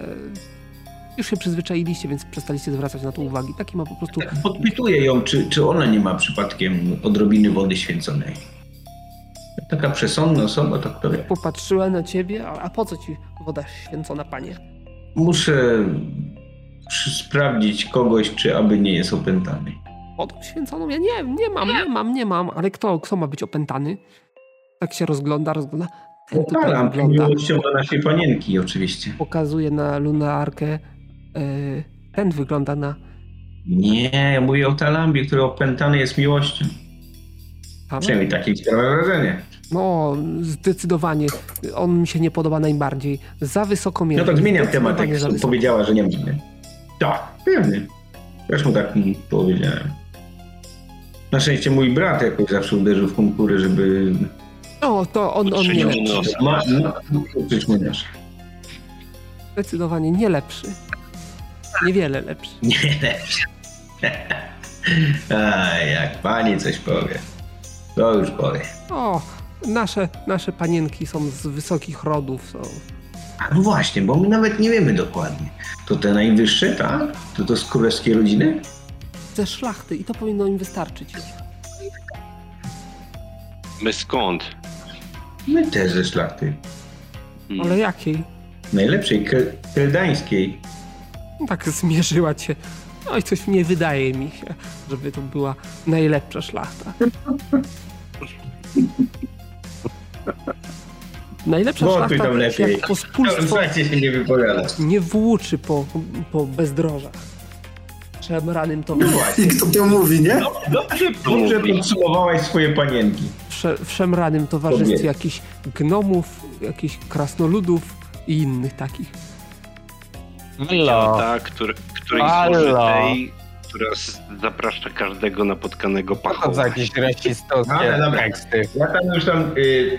już się przyzwyczailiście, więc przestaliście zwracać na to uwagi. Taki ma po prostu podpytuję ją, czy, czy ona nie ma przypadkiem odrobiny wody święconej. Taka przesądna osoba, to wie. popatrzyła na ciebie, a, po co ci woda święcona, panie? Muszę sprawdzić kogoś, czy aby nie jest opętany. Wodą święconą? Ja nie, nie mam, nie mam, nie mam. Ale kto, kto ma być opętany? Tak się rozgląda, rozgląda. Ten tutaj Staram wygląda. miłością do naszej panienki oczywiście. Pokazuje na lunarkę. e, ten wygląda na Nie, ja mówię o Talambie, który opętany jest miłością. Przynajmniej takie sprawia wrażenie. No, zdecydowanie. On mi się nie podoba najbardziej. Za wysoko No mierzy. to zmieniam temat, jak powiedziała, że nie mamy. Tak, pewnie. Mu tak mm, powiedziałem. Na szczęście mój brat jakoś zawsze uderzył w konkury, żeby No, to on, on nie lepszy. ma, ma, mu. Zdecydowanie nie lepszy. Niewiele lepszy. Nie lepszy. [LAUGHS] A jak pani coś powie, to już powie. O, nasze, nasze panienki są z wysokich rodów. Są. A no właśnie, bo my nawet nie wiemy dokładnie. To te najwyższe, tak? To to z królewskiej rodziny? Ze szlachty i to powinno im wystarczyć. My skąd? My też ze szlachty. Hmm. Ale jakiej? Najlepszej, kredańskiej. No Tak zmierzyła cię. No i coś nie wydaje mi się, żeby to była najlepsza szlachta. Najlepsza Gotuj szlachta tam lepiej. jak pospólstwo się nie nie włóczy po, po bezdrożach. Szemranym No towarzystwie, I kto to mówi, nie? Dobrze, dobrze podsumowałaś swoje panienki. prze, w szemranym towarzystwie jakichś gnomów, jakichś krasnoludów i innych takich. Ta, który, której Halo. służy tej, która zaprasza każdego napotkanego Co to za jakieś rasistowskie dobra. teksty? Ja tam już tam y,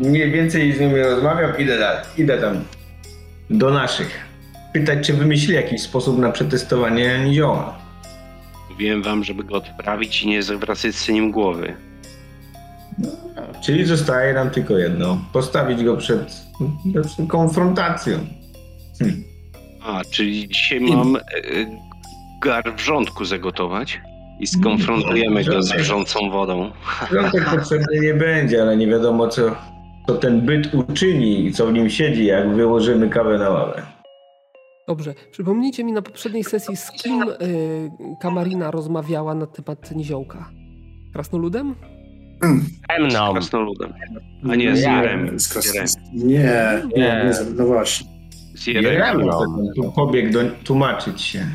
mniej więcej z nimi rozmawiam, idę dalej. Idę tam do naszych. Pytać, czy wymyślili jakiś sposób na przetestowanie nizioła. Mówiłem wam, żeby go odprawić i nie zawracać z nim głowy. Czyli zostaje nam tylko jedno. Postawić go przed, przed konfrontacją. Hm. A, czyli dzisiaj mam e, gar wrzątku zagotować i skonfrontujemy go z wrzącą wodą. [LAUGHS] Wrzątek potrzebny nie będzie, ale nie wiadomo co, co ten byt uczyni i co w nim siedzi, jak wyłożymy kawę na ławę. Dobrze, przypomnijcie mi na poprzedniej sesji, z kim y, Kamarina rozmawiała na temat niziołka? Krasnoludem? Emną. Krasnoludem. A nie, z Jerem. Z Z nie, Nie. nie, no właśnie. Z Jerem. Jerem. Tu pobiegł do, tłumaczyć się.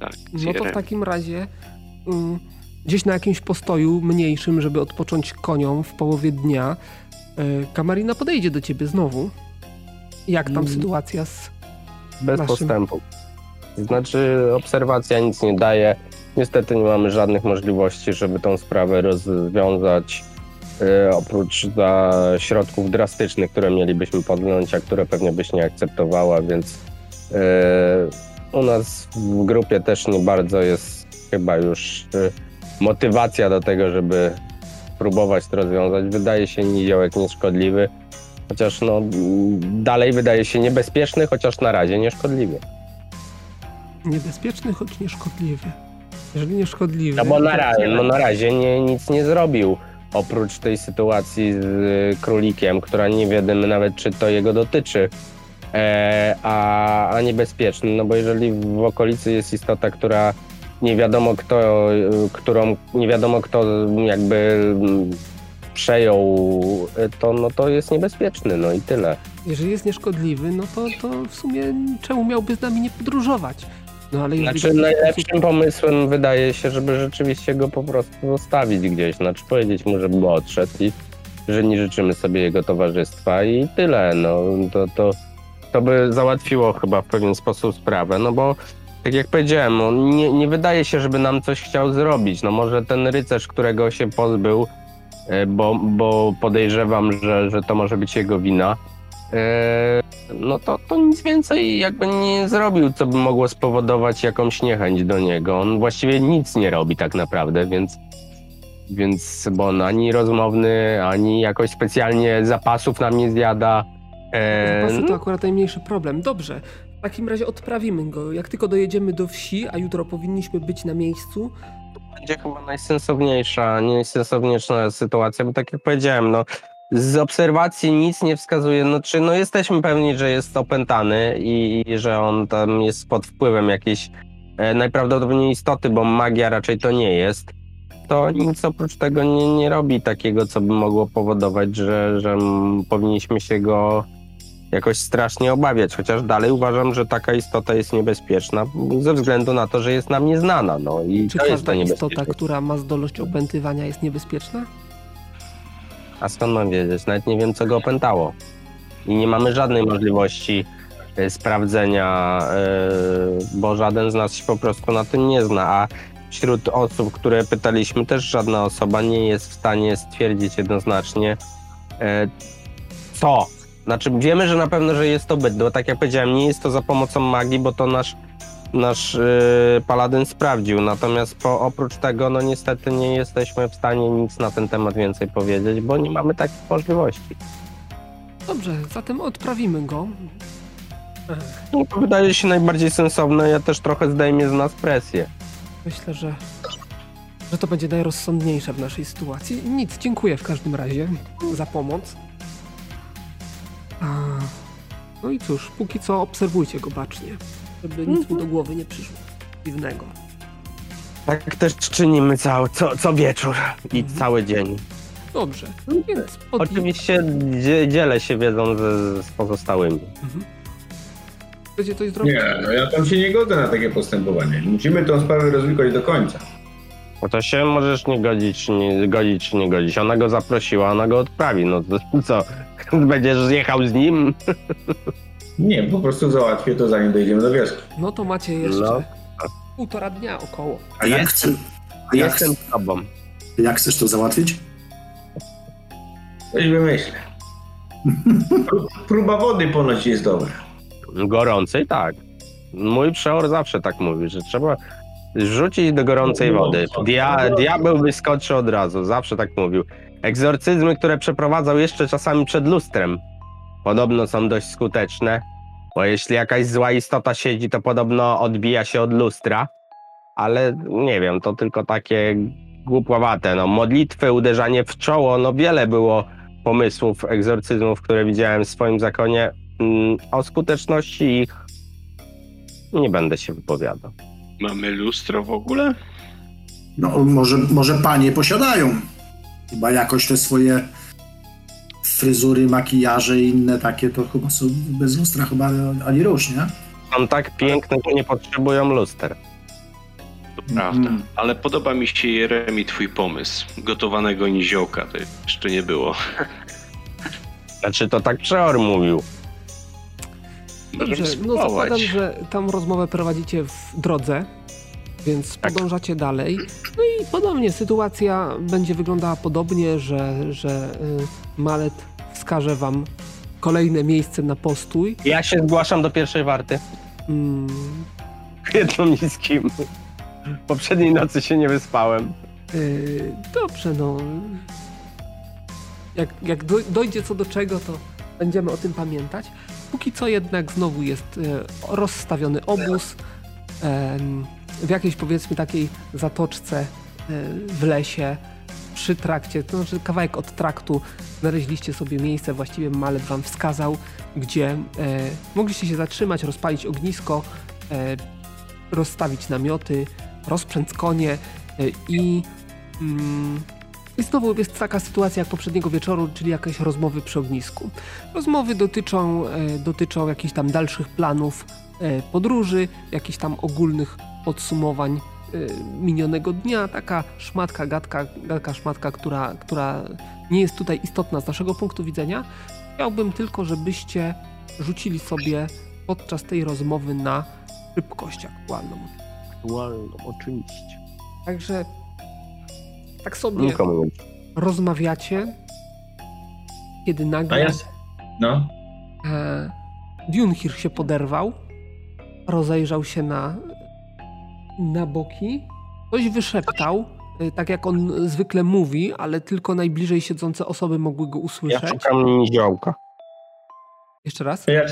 Tak, No to w takim razie mm, gdzieś na jakimś postoju mniejszym, żeby odpocząć koniom w połowie dnia, y, Kamarina podejdzie do ciebie znowu. Jak tam Mm. sytuacja z... Bez Naszym- postępu. Znaczy, obserwacja nic nie daje. Niestety nie mamy żadnych możliwości, żeby tą sprawę rozwiązać. E, oprócz za środków drastycznych, które mielibyśmy podjąć, a które pewnie byś nie akceptowała, więc e, u nas w grupie też nie bardzo jest chyba już e, motywacja do tego, żeby próbować to rozwiązać. Wydaje się niziołek nieszkodliwy. Chociaż no dalej wydaje się niebezpieczny, chociaż na razie nieszkodliwy. Niebezpieczny, choć nieszkodliwy. Jeżeli nieszkodliwy... No bo na razie, no na razie nie, nic nie zrobił. Oprócz tej sytuacji z y, królikiem, która nie wiemy nawet, czy to jego dotyczy. E, a, a niebezpieczny, no bo jeżeli w okolicy jest istota, która nie wiadomo kto, y, którą nie wiadomo kto jakby mm, przejął, y, to, no to jest niebezpieczny, no i tyle. Jeżeli jest nieszkodliwy, no to, to w sumie czemu miałby z nami nie podróżować? No ale Znaczy najlepszym pomysłem wydaje się, żeby rzeczywiście go po prostu zostawić gdzieś, znaczy powiedzieć mu, żeby odszedł i że nie życzymy sobie jego towarzystwa i tyle, no. To, to, to by załatwiło chyba w pewien sposób sprawę, no bo tak jak powiedziałem, on nie, nie wydaje się, żeby nam coś chciał zrobić, no może ten rycerz, którego się pozbył, e, bo, bo podejrzewam, że, że to może być jego wina, no to, to nic więcej jakby nie zrobił, co by mogło spowodować jakąś niechęć do niego. On właściwie nic nie robi tak naprawdę, więc, więc bo on ani rozmowny, ani jakoś specjalnie zapasów nam nie zjada. Zapasy to no, akurat najmniejszy problem. Dobrze, w takim razie odprawimy go. Jak tylko dojedziemy do wsi, a jutro powinniśmy być na miejscu, będzie chyba najsensowniejsza, najsensowniejsza sytuacja, bo tak jak powiedziałem, no z obserwacji nic nie wskazuje, no czy no jesteśmy pewni, że jest opętany i, i że on tam jest pod wpływem jakiejś e, najprawdopodobniej istoty, bo magia raczej to nie jest, to nic oprócz tego nie, nie robi takiego, co by mogło powodować, że, że powinniśmy się go jakoś strasznie obawiać, chociaż dalej uważam, że taka istota jest niebezpieczna ze względu na to, że jest nam nieznana, no i czy to jest każda to istota, która ma zdolność opętywania jest niebezpieczna? A skąd mam wiedzieć? Nawet nie wiem, co go opętało. I nie mamy żadnej możliwości e, sprawdzenia, e, bo żaden z nas się po prostu na tym nie zna. A wśród osób, które pytaliśmy, też żadna osoba nie jest w stanie stwierdzić jednoznacznie, e, co. Znaczy, wiemy, że na pewno, że jest to byt, bo tak jak powiedziałem, nie jest to za pomocą magii, bo to nasz nasz yy, paladyn sprawdził. Natomiast po, oprócz tego, no niestety nie jesteśmy w stanie nic na ten temat więcej powiedzieć, bo nie mamy takich możliwości. Dobrze, zatem odprawimy go. No, to wydaje się najbardziej sensowne, ja też trochę zdejmie z nas presję. Myślę, że, że to będzie najrozsądniejsze w naszej sytuacji. Nic, dziękuję w każdym razie za pomoc. A, no i cóż, póki co obserwujcie go bacznie, żeby nic mu do głowy nie przyszło dziwnego. Tak też czynimy cały, co, co wieczór i Mhm. cały dzień. Dobrze, więc pod... Oczywiście dzie, dzielę się wiedzą z, z pozostałymi. Mhm. Chcecie coś zrobić? Nie, no ja tam się nie godzę na takie postępowanie. Musimy tą sprawę rozwikłać do końca. Bo to się możesz nie godzić, nie godzić, czy nie godzić. Ona go zaprosiła, ona go odprawi. No to co? [LAUGHS] Będziesz jechał z nim? [LAUGHS] Nie, po prostu załatwię to zanim dojdziemy do wioski. No to macie jeszcze No. półtora dnia około. A jak, chce, a jak, Jestem z tobą. jak chcesz to załatwić? Coś wymyślę. Pró- [LAUGHS] Próba wody ponoć jest dobra. Gorącej, tak. Mój przeor zawsze tak mówi, że trzeba rzucić do gorącej wody. Dia, diabeł wyskoczy od razu, zawsze tak mówił. Egzorcyzmy, które przeprowadzał jeszcze czasami przed lustrem, podobno są dość skuteczne, bo jeśli jakaś zła istota siedzi, to podobno odbija się od lustra, ale nie wiem, to tylko takie głupowate. No, modlitwy, uderzanie w czoło, no wiele było pomysłów, egzorcyzmów, które widziałem w swoim zakonie. Mm, O skuteczności ich nie będę się wypowiadał. Mamy lustro w ogóle? No, może, może panie posiadają. Chyba jakoś te swoje fryzury, makijaże i inne takie, to chyba są bez lustra chyba ani rusz, nie? Są tak piękne, że nie potrzebują luster. To prawda. Mhm. Ale podoba mi się Jeremi twój pomysł. Gotowanego niziołka to jeszcze nie było. [LAUGHS] Znaczy to tak przeor mówił. Dobrze, no zakładam, że tam rozmowę prowadzicie w drodze, więc Tak. podążacie dalej. No i podobnie, sytuacja będzie wyglądała podobnie, że, że y, Malet wskaże wam kolejne miejsce na postój. Ja się zgłaszam do pierwszej warty. Mm, [LAUGHS] Jedną niskim. Poprzedniej nocy się nie wyspałem. y, dobrze, no. Jak, jak doj- dojdzie co do czego, to Będziemy o tym pamiętać. Póki co jednak znowu jest e, rozstawiony obóz w jakiejś powiedzmy takiej zatoczce e, w lesie przy trakcie, to znaczy kawałek od traktu znaleźliście sobie miejsce, właściwie Malet wam wskazał, gdzie e, mogliście się zatrzymać, rozpalić ognisko, e, rozstawić namioty, rozprzęc konie e, i, mm, i znowu jest taka sytuacja jak poprzedniego wieczoru, czyli jakieś rozmowy przy ognisku. Rozmowy dotyczą, e, dotyczą jakichś tam dalszych planów e, podróży, jakichś tam ogólnych podsumowań minionego dnia, taka szmatka, gadka, gadka szmatka, która, która nie jest tutaj istotna z naszego punktu widzenia. Chciałbym tylko, żebyście rzucili sobie podczas tej rozmowy na szybkość aktualną. Aktualną, oczywiście. Także tak sobie rozmawiacie, kiedy A nagle ja... No. e, Dunhir się poderwał, rozejrzał się na, na boki, coś wyszeptał, e, tak jak on zwykle mówi, ale tylko najbliżej siedzące osoby mogły go Ja usłyszeć. szukam niziołka. Jeszcze raz. Ja...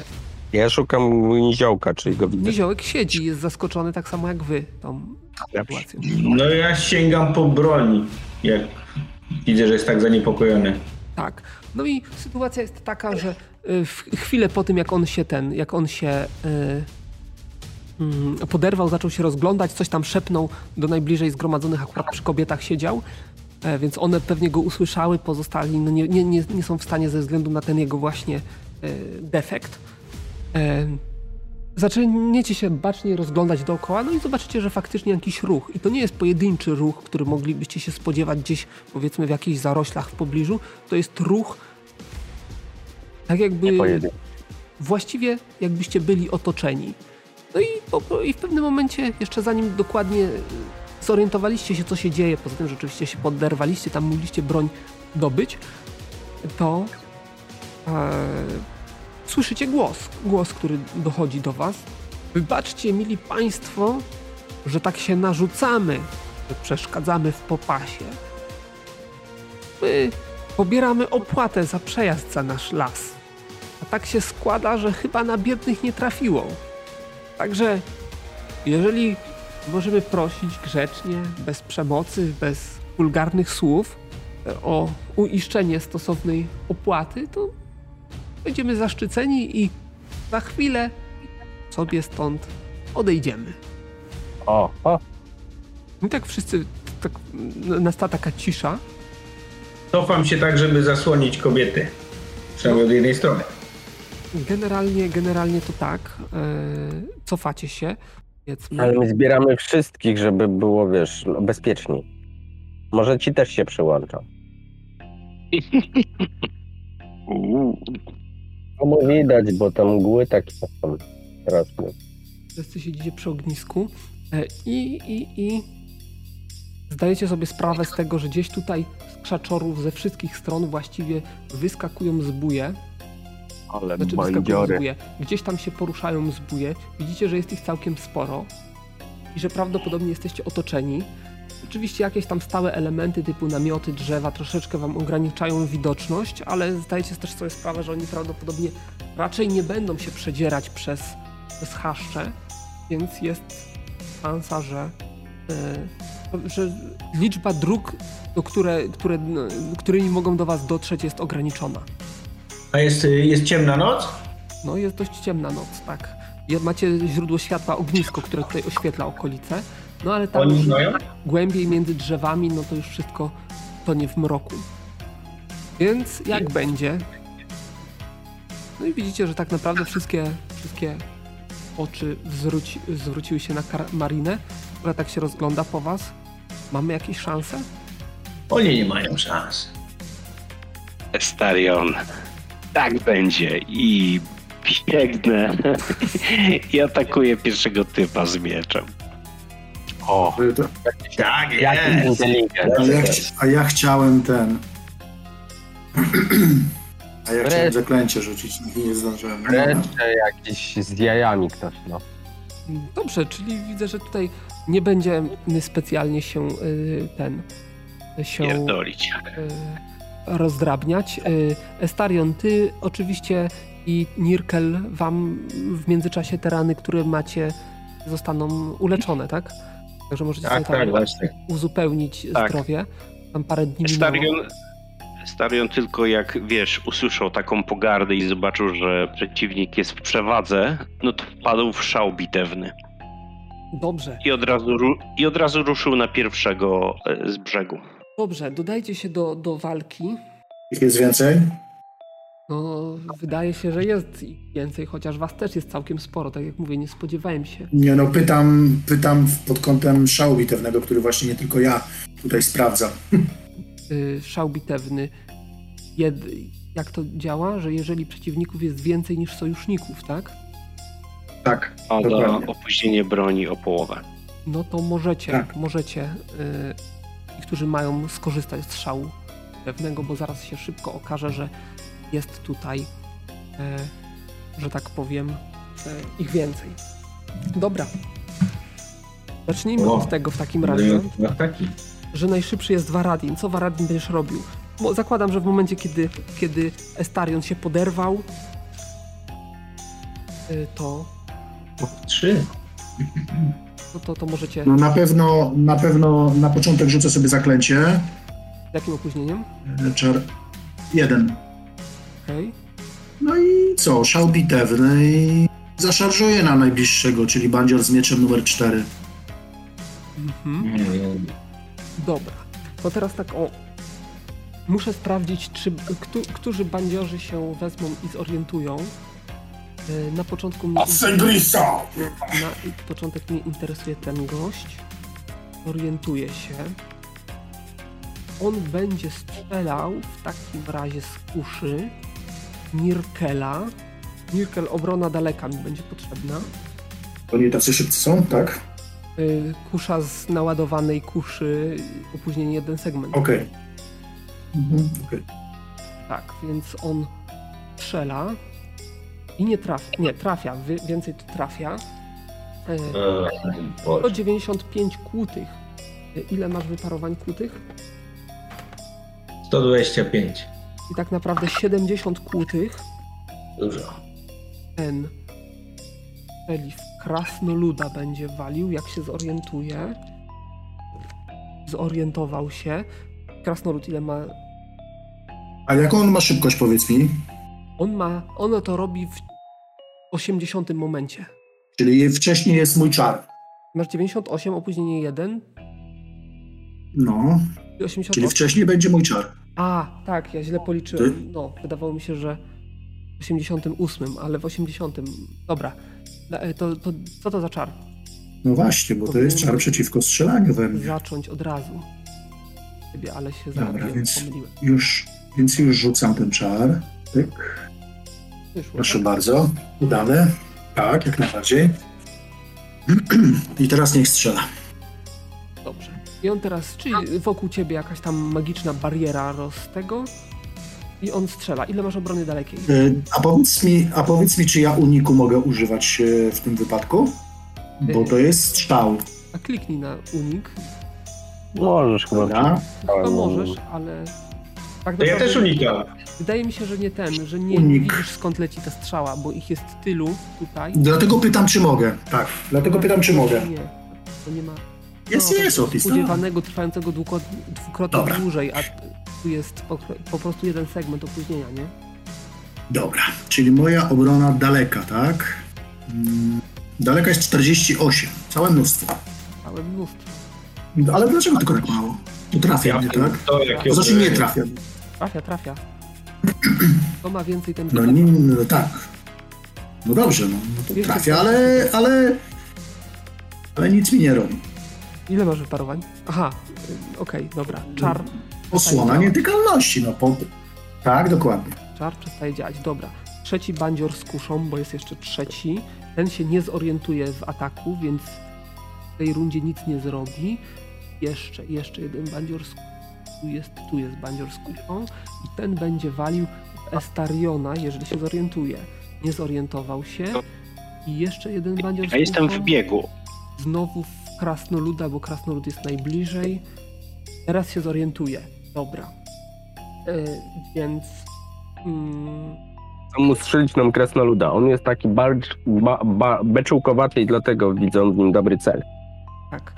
Ja szukam niziołka, czyli go widzę. Niziołek siedzi, jest zaskoczony tak samo jak wy tą sytuacją. No ja sięgam po broń, jak widzę, że jest tak zaniepokojony. Tak. No i sytuacja jest taka, że y, w chwilę po tym, jak on się ten, jak on się y, mm, poderwał, zaczął się rozglądać, coś tam szepnął do najbliżej zgromadzonych, akurat przy kobietach siedział, e, więc one pewnie go usłyszały, pozostali no nie, nie, nie, są w stanie ze względu na ten jego właśnie e, defekt. E, Zaczniecie się bacznie rozglądać dookoła, no i zobaczycie, że faktycznie jakiś ruch. I to nie jest pojedynczy ruch, który moglibyście się spodziewać gdzieś, powiedzmy, w jakichś zaroślach w pobliżu. To jest ruch, tak jakby właściwie jakbyście byli otoczeni. No i, po, i w pewnym momencie, jeszcze zanim dokładnie zorientowaliście się, co się dzieje, poza tym, że oczywiście się podderwaliście, tam mogliście broń dobyć, to e, słyszycie głos, głos, który dochodzi do was. Wybaczcie, mili państwo, że tak się narzucamy, że przeszkadzamy w popasie. My pobieramy opłatę za przejazd za nasz las. A tak się składa, że chyba na biednych nie trafiło. Także, jeżeli możemy prosić grzecznie, bez przemocy, bez wulgarnych słów e, o uiszczenie stosownej opłaty, to będziemy zaszczyceni i za chwilę sobie stąd odejdziemy. O, o, I tak wszyscy, tak nastała taka cisza. Cofam się tak, żeby zasłonić kobiety. Przynajmniej od jednej strony. Generalnie, generalnie to tak. E, cofacie się. Powiedzmy. ale my zbieramy wszystkich, żeby było, wiesz, no, bezpieczniej. Może ci też się przyłączą. [LAUGHS] No bo widać, bo tam mgły takie są. Teraz my. Wszyscy siedzicie przy ognisku e, i, i, i zdajecie sobie sprawę z tego, że gdzieś tutaj z krzaczorów ze wszystkich stron właściwie wyskakują zbóje. Ale Znaczy wyskakują zbóje. Gdzieś tam się poruszają zbóje. Widzicie, że jest ich całkiem sporo i że prawdopodobnie jesteście otoczeni. Oczywiście jakieś tam stałe elementy typu namioty, drzewa troszeczkę wam ograniczają widoczność, ale zdajecie też sobie sprawę, że oni prawdopodobnie raczej nie będą się przedzierać przez, przez chaszcze, więc jest szansa, że, e, że liczba dróg, do które, które, no, którymi mogą do was dotrzeć jest ograniczona. A jest, jest ciemna noc? No jest dość ciemna noc, tak. Macie źródło światła, ognisko, które tutaj oświetla okolice, no ale tam Oni znają? głębiej między drzewami, no to już wszystko tonie w mroku. Więc jak będzie? No i widzicie, że tak naprawdę wszystkie, wszystkie oczy zwróci, zwróciły się na Kar- Marinę, która tak się rozgląda po was. Mamy jakieś szanse? Oni nie mają szans. Starion. Tak będzie i biegnę i atakuję pierwszego typa z mieczem. O, Tak, jest. A ja, a ja chciałem ten. A ja chciałem Wreszcie. zaklęcie rzucić i nie zdążyłem. No, Wreszcie jakiś z jajami ktoś, no. Dobrze, czyli widzę, że tutaj nie będzie specjalnie się y, ten się Pierdolić. y, rozdrabniać. Y, Estarion, ty oczywiście i Nirkel wam w międzyczasie te rany, które macie, zostaną uleczone, tak? Także możecie Tak, sobie tam tak, uzupełnić Tak. zdrowie. Tam parę dni minęło. Starion, Starion tylko jak, wiesz, usłyszał taką pogardę i zobaczył, że przeciwnik jest w przewadze, no to wpadł w szał bitewny. Dobrze, I od razu, i od razu ruszył na pierwszego e, z brzegu. Dobrze, dodajcie się do, do walki. Ich jest więcej? No, wydaje się, że jest ich więcej, chociaż was też jest całkiem sporo. Tak jak mówię, nie spodziewałem się. Nie no, pytam, pytam pod kątem szału bitewnego, który właśnie nie tylko ja tutaj sprawdzam. Y, szał bitewny. Jed... Jak to działa? Że jeżeli przeciwników jest więcej niż sojuszników, tak? Tak, Pada opóźnienie broni o połowę. No to możecie, Tak. możecie, y, którzy mają skorzystać z szału bitewnego, bo zaraz się szybko okaże, że jest tutaj, y, że tak powiem, y, ich więcej. Dobra. Zacznijmy O. od tego w takim razie. No, że najszybszy jest Varadin. Co Varadin będziesz robił? Bo zakładam, że w momencie, kiedy, kiedy Estarion się poderwał, y, to, Trzy. No to, to możecie... No na pewno, na pewno na początek rzucę sobie zaklęcie. Jakim opóźnieniem? Czar jeden. Okej. No i co? Szał bitewny i zaszarżuję na najbliższego, czyli bandzior z mieczem numer 4. Mhm. Dobra. To teraz tak o... Muszę sprawdzić, czy któ, którzy bandziorzy się wezmą i zorientują. Y, Na początku mnie, Sengrisa! na początek mnie interesuje ten gość. Orientuje się. On będzie strzelał w takim razie z kuszy Nirkela. Nirkel obrona daleka mi będzie potrzebna. Oni tacy szybcy są, tak? Y, Kusza z naładowanej kuszy, opóźnienie jeden segment. Okej. Mhm, okej. Tak, więc on strzela i nie trafia. Nie, trafia, więcej to trafia. E, Boże. 195 kłutych. Y, Ile masz wyparowań kłutych? 125. I tak naprawdę 70 kłutych Dużo. ten strzeli w krasnoluda będzie walił, jak się zorientuje. Zorientował się. Krasnolud ile ma? A jaką on ma szybkość, powiedz mi? On ma, ono to robi w 80 momencie. Czyli wcześniej jest mój czar. Masz 98, opóźnienie 1 No, i czyli 88. wcześniej będzie mój czar. A, tak, ja źle policzyłem. No, wydawało mi się, że w 88, ale w 80. Dobra. E, To, to co to za czar? No właśnie, bo to jest czar przeciwko strzelaniu we mnie. Zacząć od razu. Ciebie, ale się Dobra, więc- pomyliłem. Już, więc już rzucam ten czar. Tyk. Wyszło, Proszę tak? bardzo. Udane. Tak, jak najbardziej. [CLEARS THROAT] I teraz niech strzela. Dobrze. I on teraz, czyli wokół ciebie jakaś tam magiczna bariera roz tego i on strzela. Ile masz obrony dalekiej? Y, A powiedz mi, a powiedz mi czy ja uniku mogę używać e, w tym wypadku? Bo to jest strzał. A kliknij na unik. Możesz chyba. Dobra. To możesz, ale... Tak To ja też unikam. Wydaje mi się, że nie ten, że nie Unik. widzisz skąd leci ta strzała, bo ich jest tylu tutaj. Dlatego pytam, czy mogę. Tak, dlatego pytam, czy mogę. Nie, to nie ma Jest, no, jest, tak. spodziewanego trwającego dwuko- dwukrotnie Dobra. dłużej, a tu jest po, po prostu jeden segment opóźnienia, nie? Dobra, czyli moja obrona daleka, tak? Mm, Daleka jest 48. Całe mnóstwo. Całe mnóstwo. Ale dlaczego tylko tak mało? To trafia mnie, tak? To To znaczy nie trafia. Trafia, trafia. Kto ma więcej, ten No, nie, no tak. No dobrze, no, no to trafia, ale, ale, ale nic mi nie robi. Ile masz wyparowań? Aha, y, okej, dobra. Czar, Osłona nietykalności, no po... Tak, dokładnie. czar przestaje działać. Dobra. Trzeci bandzior z kuszą, bo jest jeszcze trzeci. Ten się nie zorientuje w ataku, więc w tej rundzie nic nie zrobi. Jeszcze, jeszcze jeden bandzior z tu jest, tu jest bandzior z i ten będzie walił Estariona, jeżeli się zorientuje. Nie zorientował się. I jeszcze jeden bandzior z Ja jestem w biegu. Znowu w krasnoluda, bo krasnolud jest najbliżej. Teraz się zorientuje. Dobra. więc... Mm, mu strzelić nam kresnoluda. On jest taki bardzo ba, ba, beczułkowaty i dlatego widzą w nim dobry cel. Tak.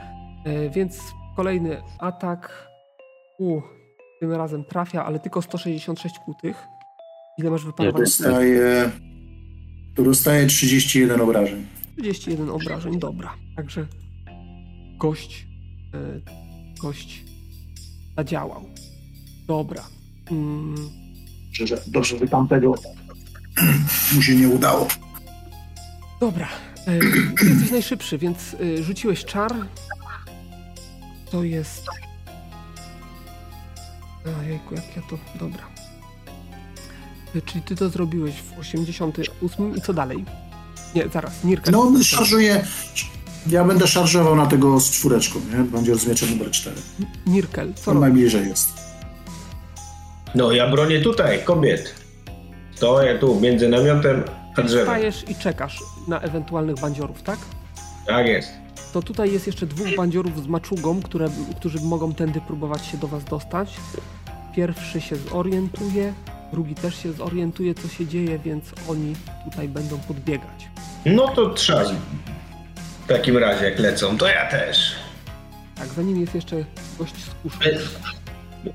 E, więc kolejny atak. U, tym razem trafia, ale tylko 166 kłutych. Ile masz wyparowania? Dostaje, tu dostaje 31 obrażeń. 31 obrażeń, dobra. Także gość, e, gość zadziałał. Dobra. Mm, dobrze, że tamtego mu się nie udało. dobra. E, ty [CLEARS THROAT] jesteś najszybszy, więc e, rzuciłeś czar. To jest... Ojejku, jak ja to... Dobra. E, Czyli ty to zrobiłeś w 88 i co dalej? Nie, zaraz, Nirka. No, on szarżuje. Ja będę szarżował na tego z czwóreczką, nie? Będzie z mieczem numer 4. Nirkel, co On najbliżej jest. No ja bronię tutaj, kobiet. Stoję tu, między namiotem a drzewem. Stajesz i czekasz na ewentualnych bandziorów, tak? Tak jest. To tutaj jest jeszcze dwóch bandziorów z maczugą, które, którzy mogą tędy próbować się do was dostać. Pierwszy się zorientuje, drugi też się zorientuje, co się dzieje, więc oni tutaj będą podbiegać. No to trzeba. W takim razie, jak lecą, to ja też. Tak, za nim jest jeszcze gość z kuszą. E,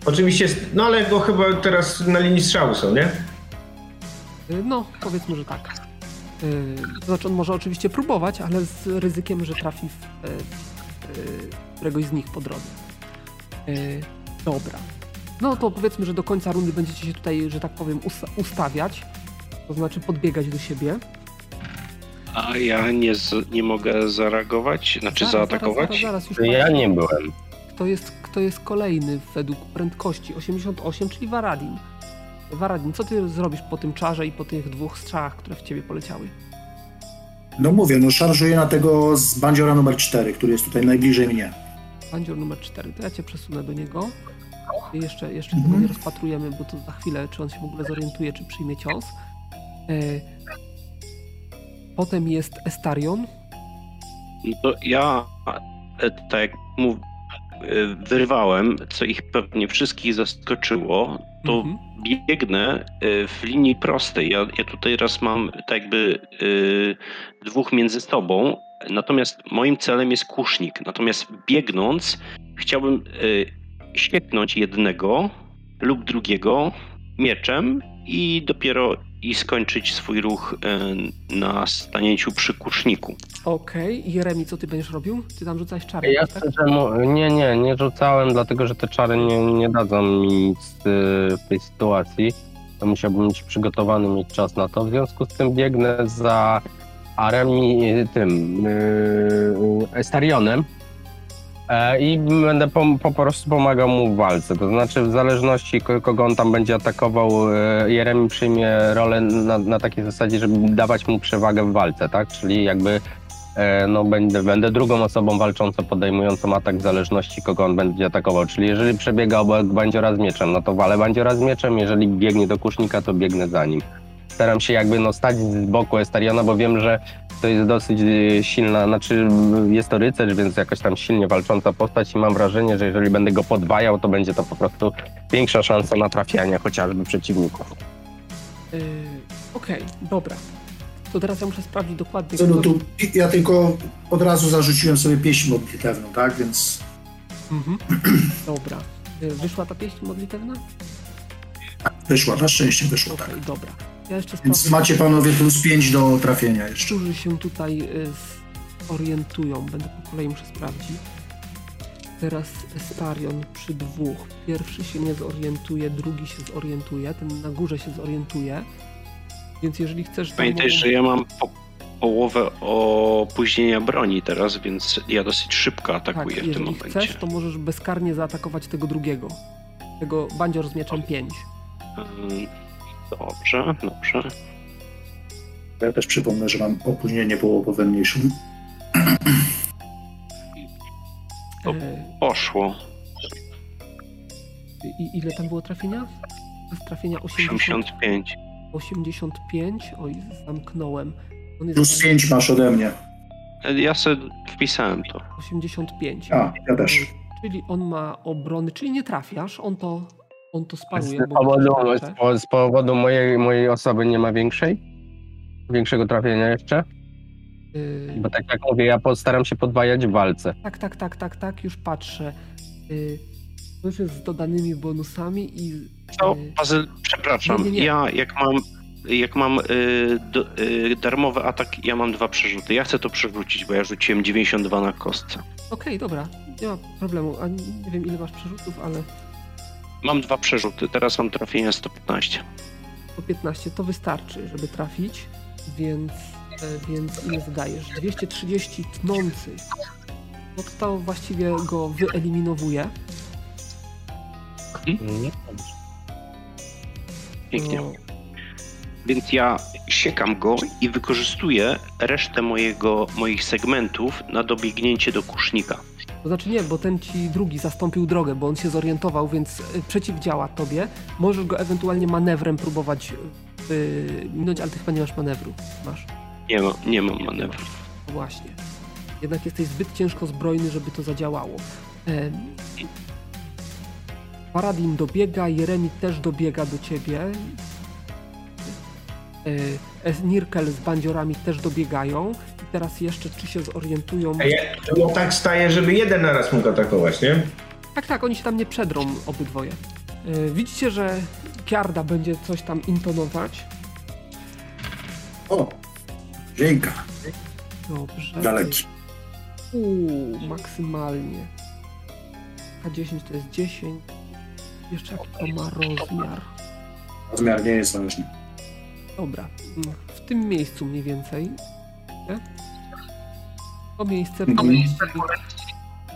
Oczywiście, no ale go chyba teraz na linii strzału są, nie? Y, No, powiedzmy, że tak. Y, To znaczy, on może oczywiście próbować, ale z ryzykiem, że trafi w, w y, któregoś z nich po drodze. Y, Dobra. No to powiedzmy, że do końca rundy będziecie się tutaj, że tak powiem, usta- ustawiać. To znaczy podbiegać do siebie. A ja nie, z, nie mogę zareagować, znaczy Zaraz, zaatakować? Zaraz, zaraz, już Ja nie byłem. Kto jest, kto jest kolejny według prędkości? 88, czyli Varadin. Varadin, co ty zrobisz po tym czarze i po tych dwóch strzałach, które w ciebie poleciały? No mówię, no szarżuję na tego z bandziora numer 4, który jest tutaj najbliżej mnie. Bandzior numer 4, to ja cię przesunę do niego. I Jeszcze, jeszcze Mhm. tego nie rozpatrujemy, bo to za chwilę, czy on się w ogóle zorientuje, czy przyjmie cios. E, potem jest Estarion. No to ja, e, tak jak mów, wyrwałem, co ich pewnie wszystkich zaskoczyło, to Mhm. biegnę e, w linii prostej. Ja, ja tutaj raz mam tak jakby e, dwóch między sobą, natomiast moim celem jest kusznik. Natomiast biegnąc chciałbym e, sieknąć jednego lub drugiego mieczem i dopiero i skończyć swój ruch e, na stanięciu przy kuszniku. Okej, Jeremi, co ty będziesz robił? Ty tam rzucałeś czary, Ja tak? szczerze mu... Nie, nie, nie rzucałem, dlatego że te czary nie, nie dadzą mi nic y, w tej sytuacji. To musiałbym mieć przygotowany, mieć czas na to. W związku z tym biegnę za Arem i y, tym y, Estarionem e, i będę po, po prostu pomagał mu w walce. To znaczy w zależności ko- kogo on tam będzie atakował, y, Jeremi przyjmie rolę na, na takiej zasadzie, żeby dawać mu przewagę w walce, tak? Czyli jakby E, no będę, będę drugą osobą walczącą, podejmującą atak w zależności kogo on będzie atakował. Czyli jeżeli przebiega obok bandziora z mieczem, no to walę bandziora z mieczem, jeżeli biegnie do kusznika, to biegnę za nim. Staram się jakby no stać z boku Estariona, bo wiem, że to jest dosyć e, silna, znaczy jest to rycerz, więc jakoś tam silnie walcząca postać i mam wrażenie, że jeżeli będę go podwajał, to będzie to po prostu większa szansa na trafianie chociażby przeciwników. Yy, Okej, dobra. To teraz ja muszę sprawdzić dokładnie, Co, no kto- tu, ja tylko od razu zarzuciłem sobie pieśń modlitewną, tak? Więc Mhm. [CLEARS THROAT] Dobra. Y, Wyszła ta pieśń modlitewna? wyszła, na szczęście wyszła, Okej, tak. dobra. Ja jeszcze Więc sprawdzę, macie panowie plus 5 do trafienia jeszcze. którzy się tutaj y, zorientują. Będę po kolei muszę sprawdzić. Teraz Estarion przy dwóch. Pierwszy się nie zorientuje, drugi się zorientuje, ten na górze się zorientuje. Więc jeżeli chcesz... to Pamiętaj, mogą- że ja mam po, połowę opóźnienia broni teraz, więc ja dosyć szybko atakuję Tak, w tym jeżeli momencie. chcesz, to możesz bezkarnie zaatakować tego drugiego. Tego bandzior z mieczem 5. Dobrze, dobrze. Ja też przypomnę, że mam opóźnienie połowowe mniejsze. To- E, Poszło. I ile tam było trafienia? Z trafienia 80, 85. 85. Oj, zamknąłem. On jest Plus 5 masz ode mnie. Ja sobie wpisałem to. 85. A, ja też. Czyli on ma obrony, czyli nie trafiasz, on to On to sparuje, Z powodu, ma z, po- z powodu mojej, mojej osoby nie ma większej? Większego trafienia jeszcze? Yy, Bo tak jak mówię, ja postaram się podwajać w walce. Tak, tak, tak, tak, tak, już patrzę. Yy, to już jest z dodanymi bonusami i... To, yy, Bazyl, przepraszam, Nie, nie, nie. ja jak mam, jak mam y, do, y, darmowy atak, ja mam dwa przerzuty. Ja chcę to przerzucić, bo ja rzuciłem 92 na kostce. Okej, dobra, nie ma problemu. A nie wiem ile masz przerzutów, ale Mam dwa przerzuty, teraz mam trafienia 115. po 15 to wystarczy, żeby trafić, więc, e, więc ile zdajesz? 230 tnący. No to właściwie go wyeliminowuje. Mhm. Pięknie. No, Więc ja siekam go i wykorzystuję resztę mojego, moich segmentów na dobiegnięcie do kusznika. To znaczy nie, bo ten ci drugi zastąpił drogę, bo on się zorientował, więc y, przeciwdziała tobie. Możesz go ewentualnie manewrem próbować y, minąć, ale ty chyba nie masz manewru. Masz. Nie, ma, nie mam manewru. Właśnie. Jednak jesteś zbyt ciężko zbrojny, żeby to zadziałało. Em, Paradin dobiega, Jeremi też dobiega do ciebie. E, Nirkel z bandziorami też dobiegają. Teraz jeszcze czy się zorientują. A ja to tak staje, żeby jeden naraz mógł atakować, nie? Tak, tak, oni się tam nie przedrą obydwoje. E, Widzicie, że Kiarda będzie coś tam intonować. O, dzięka, Dobrze. daleki. Uuu, maksymalnie. K10 to jest 10. Jeszcze jaki to ma rozmiar. Rozmiar nie jest ważny. Dobra, w tym miejscu mniej więcej. To miejsce Mhm. poleci,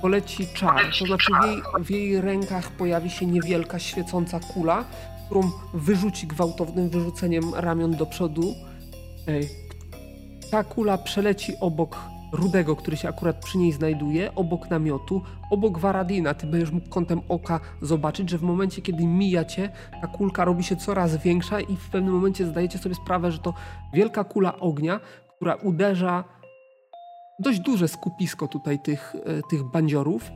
poleci czar, to znaczy w jej, w jej rękach pojawi się niewielka świecąca kula, którą wyrzuci gwałtownym wyrzuceniem ramion do przodu. Ta kula przeleci obok Rudego, który się akurat przy niej znajduje, obok namiotu, obok Waradina. Ty będziesz mógł kątem oka zobaczyć, że w momencie, kiedy mija cię, ta kulka robi się coraz większa i w pewnym momencie zdajecie sobie sprawę, że to wielka kula ognia, która uderza dość duże skupisko tutaj tych, e, tych bandziorów.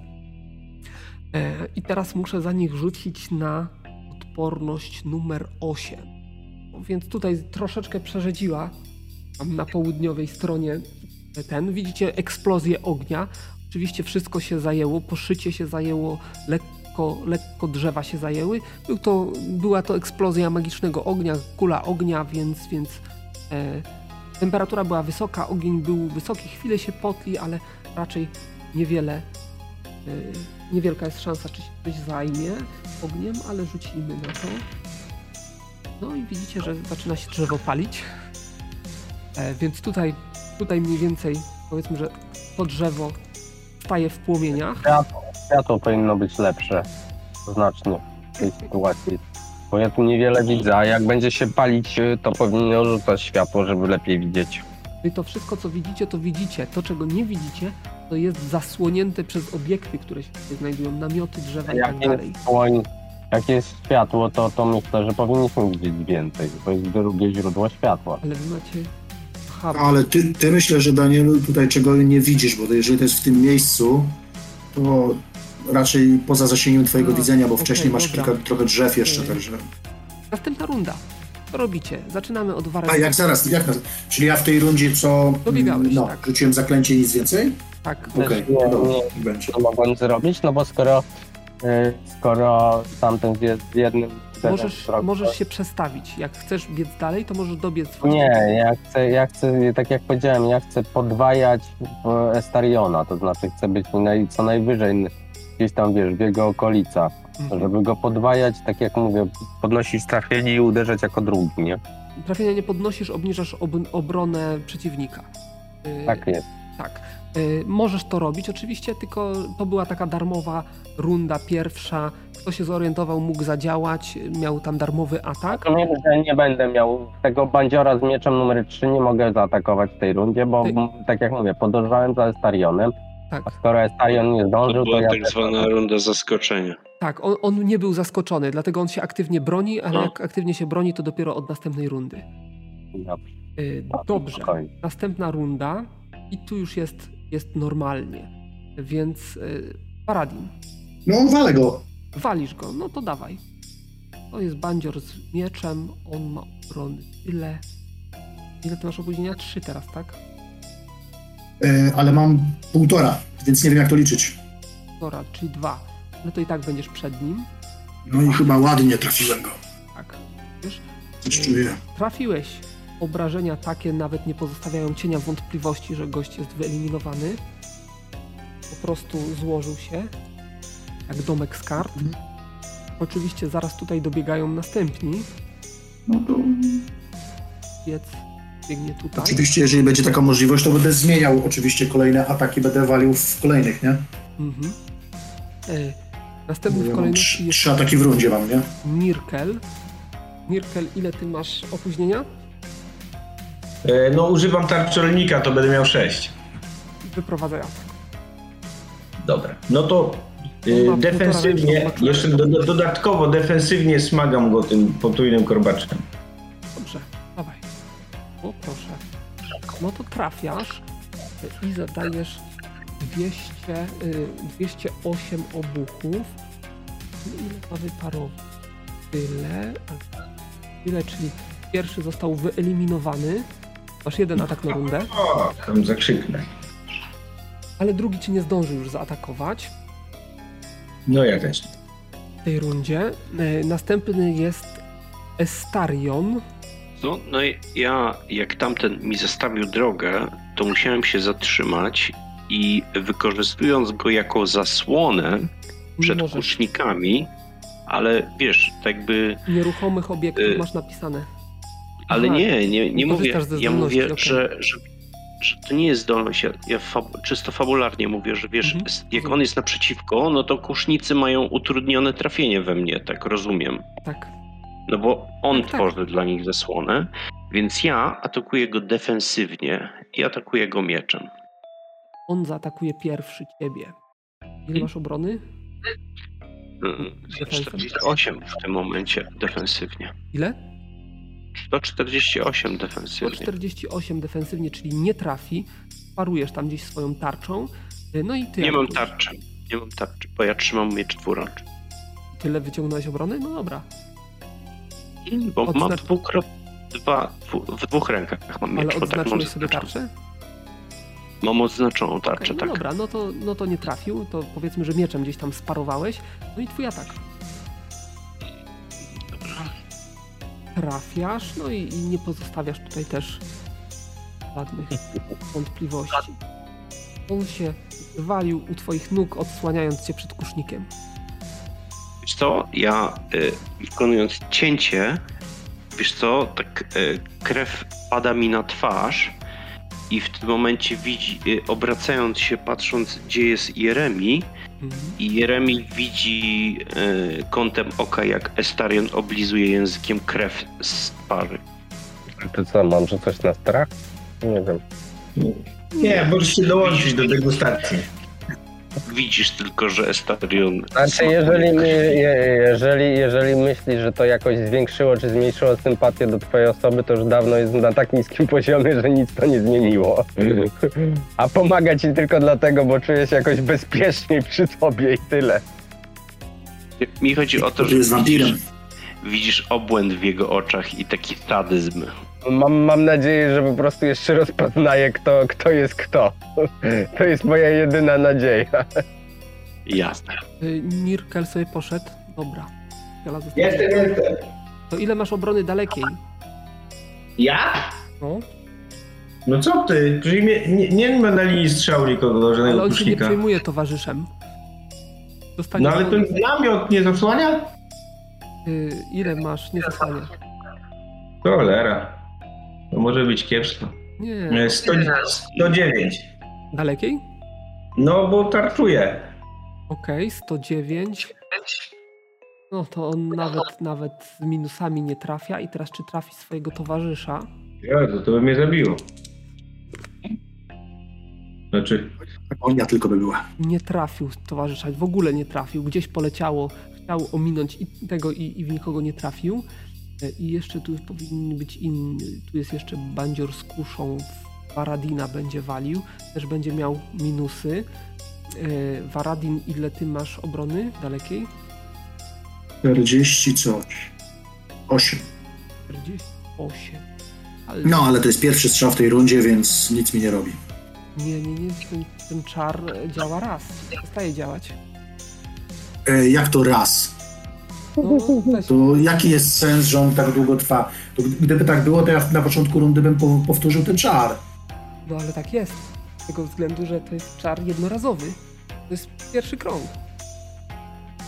E, I teraz muszę za nich rzucić na odporność numer 8. No Więc tutaj troszeczkę przerzedziła na południowej stronie ten. Widzicie eksplozję ognia. Oczywiście wszystko się zajęło, poszycie się zajęło, lekko, lekko drzewa się zajęły. Był to, była to eksplozja magicznego ognia, kula ognia, więc, więc e, temperatura była wysoka, ogień był wysoki, chwilę się potli, ale raczej niewiele, e, niewielka jest szansa, czy się ktoś zajmie ogniem, ale rzucimy na to. No i widzicie, że zaczyna się drzewo palić. E, więc tutaj, tutaj mniej więcej powiedzmy, że to drzewo staje w płomieniach. Światło, światło powinno być lepsze. Znacznie w tej sytuacji. Bo ja tu niewiele widzę, a jak będzie się palić, y, to powinno rzucać światło, żeby lepiej widzieć. Wy to wszystko, co widzicie, to widzicie. To, czego nie widzicie, to jest zasłonięte przez obiekty, które się tutaj znajdują, namioty, drzewa i tak Jak dalej. jest, słoń, jak jest światło, to, to myślę, że powinniśmy widzieć więcej. To jest drugie źródło światła. Ale wy macie... Aha, Ale ty, ty myślę, że Danielu tutaj czego nie widzisz, bo jeżeli to jest w tym miejscu, to raczej poza zasięgiem twojego A, widzenia, bo okej, wcześniej masz kilka, trochę drzew jeszcze, Okej. także... następna runda. Co robicie? Zaczynamy od A wariantu. jak zaraz, jak. Czyli ja w tej rundzie co... Dobiegałeś, no, tak. rzuciłem zaklęcie i nic więcej? Tak, Okej, nie, dobra, nie. niech będzie. Co mogłem zrobić? No bo skoro, y, skoro tamten jest z jednym... możesz, możesz się przestawić. Jak chcesz biec dalej, to możesz dobiec w Nie, ja chcę, ja chcę, tak jak powiedziałem, ja chcę podwajać w Estariona, to znaczy chcę być naj, co najwyżej gdzieś tam, wiesz, w jego okolicach, Mhm. żeby go podwajać, tak jak mówię, podnosić trafienie i uderzać jako drugi, nie? Trafienia nie podnosisz, obniżasz ob obronę przeciwnika. Y, Tak jest. Tak. Y, możesz to robić oczywiście, tylko to była taka darmowa runda pierwsza. Kto się zorientował, mógł zadziałać, miał tam darmowy atak. Rozumiem, że nie będę miał tego bandziora z mieczem numer 3, nie mogę zaatakować w tej rundzie, bo Ty- tak jak mówię, podążałem za Estarionem, Tak, a skoro Estarion nie To zdążył, to była ja tak też- zwana runda zaskoczenia. tak. On, on nie był zaskoczony, dlatego on się aktywnie broni, ale No. jak aktywnie się broni, to dopiero od następnej rundy. Dobrze. Y, dobrze. Spokojnie. Następna runda i tu już jest, jest normalnie. Więc y, Paradin, No, walę go. walisz go, no to dawaj. To jest bandzior z mieczem, on ma obrony tyle. Ile ty masz opóźnienia? Trzy teraz, tak? E, ale mam półtora, więc nie wiem jak to liczyć. Dobra, czyli dwa. No to i tak będziesz przed nim. No i chyba ładnie trafiłem go. Tak. Wiesz? Coś czuję. Trafiłeś. Obrażenia takie nawet nie pozostawiają cienia wątpliwości, że gość jest wyeliminowany. Po prostu złożył się jak domek z kart. Oczywiście zaraz tutaj dobiegają następni. No to Piec biegnie tutaj. oczywiście, jeżeli będzie taka możliwość, to będę zmieniał oczywiście kolejne ataki, będę walił w kolejnych, nie? Mhm. E, następny w kolejności trzy, jest trzy ataki w rundzie mam, nie? Mirkel. Mirkel, ile ty masz opóźnienia? E, No używam tarczolnika, to będę miał 6. Wyprowadzaj atak. Dobra. No to y, półtora defensywnie, jeszcze do, do, dodatkowo defensywnie smagam go tym potrójnym korbaczem. No to trafiasz i zadajesz 200, y, 208 obuchów. No Ile ma wyparować? Tyle, tyle, czyli pierwszy został wyeliminowany. Masz jeden atak na rundę, O, tam zakrzyknę. ale drugi cię nie zdążył już zaatakować No ja też. w tej rundzie. Y, Następny jest Estarion. No, no i ja, jak tamten mi zostawił drogę, to musiałem się zatrzymać i wykorzystując go jako zasłonę przed Możesz. kusznikami, ale wiesz, tak by, Nieruchomych obiektów Y, masz napisane. ale Aha, nie, nie, nie mówię, ja mówię, okej. że, że, że to nie jest zdolność, ja, ja czysto fabularnie mówię, że wiesz, Mhm. jak on jest naprzeciwko, no to kusznicy mają utrudnione trafienie we mnie, tak rozumiem. Tak. No bo on Tak, tak. tworzy dla nich zasłonę, więc ja atakuję go defensywnie i atakuję go mieczem. On zaatakuje pierwszy ciebie. Ile masz obrony? Mm, Defensywnie. 148 w tym momencie defensywnie. Ile? 148 defensywnie. 148 defensywnie, czyli nie trafi. Parujesz tam gdzieś swoją tarczą. No i ty. Nie mam tarczy. Nie mam tarczy, bo ja trzymam miecz dwuręcz. Tyle wyciągnąłeś obrony? No dobra. Bo mam Odznacz- dwukrot... Dwa, w dwóch rękach mam Ale miecz. bo tak mam odznaczyłeś sobie zaznaczoną. tarczę? Mam odznaczoną tarczę, no tak. dobra, no to, no to nie trafił. To powiedzmy, że mieczem gdzieś tam sparowałeś. No i twój atak. Trafiasz, no i, i nie pozostawiasz tutaj też żadnych wątpliwości. On się walił u twoich nóg, odsłaniając cię przed kusznikiem. Wiesz co, ja y, wykonując cięcie, wiesz co, tak y, krew pada mi na twarz i w tym momencie widzi, y, obracając się, patrząc gdzie jest Jeremi Mhm. i Jeremi widzi y, kątem oka jak Estarion oblizuje językiem krew z twarzy. To co, mam że coś na strach? Nie wiem. Nie, możesz się dołączyć do degustacji. Widzisz tylko, że Estarion... Znaczy, jeżeli, my, je, jeżeli, jeżeli myślisz, że to jakoś zwiększyło czy zmniejszyło sympatię do twojej osoby, to już dawno jest na tak niskim [LAUGHS] poziomie, że nic to nie zmieniło. A pomaga ci tylko dlatego, bo czujesz się jakoś bezpieczniej przy tobie i tyle. Mi chodzi o to, że widzisz, widzisz obłęd w jego oczach i taki sadyzm. Mam, mam nadzieję, że po prostu jeszcze rozpoznaję, kto, kto jest kto. [LAUGHS] To jest moja jedyna nadzieja. Jasne. Y, Mirkel sobie poszedł. Dobra. Jestem, jestem. To ile masz obrony dalekiej? Ja? No, No co ty? Przecież nie, nie, nie ma na linii strzału nikogo, ale żadnego on się nie przejmuje towarzyszem. Dostanie No ale ten namiot nie zasłania? y, ile masz? Nie zasłania. Cholera. To może być kiepsko. Nie. Nie, 100, 109. Dalekiej? No bo tarczuje. Okej, 109. No to on nawet, nawet z minusami nie trafia. I teraz czy trafi swojego towarzysza? Jezu, to by mnie zabiło. Znaczy, Agonia tylko by była. Nie trafił towarzysza, w ogóle nie trafił. Gdzieś poleciało, chciał ominąć i tego i, i w nikogo nie trafił. E, I jeszcze tu powinien być inny. Tu jest jeszcze bandzior z kuszą. Varadina będzie walił. Też będzie miał minusy. E, Varadin, ile ty masz obrony dalekiej? 40 coś. 8. 48. Ale No, ale to jest pierwszy strzał w tej rundzie, więc nic mi nie robi. nie, nie, nie, ten, ten czar działa raz. Przestaje działać. E, jak to raz? No, weź, To jaki jest sens, że on tak długo trwa? To gdyby tak było, to ja na początku rundy bym po, powtórzył ten czar. no ale tak jest. Z tego względu, że to jest czar jednorazowy. To jest pierwszy krąg.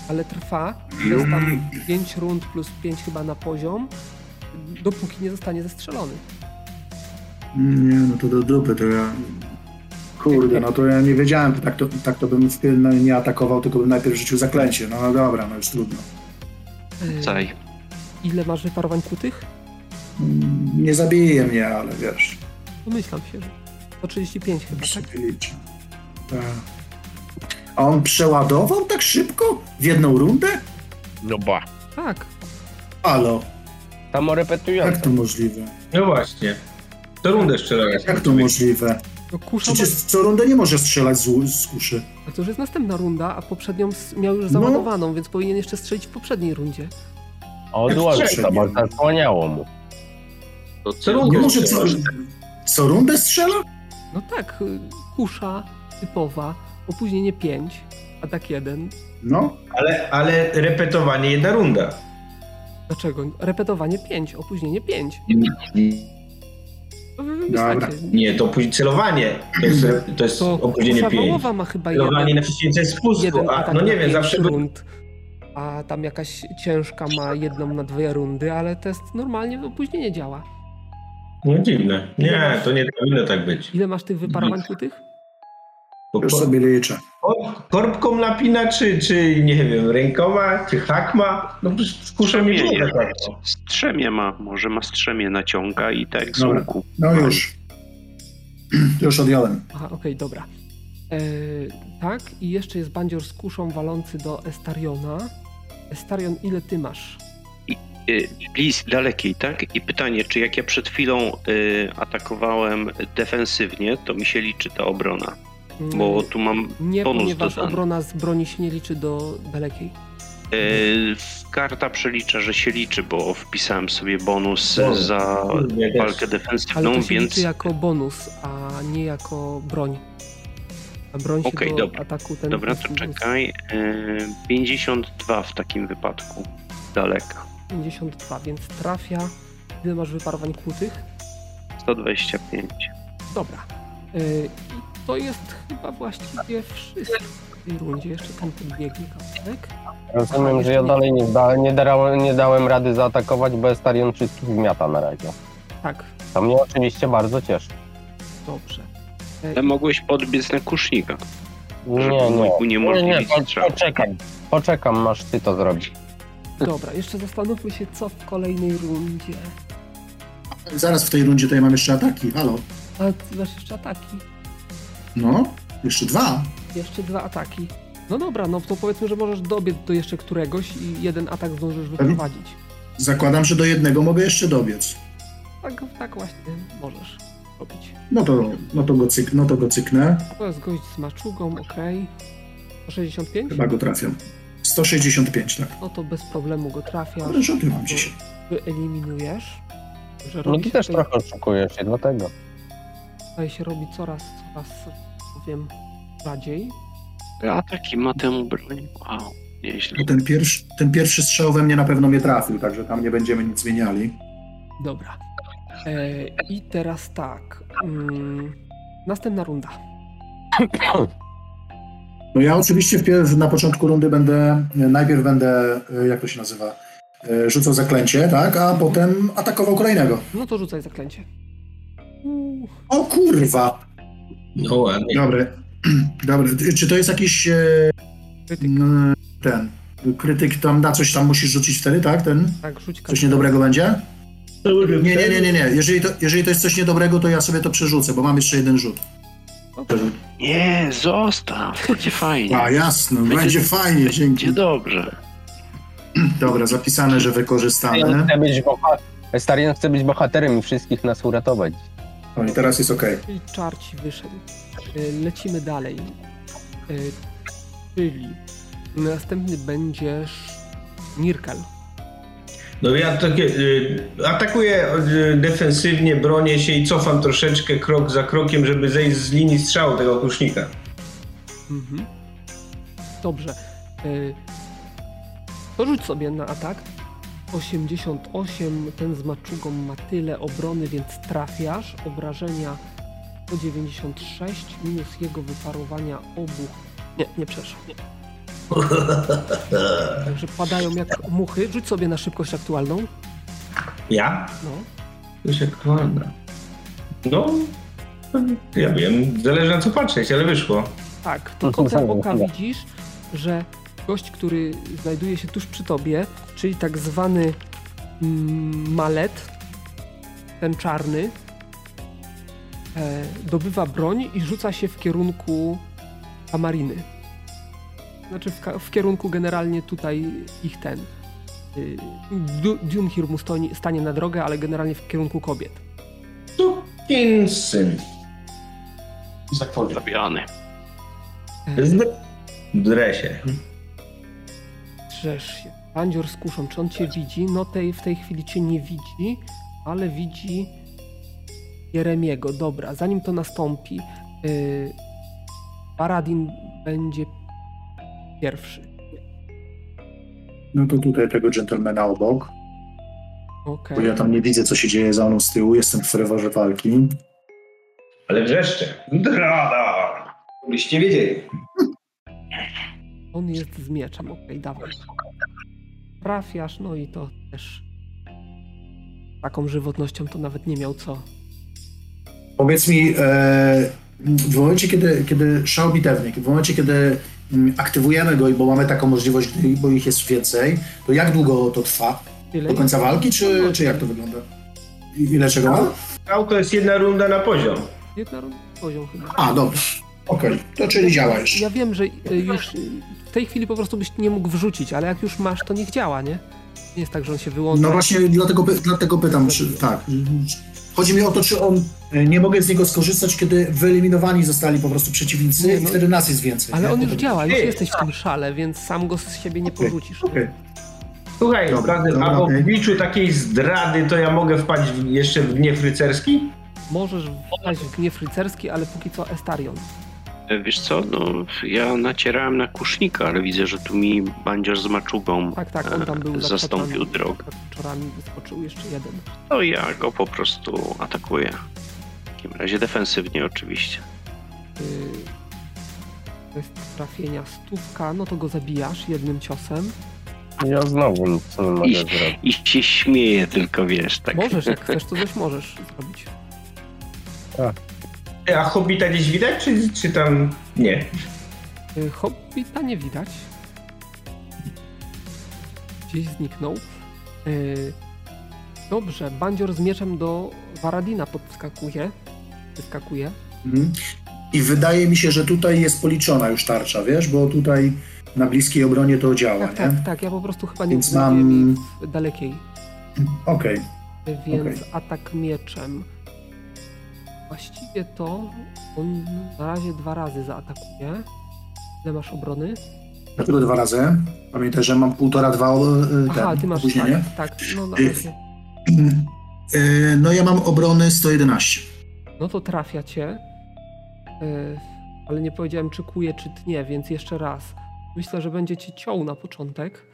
Ale trwa, jest tam 5 rund plus 5 chyba na poziom, dopóki nie zostanie zestrzelony. Nie, no to do dupy, to ja... Kurde, no to ja nie wiedziałem, tak to, tak to bym nie atakował, tylko bym najpierw rzucił zaklęcie. No ale dobra, no już trudno. Yy, Caj. Ile masz wyparowań kłutych? Mm, Nie zabije mnie, ale wiesz, Domyślam się, że 135 chyba, tak? Tak. A on przeładował tak szybko? W jedną rundę? No ba. Tak. Halo, Samo jak repetujące. to możliwe? No właśnie. To rundę strzelałeś. Jak to możliwe? No kusza ma... Przecież co rundę nie może strzelać z, z kuszy. A to już jest następna runda, a poprzednią miał No. już załadowaną, więc powinien jeszcze strzelić w poprzedniej rundzie. Odłożył to, bo zasłaniało mu. To Co rundę co, co rundę strzela? No tak, y, kusza typowa, opóźnienie 5, atak 1. No, Ale, ale repetowanie jedna runda. Dlaczego? Repetowanie 5, opóźnienie 5. Nie, to później celowanie. To jest, to jest To opóźnienie kusza 5. wołowa ma chyba Celowanie jeden, na wciśnięcie spusku. jeden A, no nie wiem, zawsze... rund. A tam jakaś ciężka ma jedną na dwie rundy, ale test normalnie opóźnienie działa. No dziwne. Nie, to nie powinno tak być. Ile masz tych wyparowań? Bo już sobie liczę. Ko- korbką napina, czy, czy nie wiem, rękoma, czy hakma? No przecież z kuszem nie było tak. Strzemię ma, może ma strzemię naciąga i tak z Dobra. łuku. No już. [CLEARS THROAT] Już odjąłem. Aha, okej, dobra. E, tak, i jeszcze jest bandzior z kuszą walący do Estariona. Estarion, ile ty masz? Y, Bliz dalekiej, tak? I pytanie, czy jak ja przed chwilą y, atakowałem defensywnie, to mi się liczy ta obrona? Bo tu mam Nie, bonus ponieważ dodany. obrona z broni się nie liczy do dalekiej. y, karta przelicza, że się liczy, bo wpisałem sobie bonus Bonus. za też. walkę Ale defensywną, to się więc liczy jako bonus, a nie jako broń. A broń się Okej, do dobra. ataku ten... dobra, to czekaj. Y, 52 w takim wypadku. Daleka. 52, więc trafia. Ile masz wyparowań kłutych? 125. Dobra. Yy, to jest chyba właściwie wszystko w tej rundzie. Jeszcze ten podbiegnie kawałek. Rozumiem, że ja dalej nie, da, nie, dałem, nie dałem rady zaatakować, bo Estarion wszystkich zmiata na razie. Tak, To mnie oczywiście bardzo cieszy. dobrze. Ale mogłeś podbiec na kusznika. Nie, Żeby nie. mu Nie, nie, uniemożliwić po, strzał. poczekam. Poczekam, masz ty to zrobić. Dobra, jeszcze zastanówmy się, co w kolejnej rundzie. Zaraz w tej rundzie tutaj mam jeszcze ataki. Halo. A ty masz jeszcze ataki. No, jeszcze dwa. Jeszcze dwa ataki. No dobra, no to powiedzmy, że możesz dobiec do jeszcze któregoś i jeden atak zdążysz wyprowadzić. Zakładam, że do jednego mogę jeszcze dobiec. Tak, tak właśnie możesz robić. No to, no to, go, cyk, no to go cyknę. To jest gość z maczugą, ok. 165? Chyba go trafiam. 165, tak. No to bez problemu go trafiasz. Ale rzuty mam dzisiaj. Wyeliminujesz. Że No ty też tutaj- trochę oszukujesz się, dlatego. Tutaj się robi coraz, coraz, powiem, rzadziej. Ataki ma tę broń. Wow, nieźle. No ten, pierwszy, ten pierwszy strzał we mnie na pewno mnie trafił, także tam nie będziemy nic zmieniali. Dobra. E, I teraz tak. Mm, następna runda. [CLEARS THROAT] No ja oczywiście wpierw, na początku rundy będę, najpierw będę, e, jak to się nazywa, e, rzucał zaklęcie, tak, a potem atakował kolejnego. No to rzucaj zaklęcie. O kurwa! No ładnie. Dobry. [CLEARS THROAT] Dobry. Czy to jest jakiś e, krytyk. n- ten krytyk tam na coś tam musisz rzucić wtedy, tak? Ten? Tak, rzuć Coś niedobrego będzie? Nie, nie, nie, nie, nie. Jeżeli to, jeżeli to jest coś niedobrego, to ja sobie to przerzucę, bo mam jeszcze jeden rzut. Nie, zostaw, będzie fajnie. A, jasno, Będzie- będzie fajnie, dzięki. Będzie dobrze. [CLEARS THROAT] Dobra, zapisane, że wykorzystane. Estarion chce być bohaterem i wszystkich nas uratować. O, i teraz jest ok. Czyli czar ci wyszedł. E, Lecimy dalej. E, Czyli następny będziesz Nirkel. No ja takie, y, atakuję y, defensywnie, bronię się i cofam troszeczkę krok za krokiem, żeby zejść z linii strzału tego kusznika. Mhm. Dobrze. Y, to rzuć sobie na atak. 88, ten z maczugą ma tyle obrony, więc trafiasz. Obrażenia 196 minus jego wyparowania obu. Nie, nie przeszło. Nie. [LAUGHS] Także padają jak muchy. Rzuć sobie na szybkość aktualną. Ja? No. Jak ładna. No, ja wiem, zależy na co patrzeć, ale wyszło. Tak, to kątem oka widzisz, że gość, który znajduje się tuż przy tobie, czyli tak zwany mm, malet, ten czarny, e, dobywa broń i rzuca się w kierunku Amariny. Znaczy w, w kierunku generalnie tutaj ich ten. Y, Du- Dunhir mu stoi, stanie na drogę, ale generalnie w kierunku kobiet. Sukinsyn. Zabijany. Zdr- Drę się. Drzesz się. Bandzior z kuszą, czy on cię widzi? No tej, w tej chwili cię nie widzi, ale widzi Jeremiego. Dobra, zanim to nastąpi, yy, Paradin będzie pierwszy. No to tutaj tego gentlemana obok, Okej. bo ja tam nie widzę, co się dzieje za mną z tyłu, jestem w ferworze walki. Ale wrzeszcze. Drada! Byście wiedzieli. On jest z mieczem, okej, dawaj. Trafiasz, no i to też taką żywotnością to nawet nie miał co. Powiedz mi, e, w momencie, kiedy, kiedy szał bitewnik, w momencie, kiedy mm, aktywujemy go, bo mamy taką możliwość, bo ich jest więcej, to jak długo to trwa? Do końca walki, czy, czy jak to wygląda? I- Ile czego ma? Auto jest jedna runda na poziom. Jedna runda poziom chyba. A, dobra. Okej, to czyli działa już. Ja wiem, że y, już w tej chwili po prostu byś nie mógł wrzucić, ale jak już masz, to niech działa, nie? Nie jest tak, że on się wyłącza. No właśnie dlatego, py- dlatego pytam, czy tak. Chodzi mi o to, czy on e, nie mogę z niego skorzystać, kiedy wyeliminowani zostali po prostu przeciwnicy Nie, i no. wtedy nas jest więcej. Ale nie? on już działa, już jesteś w tym szale, więc sam go z siebie nie Okej, porzucisz. Okej. Słuchaj, Dobra, dobra, a w okej. obliczu takiej zdrady to ja mogę wpaść w, jeszcze w gniew rycerski? Możesz wpaść w gniew rycerski, ale póki co Estarion. Wiesz co, no ja nacierałem na kusznika, ale widzę, że tu mi bandzior z maczugą Tak, tak, on tam był e, zastąpił drogę. Wieczorami wyskoczył jeszcze jeden. No i ja go po prostu atakuję. W takim razie defensywnie oczywiście. Yy, to jest trafienia stówka, no to go zabijasz jednym ciosem. Ja znowu nic nie mogę I- zrobić. I się śmieje tylko, wiesz, tak. Możesz, jak [LAUGHS] chcesz, to coś możesz zrobić. Ty, A Hobbita gdzieś widać, czy, czy tam nie? Yy, Hobbita nie widać. Gdzieś zniknął. Yy, dobrze, bandzior z mieczem do Varadina podskakuje. Wyskakuje. Mhm. I wydaje mi się, że tutaj jest policzona już tarcza, wiesz, bo tutaj na bliskiej obronie to działa, Tak, nie? tak, tak. Ja po prostu chyba nie Więc mam- dalekiej. Okej. Więc Okej. atak mieczem. Właściwie to on na razie dwa razy zaatakuje. Ile masz obrony? Dlaczego dwa razy? Pamiętaj, że mam półtora, dwa ten, Aha, ty masz opóźnienie. tak, tak, no na Y- razie. E, No ja mam obrony 111. No to trafia cię. Y, ale nie powiedziałem, czy kuje, czy tnie, więc jeszcze raz. Myślę, że będzie cię ciął na początek.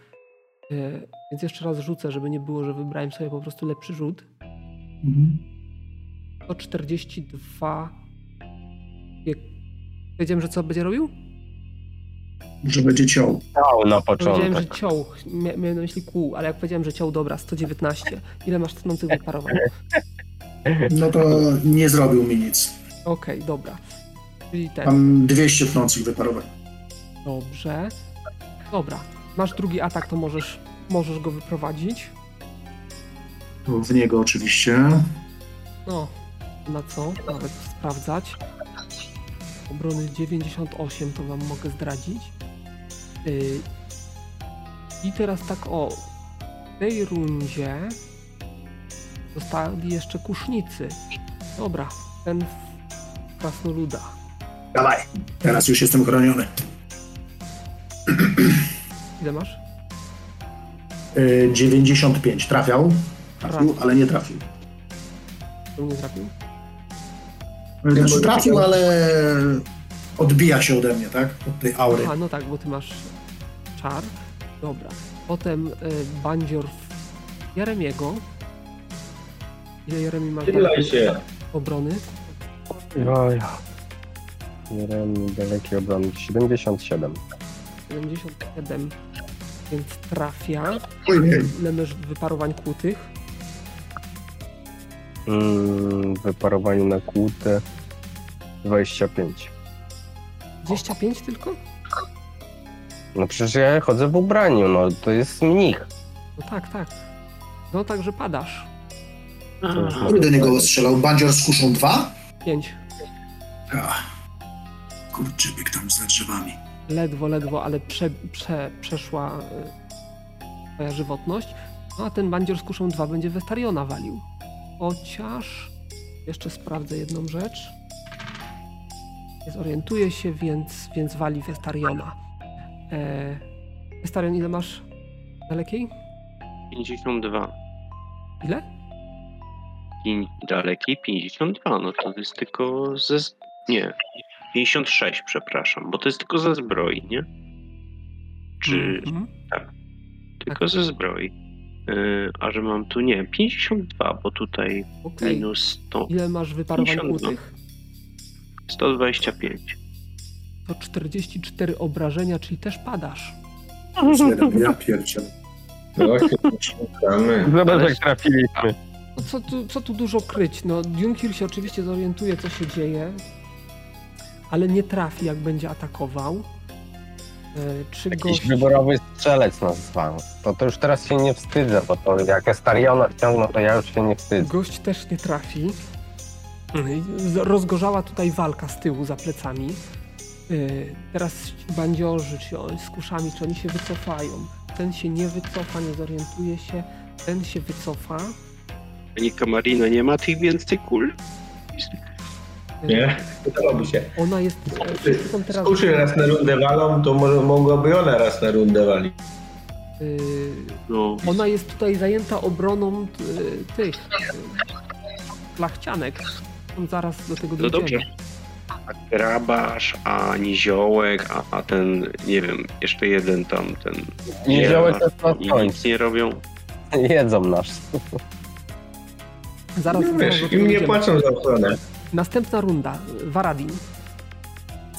Y, więc jeszcze raz rzucę, żeby nie było, że wybrałem sobie po prostu lepszy rzut. Mhm. 142. Jak... Powiedziałem, że co będzie robił? Że będzie ciął. Ciał na Powiedziałem, że początek. ciął. Mia- Miałem na myśli kół, ale jak powiedziałem, że ciął, dobra, 119. Ile masz tnących wyparowań? No to nie zrobił mi nic. Okej, dobra. Czyli ten. Mam 200 tnących wyparowań. Dobrze. Dobra. Masz drugi atak, to możesz, możesz go wyprowadzić. W niego oczywiście. No, na co? Nawet sprawdzać. Obrony 98 to wam mogę zdradzić. Yy, I teraz tak o. W tej rundzie zostali jeszcze kusznicy. Dobra, ten krasnoluda. Dawaj. Teraz już jestem chroniony. Ile masz? Y, 95 trafiał, trafił, ale nie trafił. Nie trafił? Znaczy trafił, ale odbija się ode mnie, tak? Od tej aury. Aha, no tak, bo ty masz czar. Dobra. Potem y, bandzior Jeremiego. Ile Jeremi masz Chylaj się. obrony? Oj. Jeremy, dalekie obrony. 77. 77. Więc trafia. Ile masz wyparowań kłutych? Mm, wyparowaniu na kłutę 25. 25 tylko? No przecież ja chodzę w ubraniu, no to jest mnich. No tak, tak. No także padasz. Który do niego strzelał? Bandzior z kuszą 2? 5. Kurczę, bieg tam za drzewami. Ledwo, ledwo, ale prze, prze, przeszła y, twoja żywotność. No a ten bandzior z kuszą 2 będzie Westariona walił. Chociaż jeszcze sprawdzę jedną rzecz. Nie zorientuję się, więc, więc wali Westariona. E, Westarion, ile masz dalekiej? 52. Ile? I dalekiej 52, no to jest tylko ze... Nie, 56, przepraszam, bo to jest tylko ze zbroi, nie? Czy Mhm. tylko ze zbroi? Yy, a że mam tu, nie, 52, bo tutaj Okej. minus 100, Ile masz wyparowań 52. kłutych? 125. To 44 obrażenia, czyli też padasz. Ja. No szukamy. Zobacz jak trafiliśmy. No co, tu, co tu dużo kryć? No, Dunkir się oczywiście zorientuje, co się dzieje, ale nie trafi, jak będzie atakował. E, Czy Jakiś gość... wyborowy strzelec nas zwał. To, to już teraz się nie wstydzę, bo to jak Estariona wciągnął, to ja już się nie wstydzę. Gość też nie trafi. Z- Rozgorzała tutaj walka z tyłu, za plecami. Yy, Teraz ci bandziorzy, czy oni z kuszami, czy oni się wycofają. Ten się nie wycofa, nie zorientuje się. Ten się wycofa. Pani Kamarina nie ma tych więcej kul? Yy, Nie? Podobałoby się. Ona jest... e, Wszyscy są teraz... Kuszy raz na rundę walą, to może mogłaby ona raz na rundę walić. Yy, No, Ona jest tutaj zajęta obroną y, tych y, flachcianek. Zaraz do tego no dojdziemy. dobrze. A grabarz, a niziołek, a, a ten, nie wiem, jeszcze jeden tam, ten... Niziołek jest na nic nie robią. [LAUGHS] Jedzą nas. Zaraz, No zaraz wiesz, do tego im nie płacą za ochronę. Następna runda. Waradin.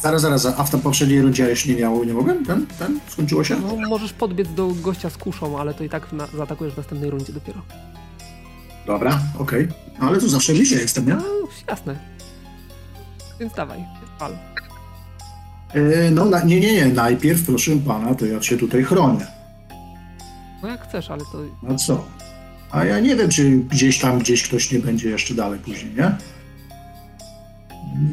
Zaraz, zaraz, a w tej poprzedniej rundzie ja jeszcze nie miał, nie mogłem? Ten, ten? Skończyło się? No, możesz podbiec do gościa z kuszą, ale to i tak na, zaatakujesz w następnej rundzie dopiero. Dobra, okej. No ale tu zawsze bliżej jestem, nie? No, jasne. Więc dawaj, pal. E, no, na, nie, nie, nie. Najpierw, proszę pana, to ja się tutaj chronię. No jak chcesz, ale to... No co? A ja nie wiem, czy gdzieś tam, gdzieś ktoś nie będzie jeszcze dalej później, nie?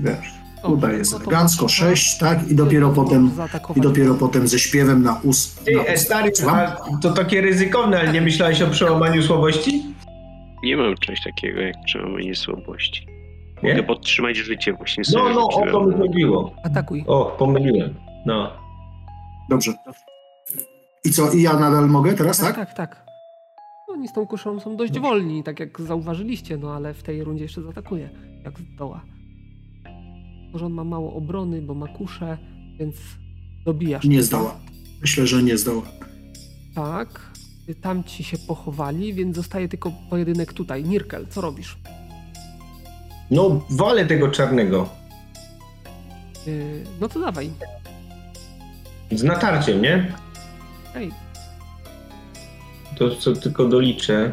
Wiesz, tutaj jest no to elegancko, 6, tak? I dopiero potem, i dopiero potem ze śpiewem na ust. Ty, Na ust. A to takie ryzykowne, ale nie myślałeś o przełamaniu słabości? Nie mam czegoś takiego jak przełamanie słabości. Nie? Mogę podtrzymać życie, właśnie sobie No, no, o to mi chodziło. Atakuj. O, pomyliłem. No. Dobrze. I co, i ja nadal mogę teraz, Tak, tak? tak, tak. Oni z tą kuszą są dość wolni, tak jak zauważyliście, no ale w tej rundzie jeszcze zaatakuje, jak zdoła. Może on ma mało obrony, bo ma kuszę, więc dobijasz. Nie zdoła. Myślę, że nie zdoła. Tak. Tam ci się pochowali, więc zostaje tylko pojedynek tutaj. Nirkel, co robisz? No, walę tego czarnego. Yy, no to dawaj. Z natarciem, nie? Ej, To co tylko doliczę.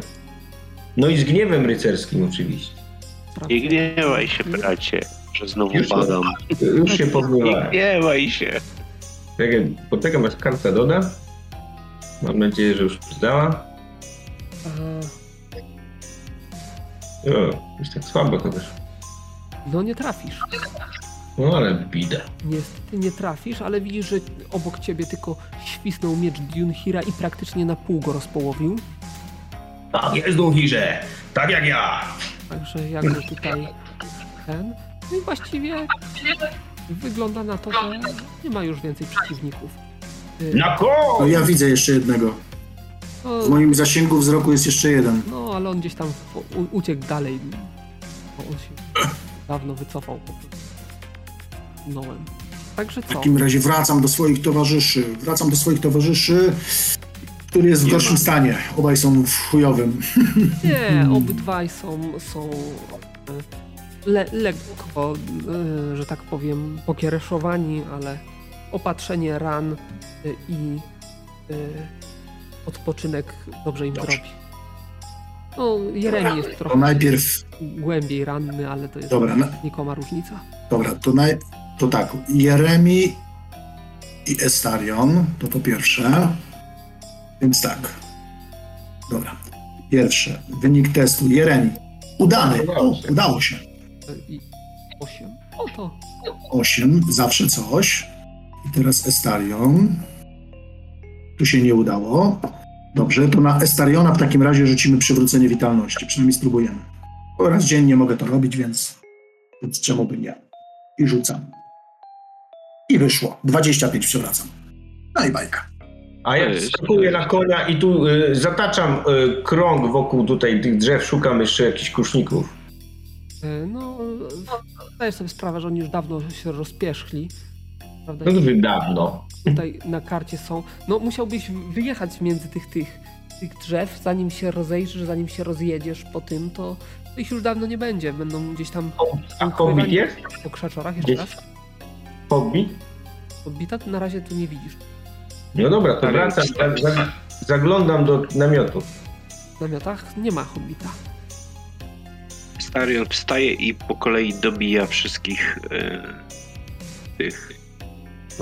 No i z gniewem rycerskim oczywiście. Nie gniewaj się, bracie, że znowu Już padam. Już się Nie pogniewałem. gniewaj się. Czekaj, poczekam aż karta doda. Mam nadzieję, że już zdała. A, O, jest tak słabo to też. no nie trafisz. No ale bida. Niestety nie trafisz, ale widzisz, że obok ciebie tylko świsnął miecz Dunhira i praktycznie na pół go rozpołowił. Tak jest, Dunhirze! Tak jak ja! Także jak go tutaj ten. No i właściwie wygląda na to, że nie ma już więcej przeciwników. Na No ja widzę jeszcze jednego. No, W moim zasięgu wzroku jest jeszcze jeden. no ale on gdzieś tam u, uciekł dalej. Bo on się dawno wycofał po prostu. Nołem. Także W co? takim razie wracam do swoich towarzyszy. Wracam do swoich towarzyszy, który jest w Nie gorszym ma. stanie. Obaj są w chujowym. [LAUGHS] Nie, obydwaj są, są e, le, lekko, e, że tak powiem, pokiereszowani, ale opatrzenie ran i e, odpoczynek dobrze im Dobrze. robi. No, Jeremi jest To trochę najpierw, głębiej ranny, ale to jest Dobra, nikoma różnica. dobra, to, naj, to tak. Jeremi i Estarion, to po pierwsze. Więc tak. Dobra. Pierwsze, wynik testu. Jeremi. Udany. O, udało się. E, I 8. O to. 8, zawsze coś. I teraz Estarion. Tu się nie udało. Dobrze, to na Estariona w takim razie rzucimy przywrócenie witalności. Przynajmniej spróbujemy. Bo raz dziennie mogę to robić, więc, więc czemu by nie? I rzucam. I wyszło. 25 przewracam. No i bajka. A ja wskakuję na konia i tu y, zataczam y, krąg wokół tutaj tych drzew, szukam jeszcze jakichś kuszników. E, No, zdaję sobie sprawę, że oni już dawno się rozpierzchli. Prawda? No to dawno. Tutaj na karcie są. No, musiałbyś wyjechać między tych, tych, tych drzew, zanim się rozejrzysz, zanim się rozjedziesz po tym, to ich już dawno nie będzie. Będą gdzieś tam A hobbit jest? po krzaczorach. Jeszcze Gdzieś? raz. Hobbit? Odbita? Na razie tu nie widzisz. No dobra, to wracam, zaglądam do namiotu. W namiotach nie ma hobbita. Starion wstaje i po kolei dobija wszystkich e, tych.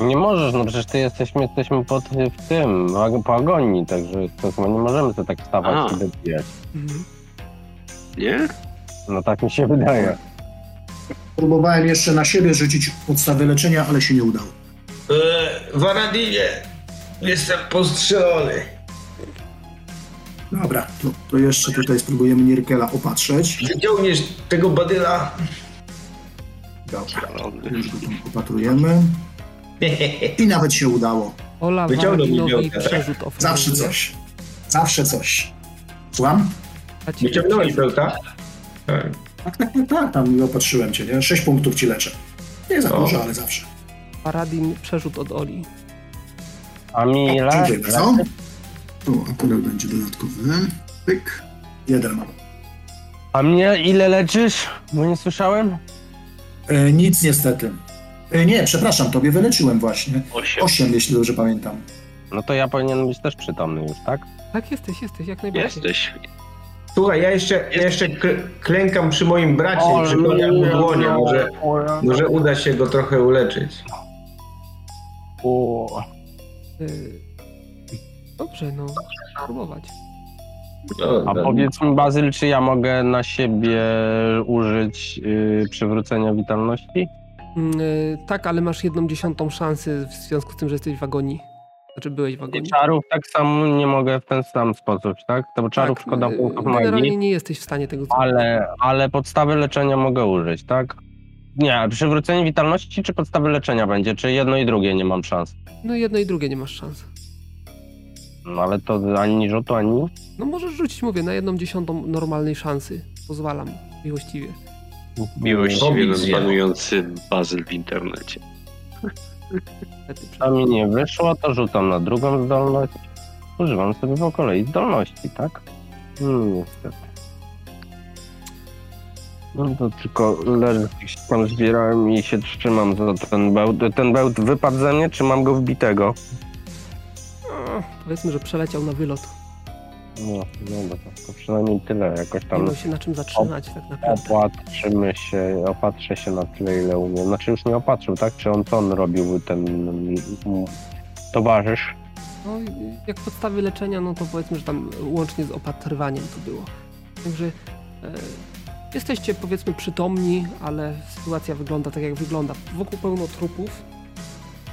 Nie możesz, no przecież ty jesteśmy, jesteśmy pod, w tym, w ag- po agonii, także nie możemy sobie tak stawać A. i dobijać. Mhm. Nie? No tak mi się wydaje. Próbowałem jeszcze na siebie rzucić podstawy leczenia, ale się nie udało. Eee, Waradinie, jestem postrzelony. Dobra, to, to jeszcze tutaj spróbujemy Nirkela opatrzeć. Wyciągniesz tego badyla. Dobra, już go tam opatrujemy. I [LAUGHS] nawet się udało. Ola Wyciągnął mi przerzut oferuje. Zawsze coś. Zawsze coś. Słucham? Wyciągnąłeś pełta? Tak. Tak, tak, tak, tak, tam opatrzyłem cię, nie? Sześć punktów ci leczę. Nie za O. dużo, ale zawsze. Paradin przerzut od Oli. A mi ile? Dziękuję bardzo. Tu akurat będzie dodatkowy. Pyk. Jeden mam. A mnie ile leczysz? Bo nie słyszałem. E, nic niestety. E, nie, przepraszam, tobie wyleczyłem właśnie. Osiem. Osiem, jeśli dobrze pamiętam. No to ja powinienem być też przytomny już, tak? Tak, jesteś, jesteś, jak najbardziej. Jesteś. Słuchaj, ja jeszcze, ja jeszcze kl- klękam przy moim bracie i przykładam mu dłonie. Może, może uda się go trochę uleczyć. O, Y, Dobrze, no, spróbować. A powiedz mi, Bazyl, czy ja mogę na siebie użyć yy, przywrócenia witalności? Mm, y, Tak, ale masz jedną dziesiątą szansy w związku z tym, że jesteś w agonii. Znaczy byłeś w I agonii. czarów tak samo nie mogę w ten sam sposób, tak? To bo czarów Tak, szkoda y, punktów Generalnie magii, nie jesteś w stanie tego zrobić. ale, ale podstawy leczenia mogę użyć, tak? Nie, przywrócenie witalności czy podstawy leczenia będzie? Czy jedno i drugie nie mam szans? No jedno i drugie nie masz szans. No ale to ani rzutu, ani... No możesz rzucić, mówię, na jedną dziesiątą normalnej szansy. Pozwalam, miłościwie. Miłościwie Hobbit zjadł. panujący bazyl w internecie. A mi nie wyszło, to rzucam na drugą zdolność. Używam sobie po kolei zdolności, tak? Hmm, niestety. No to tylko leży, gdzieś tam zbierałem i się trzymam za ten bełt. Ten bełt wypadł ze mnie, czy mam go wbitego? A, powiedzmy, że przeleciał na wylot. No, no to, to przynajmniej tyle, jakoś Nie tam miał się na czym zatrzymać tak naprawdę. opatrzymy się, opatrzę się na tyle, ile umiem. Znaczy już nie opatrzył, tak? Czy on, co on robił, ten mm, towarzysz? No, jak podstawy leczenia, no to powiedzmy, że tam łącznie z opatrywaniem to było. Także e, jesteście powiedzmy przytomni, ale sytuacja wygląda tak jak wygląda. Wokół pełno trupów.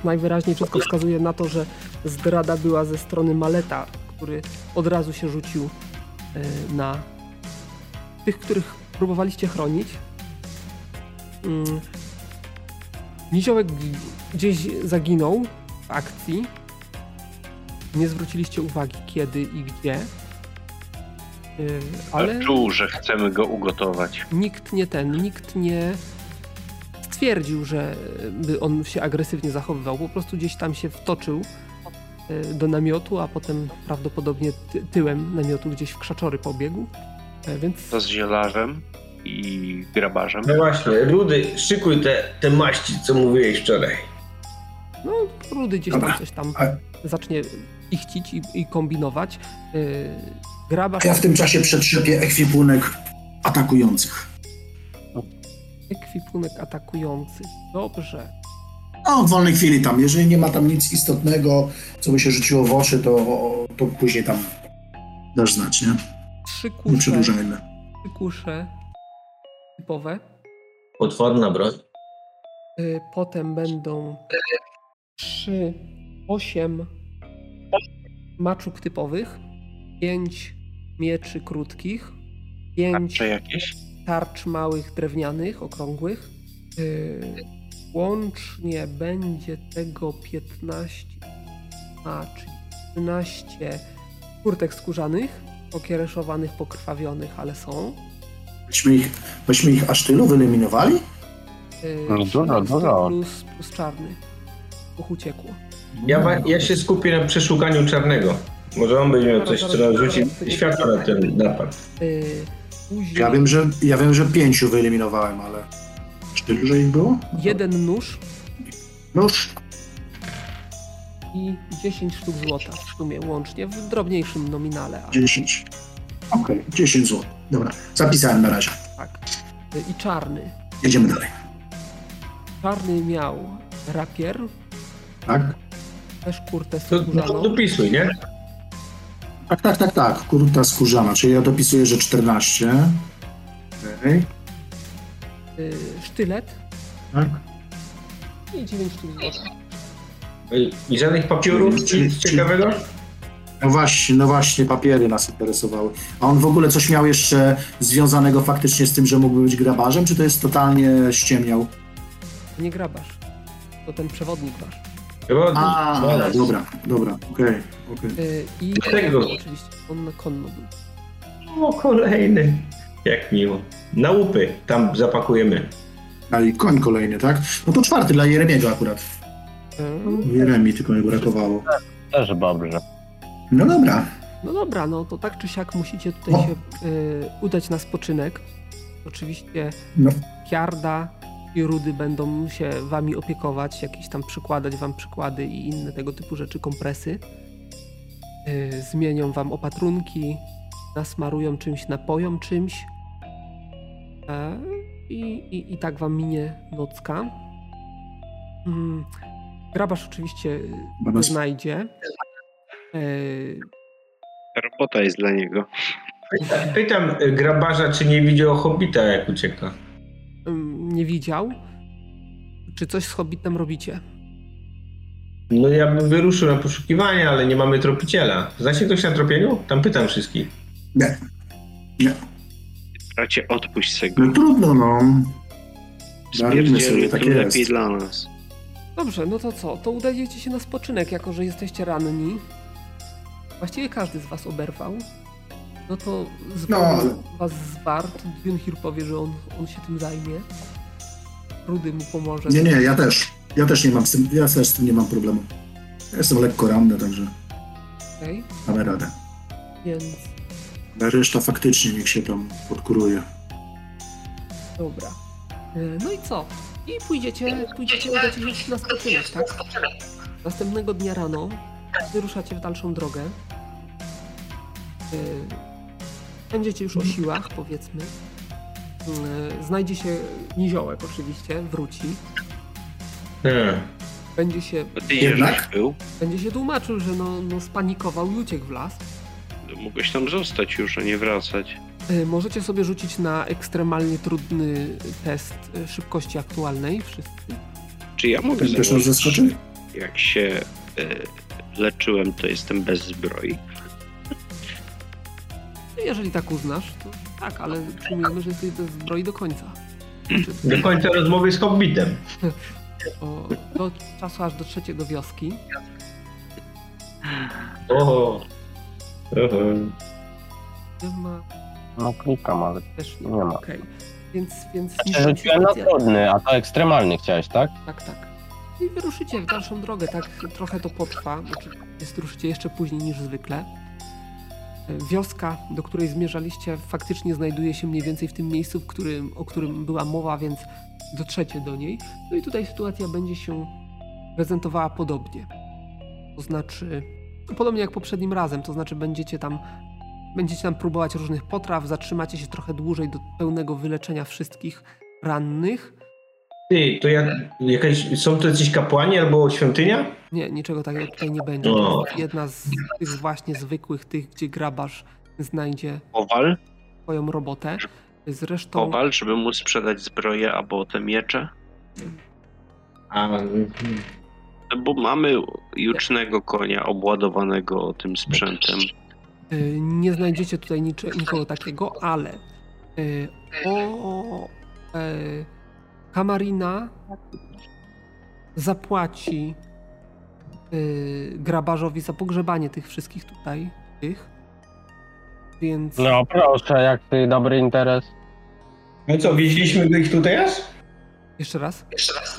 Najwyraźniej wszystko wskazuje na to, że zdrada była ze strony Maleta, który od razu się rzucił e, na tych, których próbowaliście chronić. Mm. Niziołek gdzieś zaginął w akcji. Nie zwróciliście uwagi kiedy i gdzie. Y, Ale Czuł, że chcemy go ugotować. nikt nie ten, nikt nie stwierdził, że by on się agresywnie zachowywał. Po prostu gdzieś tam się wtoczył do namiotu, a potem prawdopodobnie ty tyłem namiotu gdzieś w krzaczory pobiegł. E, Więc To z zielarzem i grabarzem. No właśnie, Rudy, szykuj te, te maści, co mówiłeś wczoraj. no, Rudy gdzieś tam coś tam zacznie ichcić i, i kombinować. Yy, grabarz ja w tym czasie przetrzepię ekwipunek atakujących. ekwipunek atakujący. Dobrze. No, w wolnej chwili tam. Jeżeli nie ma tam nic istotnego, co by się rzuciło w oczy, to, to później tam dasz znać, nie? Trzy Nie kusze, przedłużajmy. trzy kusze typowe. Potworna broń. Y, Potem będą 3, 8 maczug typowych, 5 mieczy krótkich, 5 Tarcze jakieś? tarcz małych drewnianych, okrągłych. Łącznie będzie tego 15, a czyli 13 kurtek skórzanych, pokiereszowanych, pokrwawionych, ale są. Myśmy ich, myśmy ich aż tylu wyeliminowali? Y, No 13 dużo. Plus, plus czarny. Dwóch uciekło. Ja, ja się skupię na przeszukaniu czarnego. Może on będzie miał coś, co rzuci światło na ten napad. Y, Później Ja wiem, że, ja wiem, że pięciu wyeliminowałem, ale tylu, że ich było? jeden nóż Noż. i 10 sztuk złota w sumie łącznie, w drobniejszym nominale, ale 10. Okej, 10 zł. Dobra, zapisałem na razie. tak. I czarny. Jedziemy dalej. Czarny miał rapier, Tak? też kurtę To, no, skórzaną, dopisuj, nie? Tak, tak, tak, tak. Kurta skórzana, czyli ja dopisuję, że 14. Okej, y, sztylet tak. i 9 sztuk złota. I, I żadnych papierów, Czyli- nic ciekawego? No właśnie, no właśnie, papiery nas interesowały. A on w ogóle coś miał jeszcze związanego faktycznie z tym, że mógłby być grabarzem, czy to jest totalnie ściemniał? Nie grabasz. To ten przewodnik wasz. Chyba A, Dobra. dobra, dobra, okej, okej. Y, I Tego. oczywiście on na konno był. O, kolejny. Jak miło. Na łupy tam zapakujemy. A i koń kolejny, tak? No to czwarty dla Jeremiego akurat. Jeremi tylko mi brakowało. Też dobrze. No dobra. No dobra, no to tak czy siak musicie tutaj O. się y, udać na spoczynek. Oczywiście No. Kiarda i Rudy będą się wami opiekować, jakieś tam przykładać wam przykłady i inne tego typu rzeczy, kompresy. Y, zmienią wam opatrunki, nasmarują czymś, napoją czymś. E, i, i, I tak wam minie nocka. Mm, grabarz oczywiście nas- znajdzie. E, Robota jest dla niego. Pyta, pytam y, grabarza, czy nie widział Hobbita, jak ucieka. Nie widział. Czy coś z Hobbitem robicie? No ja bym wyruszył na poszukiwania, ale nie mamy tropiciela. Znacie ktoś na tropieniu? Tam pytam wszystkich. Nie. Nie. Bracie, odpuść go. No trudno, no. Bawimy sobie, tak jest. lepiej dla nas. Dobrze, no to co? To udajecie się na spoczynek, jako że jesteście ranni. Właściwie każdy z was oberwał. No to No, zwał ale- was zwart. Dünhir powie, że on, on się tym zajmie. Rudy mu pomoże. Nie, nie, ja też. Ja też nie mam z tym, ja też z tym nie mam problemu. Ja jestem lekko ranny, także Okej, damy radę. więc reszta faktycznie niech się tam podkuruje. dobra. E, No i co? I pójdziecie, pójdziecie, udacie się na spoczynek, tak? Następnego dnia rano wyruszacie w dalszą drogę. E, Będziecie już o siłach, powiedzmy. E, Znajdzie się niziołek oczywiście, wróci. Hmm. Będzie się, ty Jednak? był? będzie się tłumaczył, że no, no spanikował i uciekł w las. Mogłeś tam zostać już, a nie wracać. E, Możecie sobie rzucić na ekstremalnie trudny test e, szybkości aktualnej, wszyscy. Czy ja mogę założyć, jak się e, leczyłem, to jestem bez zbroi? Jeżeli tak uznasz, to tak, ale przyjmujemy, że jesteś bez zbroi do końca. Znaczy, Do końca rozmowy z Hobbitem. [LAUGHS] o, do czasu aż do wioski. Oho. Ma, No klikam, ale też nie. nie ma. Okej. Więc, więc Znaczy, rzuciłem na trudny, a to ekstremalny chciałeś, tak? Tak, tak. I wyruszycie w dalszą drogę, tak trochę to potrwa, znaczy jest ruszycie jeszcze później niż zwykle. Wioska, do której zmierzaliście, faktycznie znajduje się mniej więcej w tym miejscu, w którym, o którym była mowa, więc dotrzecie do niej. No i tutaj sytuacja będzie się prezentowała podobnie. To znaczy, podobnie jak poprzednim razem, to znaczy będziecie tam, będziecie tam próbować różnych potraw, zatrzymacie się trochę dłużej do pełnego wyleczenia wszystkich rannych. Ty, to jak, jakaś, są to jacyś kapłani albo świątynia? Nie, niczego takiego tutaj nie będzie. O. To jest jedna z tych właśnie zwykłych, tych, gdzie grabarz znajdzie Owal? swoją robotę. Zresztą Owal, żeby mu sprzedać zbroję albo te miecze? A, mhm. Bo mamy jucznego konia obładowanego tym sprzętem. y, nie znajdziecie tutaj niczy, nikogo takiego, ale y, o y, Kamarina zapłaci y, grabarzowi za pogrzebanie tych wszystkich tutaj, tych. Więc No proszę, jak ty dobry interes. No co, wieźliśmy ich tutaj aż? Jeszcze raz.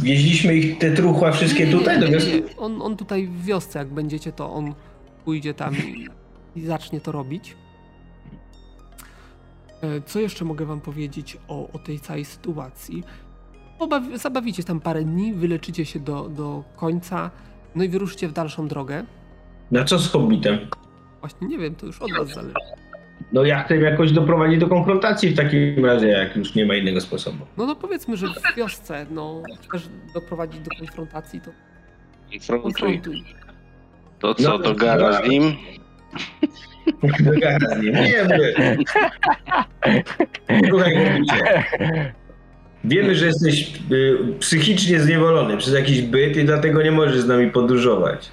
Wieźliśmy ich, te truchła wszystkie Nie, tutaj nie, do wioski? nie. On, on tutaj w wiosce, jak będziecie, to on pójdzie tam i, i zacznie to robić. E, Co jeszcze mogę wam powiedzieć o, o tej całej sytuacji? Obawi, zabawicie tam parę dni, wyleczycie się do, do końca, no i wyruszycie w dalszą drogę. No co z Hobbitem? Właśnie nie wiem, to już od was zależy. No ja chcę jakoś doprowadzić do konfrontacji w takim razie, jak już nie ma innego sposobu. No to powiedzmy, że w wiosce, no, chcesz doprowadzić do konfrontacji, to Konfrontuj. konfrontuj. To co, No, do gara z nim? Dogada z nim. Nie. Słuchaj, Hobbicie. Wiemy, że jesteś y, psychicznie zniewolony przez jakiś byt i dlatego nie możesz z nami podróżować.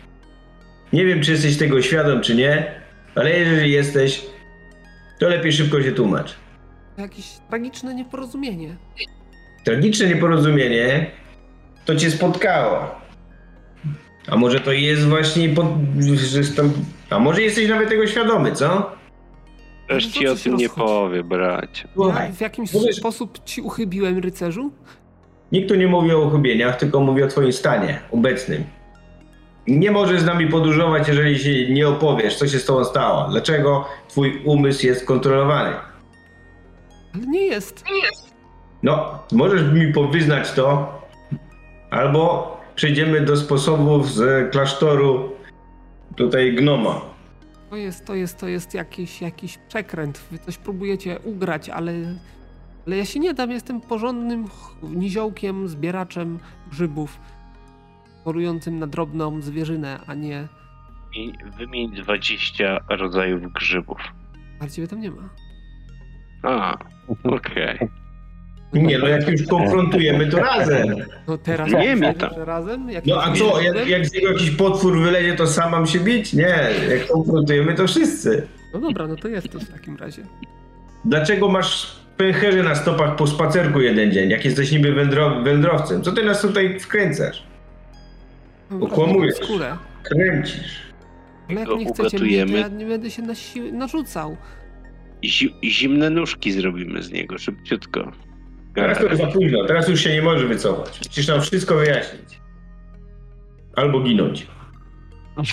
Nie wiem, czy jesteś tego świadom, czy nie, ale jeżeli jesteś, to lepiej szybko się tłumacz. Jakieś tragiczne nieporozumienie. Tragiczne nieporozumienie to cię spotkało. A może to jest właśnie pod, że jest tam, A może jesteś nawet tego świadomy, co? Też ci o tym nie powie, bracie. Ja w jakimś mówisz- sposób ci uchybiłem, rycerzu? nikt tu nie mówi o uchybieniach, tylko mówi o twoim stanie obecnym. Nie możesz z nami podróżować, jeżeli się nie opowiesz, co się z tobą stało. Dlaczego twój umysł jest kontrolowany? Ale nie jest. No, możesz mi powyznać to, albo przejdziemy do sposobów z klasztoru tutaj gnoma. To jest, to jest, to jest jakiś, jakiś przekręt. Wy coś próbujecie ugrać, ale, ale ja się nie dam. Jestem porządnym niziołkiem, zbieraczem grzybów, chorującym na drobną zwierzynę, a nie... I wymień 20 rodzajów grzybów. Ale ciebie tam nie ma. A, okej. Nie, no jak już konfrontujemy, to razem. No teraz Nie wiem, tam. razem? Jak No a co, jak, jak z niego jakiś potwór wylezie, to sam mam się bić? Nie, jak konfrontujemy, to wszyscy. No dobra, no to jesteś w takim razie. Dlaczego masz pęcherze na stopach po spacerku jeden dzień, jak jesteś niby wędro, wędrowcem? Co ty nas tutaj wkręcasz? Mam Okłamujesz. skórę. Kręcisz. Ale jak nie chcecie mnie, to ja nie będę się na siłę narzucał. Zi- zimne nóżki zrobimy z niego, szybciutko. Teraz to już za późno, teraz już się nie może wycofać. Musisz nam wszystko wyjaśnić. Albo ginąć. [LAUGHS]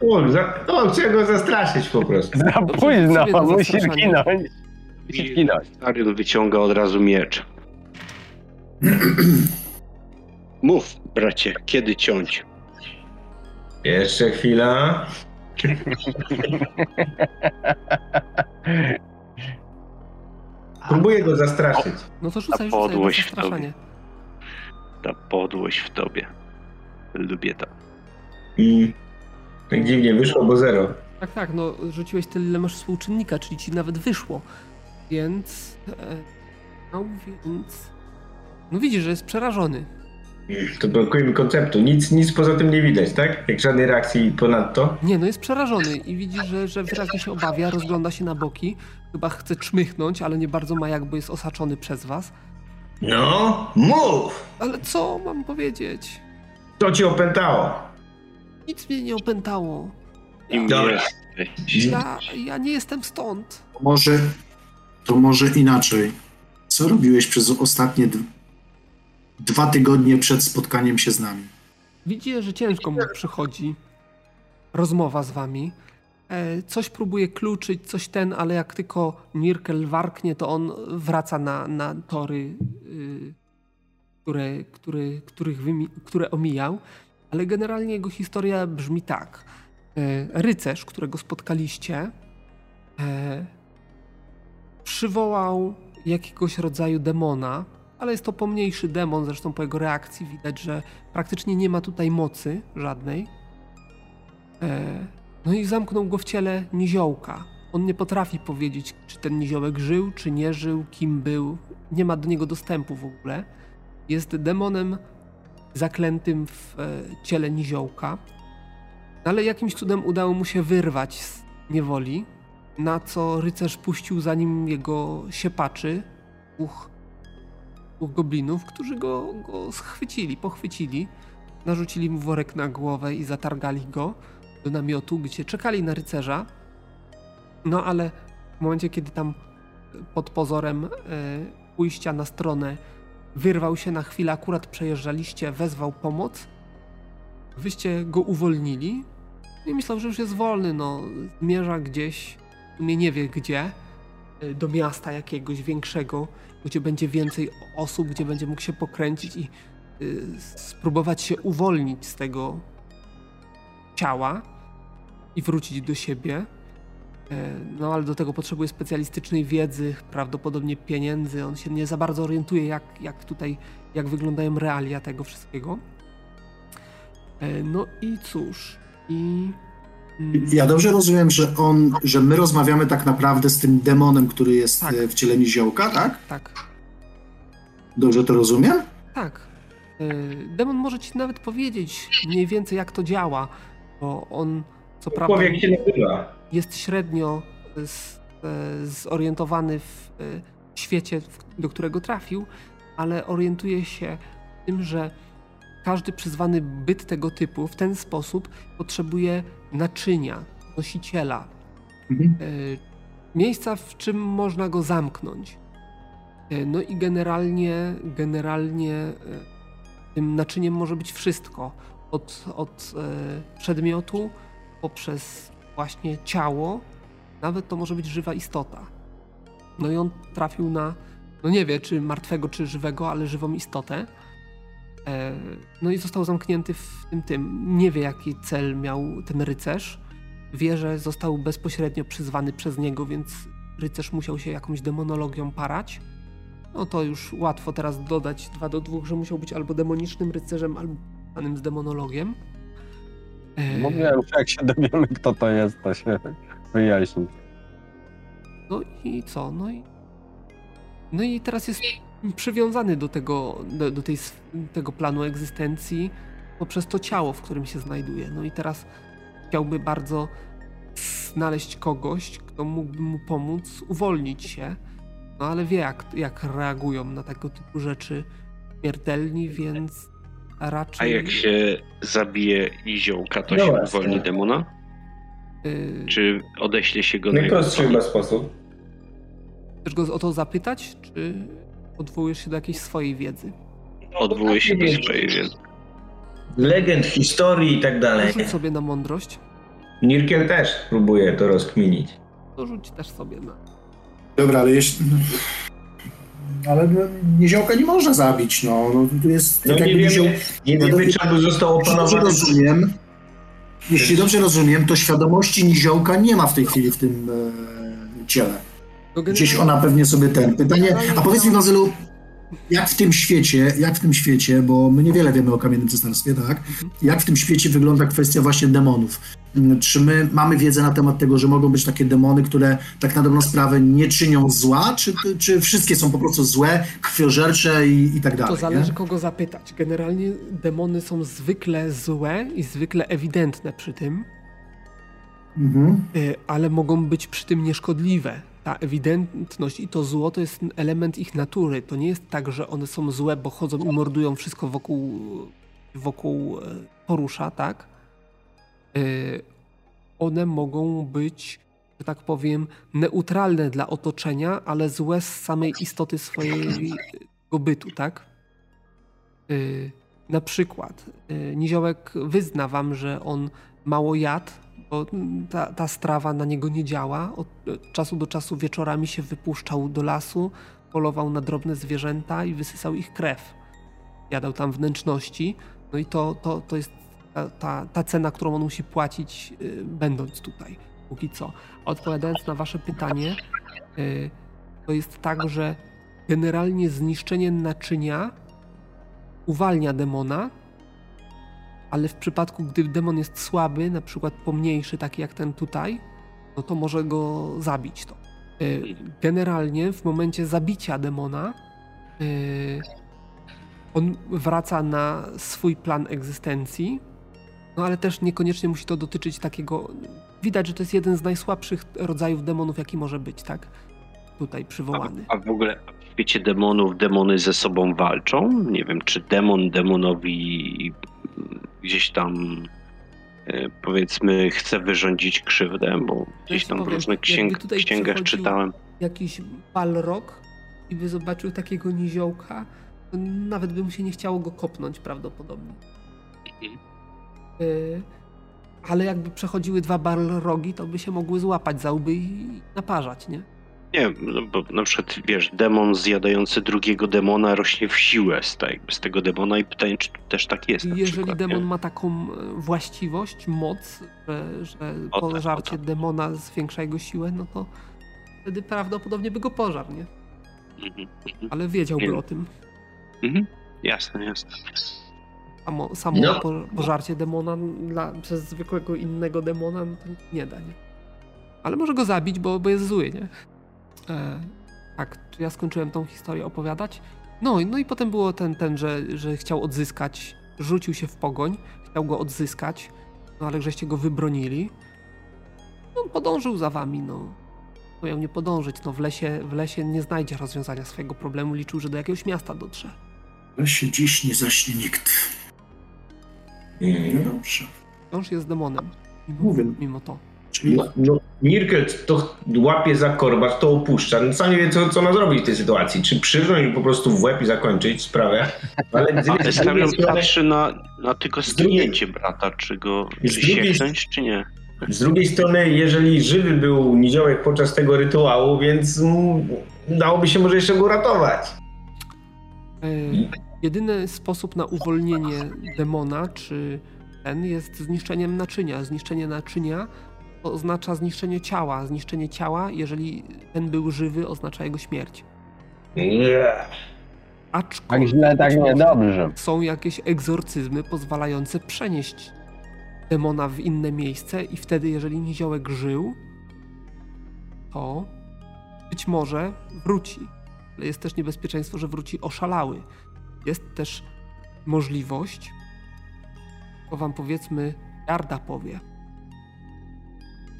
O, za, o chcę go zastraszyć po prostu. Za późno, musisz ginąć. Musisz ginąć. Arion wyciąga od razu miecz. [CLEARS THROAT] Mów, bracie, kiedy ciąć? Jeszcze chwila. [LAUGHS] Próbuję go zastraszyć. No to rzucaj, Ta rzucaj podłość w zastraszanie. Ta podłość w tobie. Lubię to. I tak dziwnie wyszło, bo zero. Tak, tak, no rzuciłeś tyle, ile masz współczynnika, czyli ci nawet wyszło. Więc... E, no więc... No widzisz, że jest przerażony. To brakuje mi konceptu. Nic, nic poza tym nie widać, tak? Jak żadnej reakcji ponadto. Nie, no jest przerażony i widzi, że, że wyraźnie się obawia, rozgląda się na boki. Chyba chce czmychnąć, ale nie bardzo ma jak, bo jest osaczony przez was. No, mów! Ale co mam powiedzieć? Co cię opętało? Nic mnie nie opętało. Dobra. jesteś? Ja, ja nie jestem stąd. Może, to może inaczej. Co robiłeś przez ostatnie dwa tygodnie przed spotkaniem się z nami? Widzicie, że ciężko mu przychodzi rozmowa z wami. E, Coś próbuje kluczyć, coś ten, ale jak tylko Nirkel warknie, to on wraca na, na tory, y, które, których które omijał. Ale generalnie jego historia brzmi tak. E, Rycerz, którego spotkaliście, e, przywołał jakiegoś rodzaju demona, ale jest to pomniejszy demon, zresztą po jego reakcji widać, że praktycznie nie ma tutaj mocy żadnej. E, no i zamknął go w ciele niziołka. On nie potrafi powiedzieć, czy ten niziołek żył, czy nie żył, kim był. Nie ma do niego dostępu w ogóle. Jest demonem zaklętym w e, ciele niziołka. Ale jakimś cudem udało mu się wyrwać z niewoli, na co rycerz puścił za nim jego siepaczy, dwóch, dwóch goblinów, którzy go, go schwycili, pochwycili, narzucili mu worek na głowę i zatargali go do namiotu, gdzie czekali na rycerza. No ale w momencie, kiedy tam pod pozorem e, pójścia na stronę wyrwał się na chwilę, akurat przejeżdżaliście, wezwał pomoc, wyście go uwolnili? I myślał, że już jest wolny, no. Zmierza gdzieś, w sumie nie wie gdzie, e, do miasta jakiegoś większego, gdzie będzie więcej osób, gdzie będzie mógł się pokręcić i y, spróbować się uwolnić z tego ciała i wrócić do siebie. E, No ale do tego potrzebuje specjalistycznej wiedzy, prawdopodobnie pieniędzy. On się nie za bardzo orientuje, jak, jak tutaj, jak wyglądają realia tego wszystkiego. E, No i cóż, i... Ja dobrze rozumiem, że on, że my rozmawiamy tak naprawdę z tym demonem, który jest Tak. e, w ciele niziołka, tak? Tak, Dobrze to rozumiem? tak. E, Demon może ci nawet powiedzieć mniej więcej, jak to działa, bo on, co prawda... Człowiek się nazywa. jest średnio z, e, zorientowany w świecie, do którego trafił, ale orientuje się w tym, że każdy przyzwany byt tego typu w ten sposób potrzebuje naczynia, nosiciela, Mhm. e, miejsca, w czym można go zamknąć. E, No i generalnie, generalnie e, tym naczyniem może być wszystko. Od, od przedmiotu poprzez właśnie ciało, nawet to może być żywa istota. No i on trafił na, no nie wie czy martwego, czy żywego, ale żywą istotę. E, No i został zamknięty w tym tym. Nie wie jaki cel miał ten rycerz. Wie, że został bezpośrednio przyzwany przez niego, więc rycerz musiał się jakąś demonologią parać. No to już łatwo teraz dodać dwa do dwóch, że musiał być albo demonicznym rycerzem, albo panem z demonologiem. E, Mówiłem, że jak się dowiemy, kto to jest, to się wyjaśni. No i co? No i, no i teraz jest przywiązany do tego, do, do tej, tego planu egzystencji poprzez to ciało, w którym się znajduje. No i teraz chciałby bardzo znaleźć kogoś, kto mógłby mu pomóc uwolnić się. No ale wie, jak, jak reagują na tego typu rzeczy śmiertelni, więc A raczej. jak się zabije niziołka, to No się właśnie. uwolni demona? y, Czy odeśle się go na Najprostszy chyba sposób. Chcesz go o to zapytać, czy odwołujesz się do jakiejś swojej wiedzy? Odwołuje się do swojej wiedzy. Legend, historii i tak dalej. Rzuć sobie na mądrość. Nirkel też próbuje to rozkminić. To rzuć też sobie na. Dobra, ale jeśli... Ale no, niziołka nie można zabić, no. no tu jest No tak nie jakby nizioł... wiemy, nie wiemy czy aby został Jeśli dobrze opanowany. rozumiem, jeśli dobrze rozumiem, to świadomości niziołka nie ma w tej chwili w tym e, ciele. Gdzieś ona pewnie sobie ten. Pytanie, a powiedz mi Wazylu, jak w tym świecie, jak w tym świecie, bo my niewiele wiemy o kamiennym cesarstwie, tak? Jak w tym świecie wygląda kwestia właśnie demonów? Mm, Czy my mamy wiedzę na temat tego, że mogą być takie demony, które tak na dobrą sprawę nie czynią zła, czy, czy wszystkie są po prostu złe, krwiożercze i, i tak dalej? To zależy nie? kogo zapytać. Generalnie demony są zwykle złe i zwykle ewidentne przy tym, Mhm. y, ale mogą być przy tym nieszkodliwe. Ta ewidentność i to zło to jest element ich natury. To nie jest tak, że one są złe, bo chodzą i mordują wszystko wokół, wokół e, porusza, tak? y, one mogą być, że tak powiem, neutralne dla otoczenia, ale złe z samej istoty swojego bytu, tak? Y, na przykład Niziołek wyzna wam, że on mało jadł, bo ta, ta strawa na niego nie działa. Od czasu do czasu wieczorami się wypuszczał do lasu, polował na drobne zwierzęta i wysysał ich krew. Jadał tam wnętrzności. No i to, to, to jest ta, ta, ta cena, którą on musi płacić, yy, będąc tutaj, póki co. A odpowiadając na Wasze pytanie, yy, to jest tak, że generalnie zniszczenie naczynia uwalnia demona, ale w przypadku, gdy demon jest słaby, na przykład pomniejszy, taki jak ten tutaj, no to może go zabić to. Yy, generalnie w momencie zabicia demona yy, on wraca na swój plan egzystencji, no ale też niekoniecznie musi to dotyczyć takiego. Widać, że to jest jeden z najsłabszych rodzajów demonów, jaki może być, tak? Tutaj przywołany. A, a w ogóle w świecie demonów demony ze sobą walczą? Nie wiem, czy demon demonowi gdzieś tam e, powiedzmy chce wyrządzić krzywdę, bo gdzieś tam w powiem, różnych jakby księg, księgach czytałem. Jakiś balrog i by zobaczył takiego niziołka, to nawet by mu się nie chciało go kopnąć prawdopodobnie. Mhm. Y, ale jakby przechodziły dwa balrogi, to by się mogły złapać za łby i naparzać, nie? Nie wiem, no bo na przykład wiesz, demon zjadający drugiego demona rośnie w siłę z, z tego demona i pytanie, czy też tak jest. Jeżeli przykład, demon nie? ma taką e, właściwość, moc, że, że O tak, pożarcie o tak. demona zwiększa jego siłę, no to wtedy prawdopodobnie by go pożarł, nie? Mhm, mhm, Ale wiedziałby Nie. o tym. mhm. Jasne, jasne. Samo, samo No. po, pożarcie demona dla, przez zwykłego innego demona no to nie da, nie? Ale może go zabić, bo, bo jest zły, nie? E, tak, czy ja skończyłem tą historię opowiadać? No, i- no i potem było ten, ten że, że chciał odzyskać, rzucił się w pogoń, chciał go odzyskać, no ale żeście go wybronili. No, on podążył za wami, no. Miał nie podążyć, no w lesie, w lesie nie znajdzie rozwiązania swojego problemu, liczył, że do jakiegoś miasta dotrze. Ale się dziś nie zaśnie nikt. No dobrze. Wciąż jest demonem. Mimo, Mówię. mimo to. Czyli No, no, Mirkel to łapie za korbacz, to opuszcza. No, sam nie wie, co, co ma zrobić w tej sytuacji. Czy przyrządzić po prostu w łeb i zakończyć sprawę? Ale z, A z drugiej Establion strony, patrzy na, na tylko Z drugiej- brata, czy go czy sieknąć, czy nie. z drugiej strony, jeżeli żywy był niziołek podczas tego rytuału, więc dałoby się może jeszcze go uratować. E, jedyny sposób na uwolnienie demona, czy ten, jest zniszczeniem naczynia. Zniszczenie naczynia oznacza zniszczenie ciała. Zniszczenie ciała, jeżeli ten był żywy, oznacza jego śmierć. Nie. Tak Aczkolwiek źle, tak być może niedobrze. są jakieś egzorcyzmy pozwalające przenieść demona w inne miejsce i wtedy, jeżeli niziołek żył, to być może wróci. Ale jest też niebezpieczeństwo, że wróci oszalały. Jest też możliwość, to wam powiedzmy Jarda powie.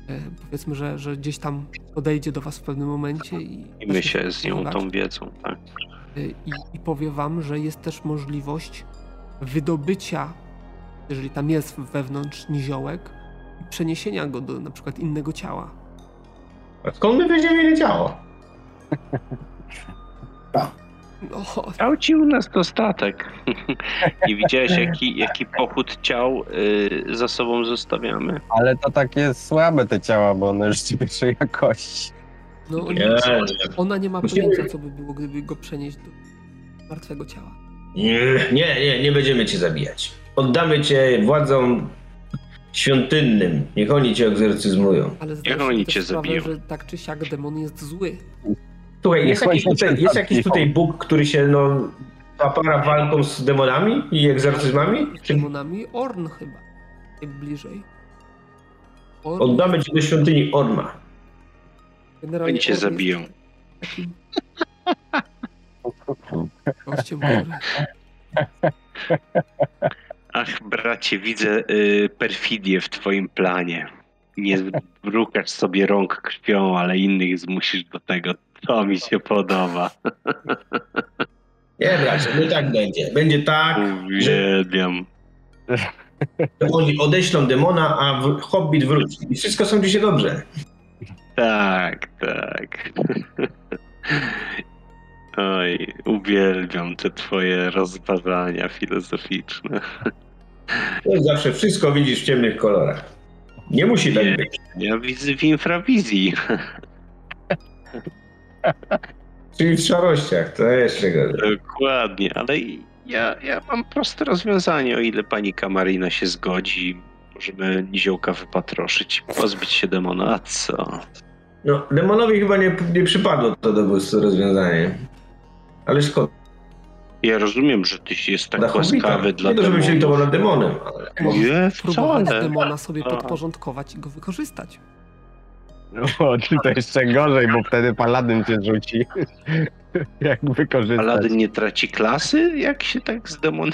E, powiedzmy, że, że gdzieś tam podejdzie do was w pewnym momencie i... I my się z nią tą wiedzą, tak. Y, i, i powie wam, że jest też możliwość wydobycia, jeżeli tam jest wewnątrz niziołek, i przeniesienia go do na przykład innego ciała. A skąd my będziemy ile ciało? [LAUGHS] No, Ciał ci u nas dostatek. Nie widziałeś, jaki, jaki pochód ciał y, za sobą zostawiamy? Ale to takie słabe te ciała, bo one już pierwszej jakości. no Nie, nie, ona nie ma Musimy- pojęcia, co by było, gdyby go przenieść do martwego ciała. Nie, nie, nie, nie będziemy cię zabijać. Oddamy cię władzom świątynnym. Niech oni cię egzorcyzmują. Ale zdajesz oni cię sprawę, zabiją? że tak czy siak demon jest zły. Słuchaj, jest jakiś tutaj, jest jakiś tutaj Bóg, który się no papara walką z demonami i egzorcyzmami? Z demonami Orn chyba. Najbliżej. Orn oddamy cię do świątyni Orma? generalnie Oni cię Orn zabiją. Takim [LAUGHS] Ach, bracie, widzę y, perfidię w twoim planie. Nie [LAUGHS] zbrukasz sobie rąk krwią, ale innych zmusisz do tego. To mi się podoba. Nie, bracie, no tak będzie. Będzie tak. Uwielbiam. To oni odeślą demona, a w- hobbit wróci. I wszystko sądzi się dobrze. Tak, tak. Oj, uwielbiam te twoje rozważania filozoficzne. To zawsze wszystko widzisz w ciemnych kolorach. Nie musi tak Nie. być. Ja widzę w infrawizji. Czyli w szarościach, to jeszcze gorzej. Dokładnie, ale ja, ja mam proste rozwiązanie, o ile pani Kamarina się zgodzi. Możemy niziołka wypatroszyć, pozbyć się demona, a co? No, demonowi chyba nie, nie przypadło to do gustu rozwiązanie. Ale szkoda. Ja rozumiem, że tyś jest tak Dla łaskawy dla Nie to, żeby myśleli to demonem, ale... Nie, Próbować wcale. demona sobie podporządkować i go wykorzystać. O, czy to jeszcze gorzej, bo wtedy paladyn cię rzuci. [LAUGHS] Jak wykorzystać. Paladyn nie traci klasy, jak się tak z demonami...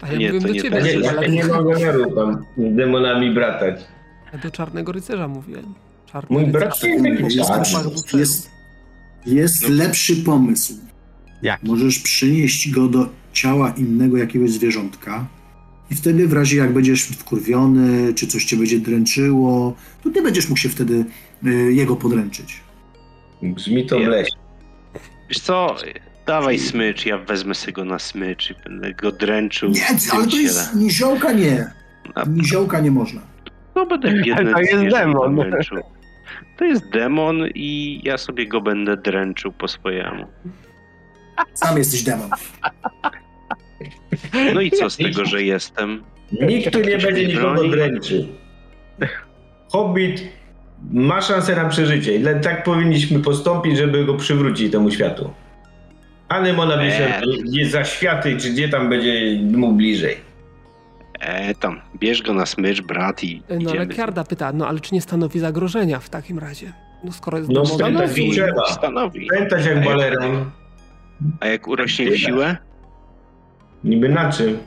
A ja nie, to do nie ciebie, Ja tak. nie, ale- ja nie mam tam z demonami bratać. Ja do czarnego rycerza mówiłem. Czarny Mój brat jest Jest, jest, jest lepszy pomysł. Jak? Możesz przynieść go do ciała innego jakiegoś zwierzątka i wtedy w razie jak będziesz wkurwiony, czy coś cię będzie dręczyło, to ty będziesz mógł się wtedy jego podręczyć. Brzmi to Nie. bleś. Wiesz co, dawaj smycz, ja wezmę sobie go na smycz i będę go dręczył Nie, ale to jest niziołka nie. Niziołka nie można. No będę biedny [LAUGHS] to jest demon. dręczył. To jest demon i ja sobie go będę dręczył po swojemu. Sam jesteś demon. No i co z tego, że jestem? Nikt tu nie będzie nikogo dręczył. Hobbit ma szansę na przeżycie i tak powinniśmy postąpić, żeby go przywrócić temu światu. A Nemona Nie. wyśle gdzie za światy, czy gdzie tam będzie mu bliżej. E, tam, bierz go na smycz, brat i No ale idziemy. Kiarda pyta, no ale czy nie stanowi zagrożenia w takim razie? No skoro jest No, stanowi. Trzeba. Stanowi. Pamiętać jak baleron, A jak urośnie w siłę? niby na czym?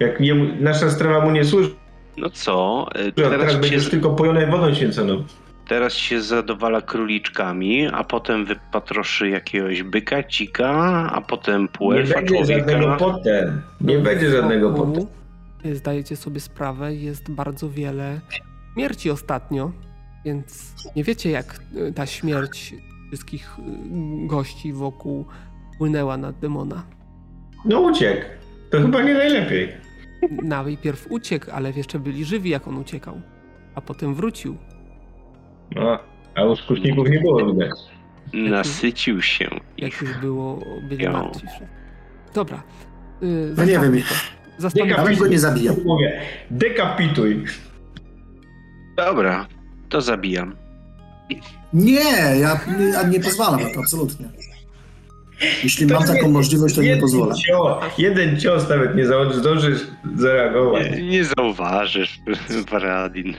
Jak jemu, nasza strawa mu nie służy, No co, e, teraz teraz będziesz się, tylko pojone wodą święconą. teraz się zadowala króliczkami, a potem wypatroszy jakiegoś byka, cika, a potem Nie półelfa, będzie żadnego potem. Nie będzie żadnego potem. Zdajecie sobie sprawę, jest bardzo wiele śmierci ostatnio, więc nie wiecie jak y, ta śmierć wszystkich y, gości wokół płynęła na demona. No uciekł. To chyba nie najlepiej. Najpierw uciekł, ale jeszcze byli żywi jak on uciekał, a potem wrócił. No, a u skuszników nie było widać. Nasycił się Jak już było, byli martwi. Dobra. y, No nie wiem. Nawet go nie zabijam. Mówię, dekapituj. Dobra, to zabijam. Nie, ja nie, ja nie pozwalam na to, absolutnie. Jeśli mam taką możliwość, to nie pozwolę. Cios, jeden cios nawet nie zdążysz zareagować. Nie, nie zauważysz, [LAUGHS] Paradin.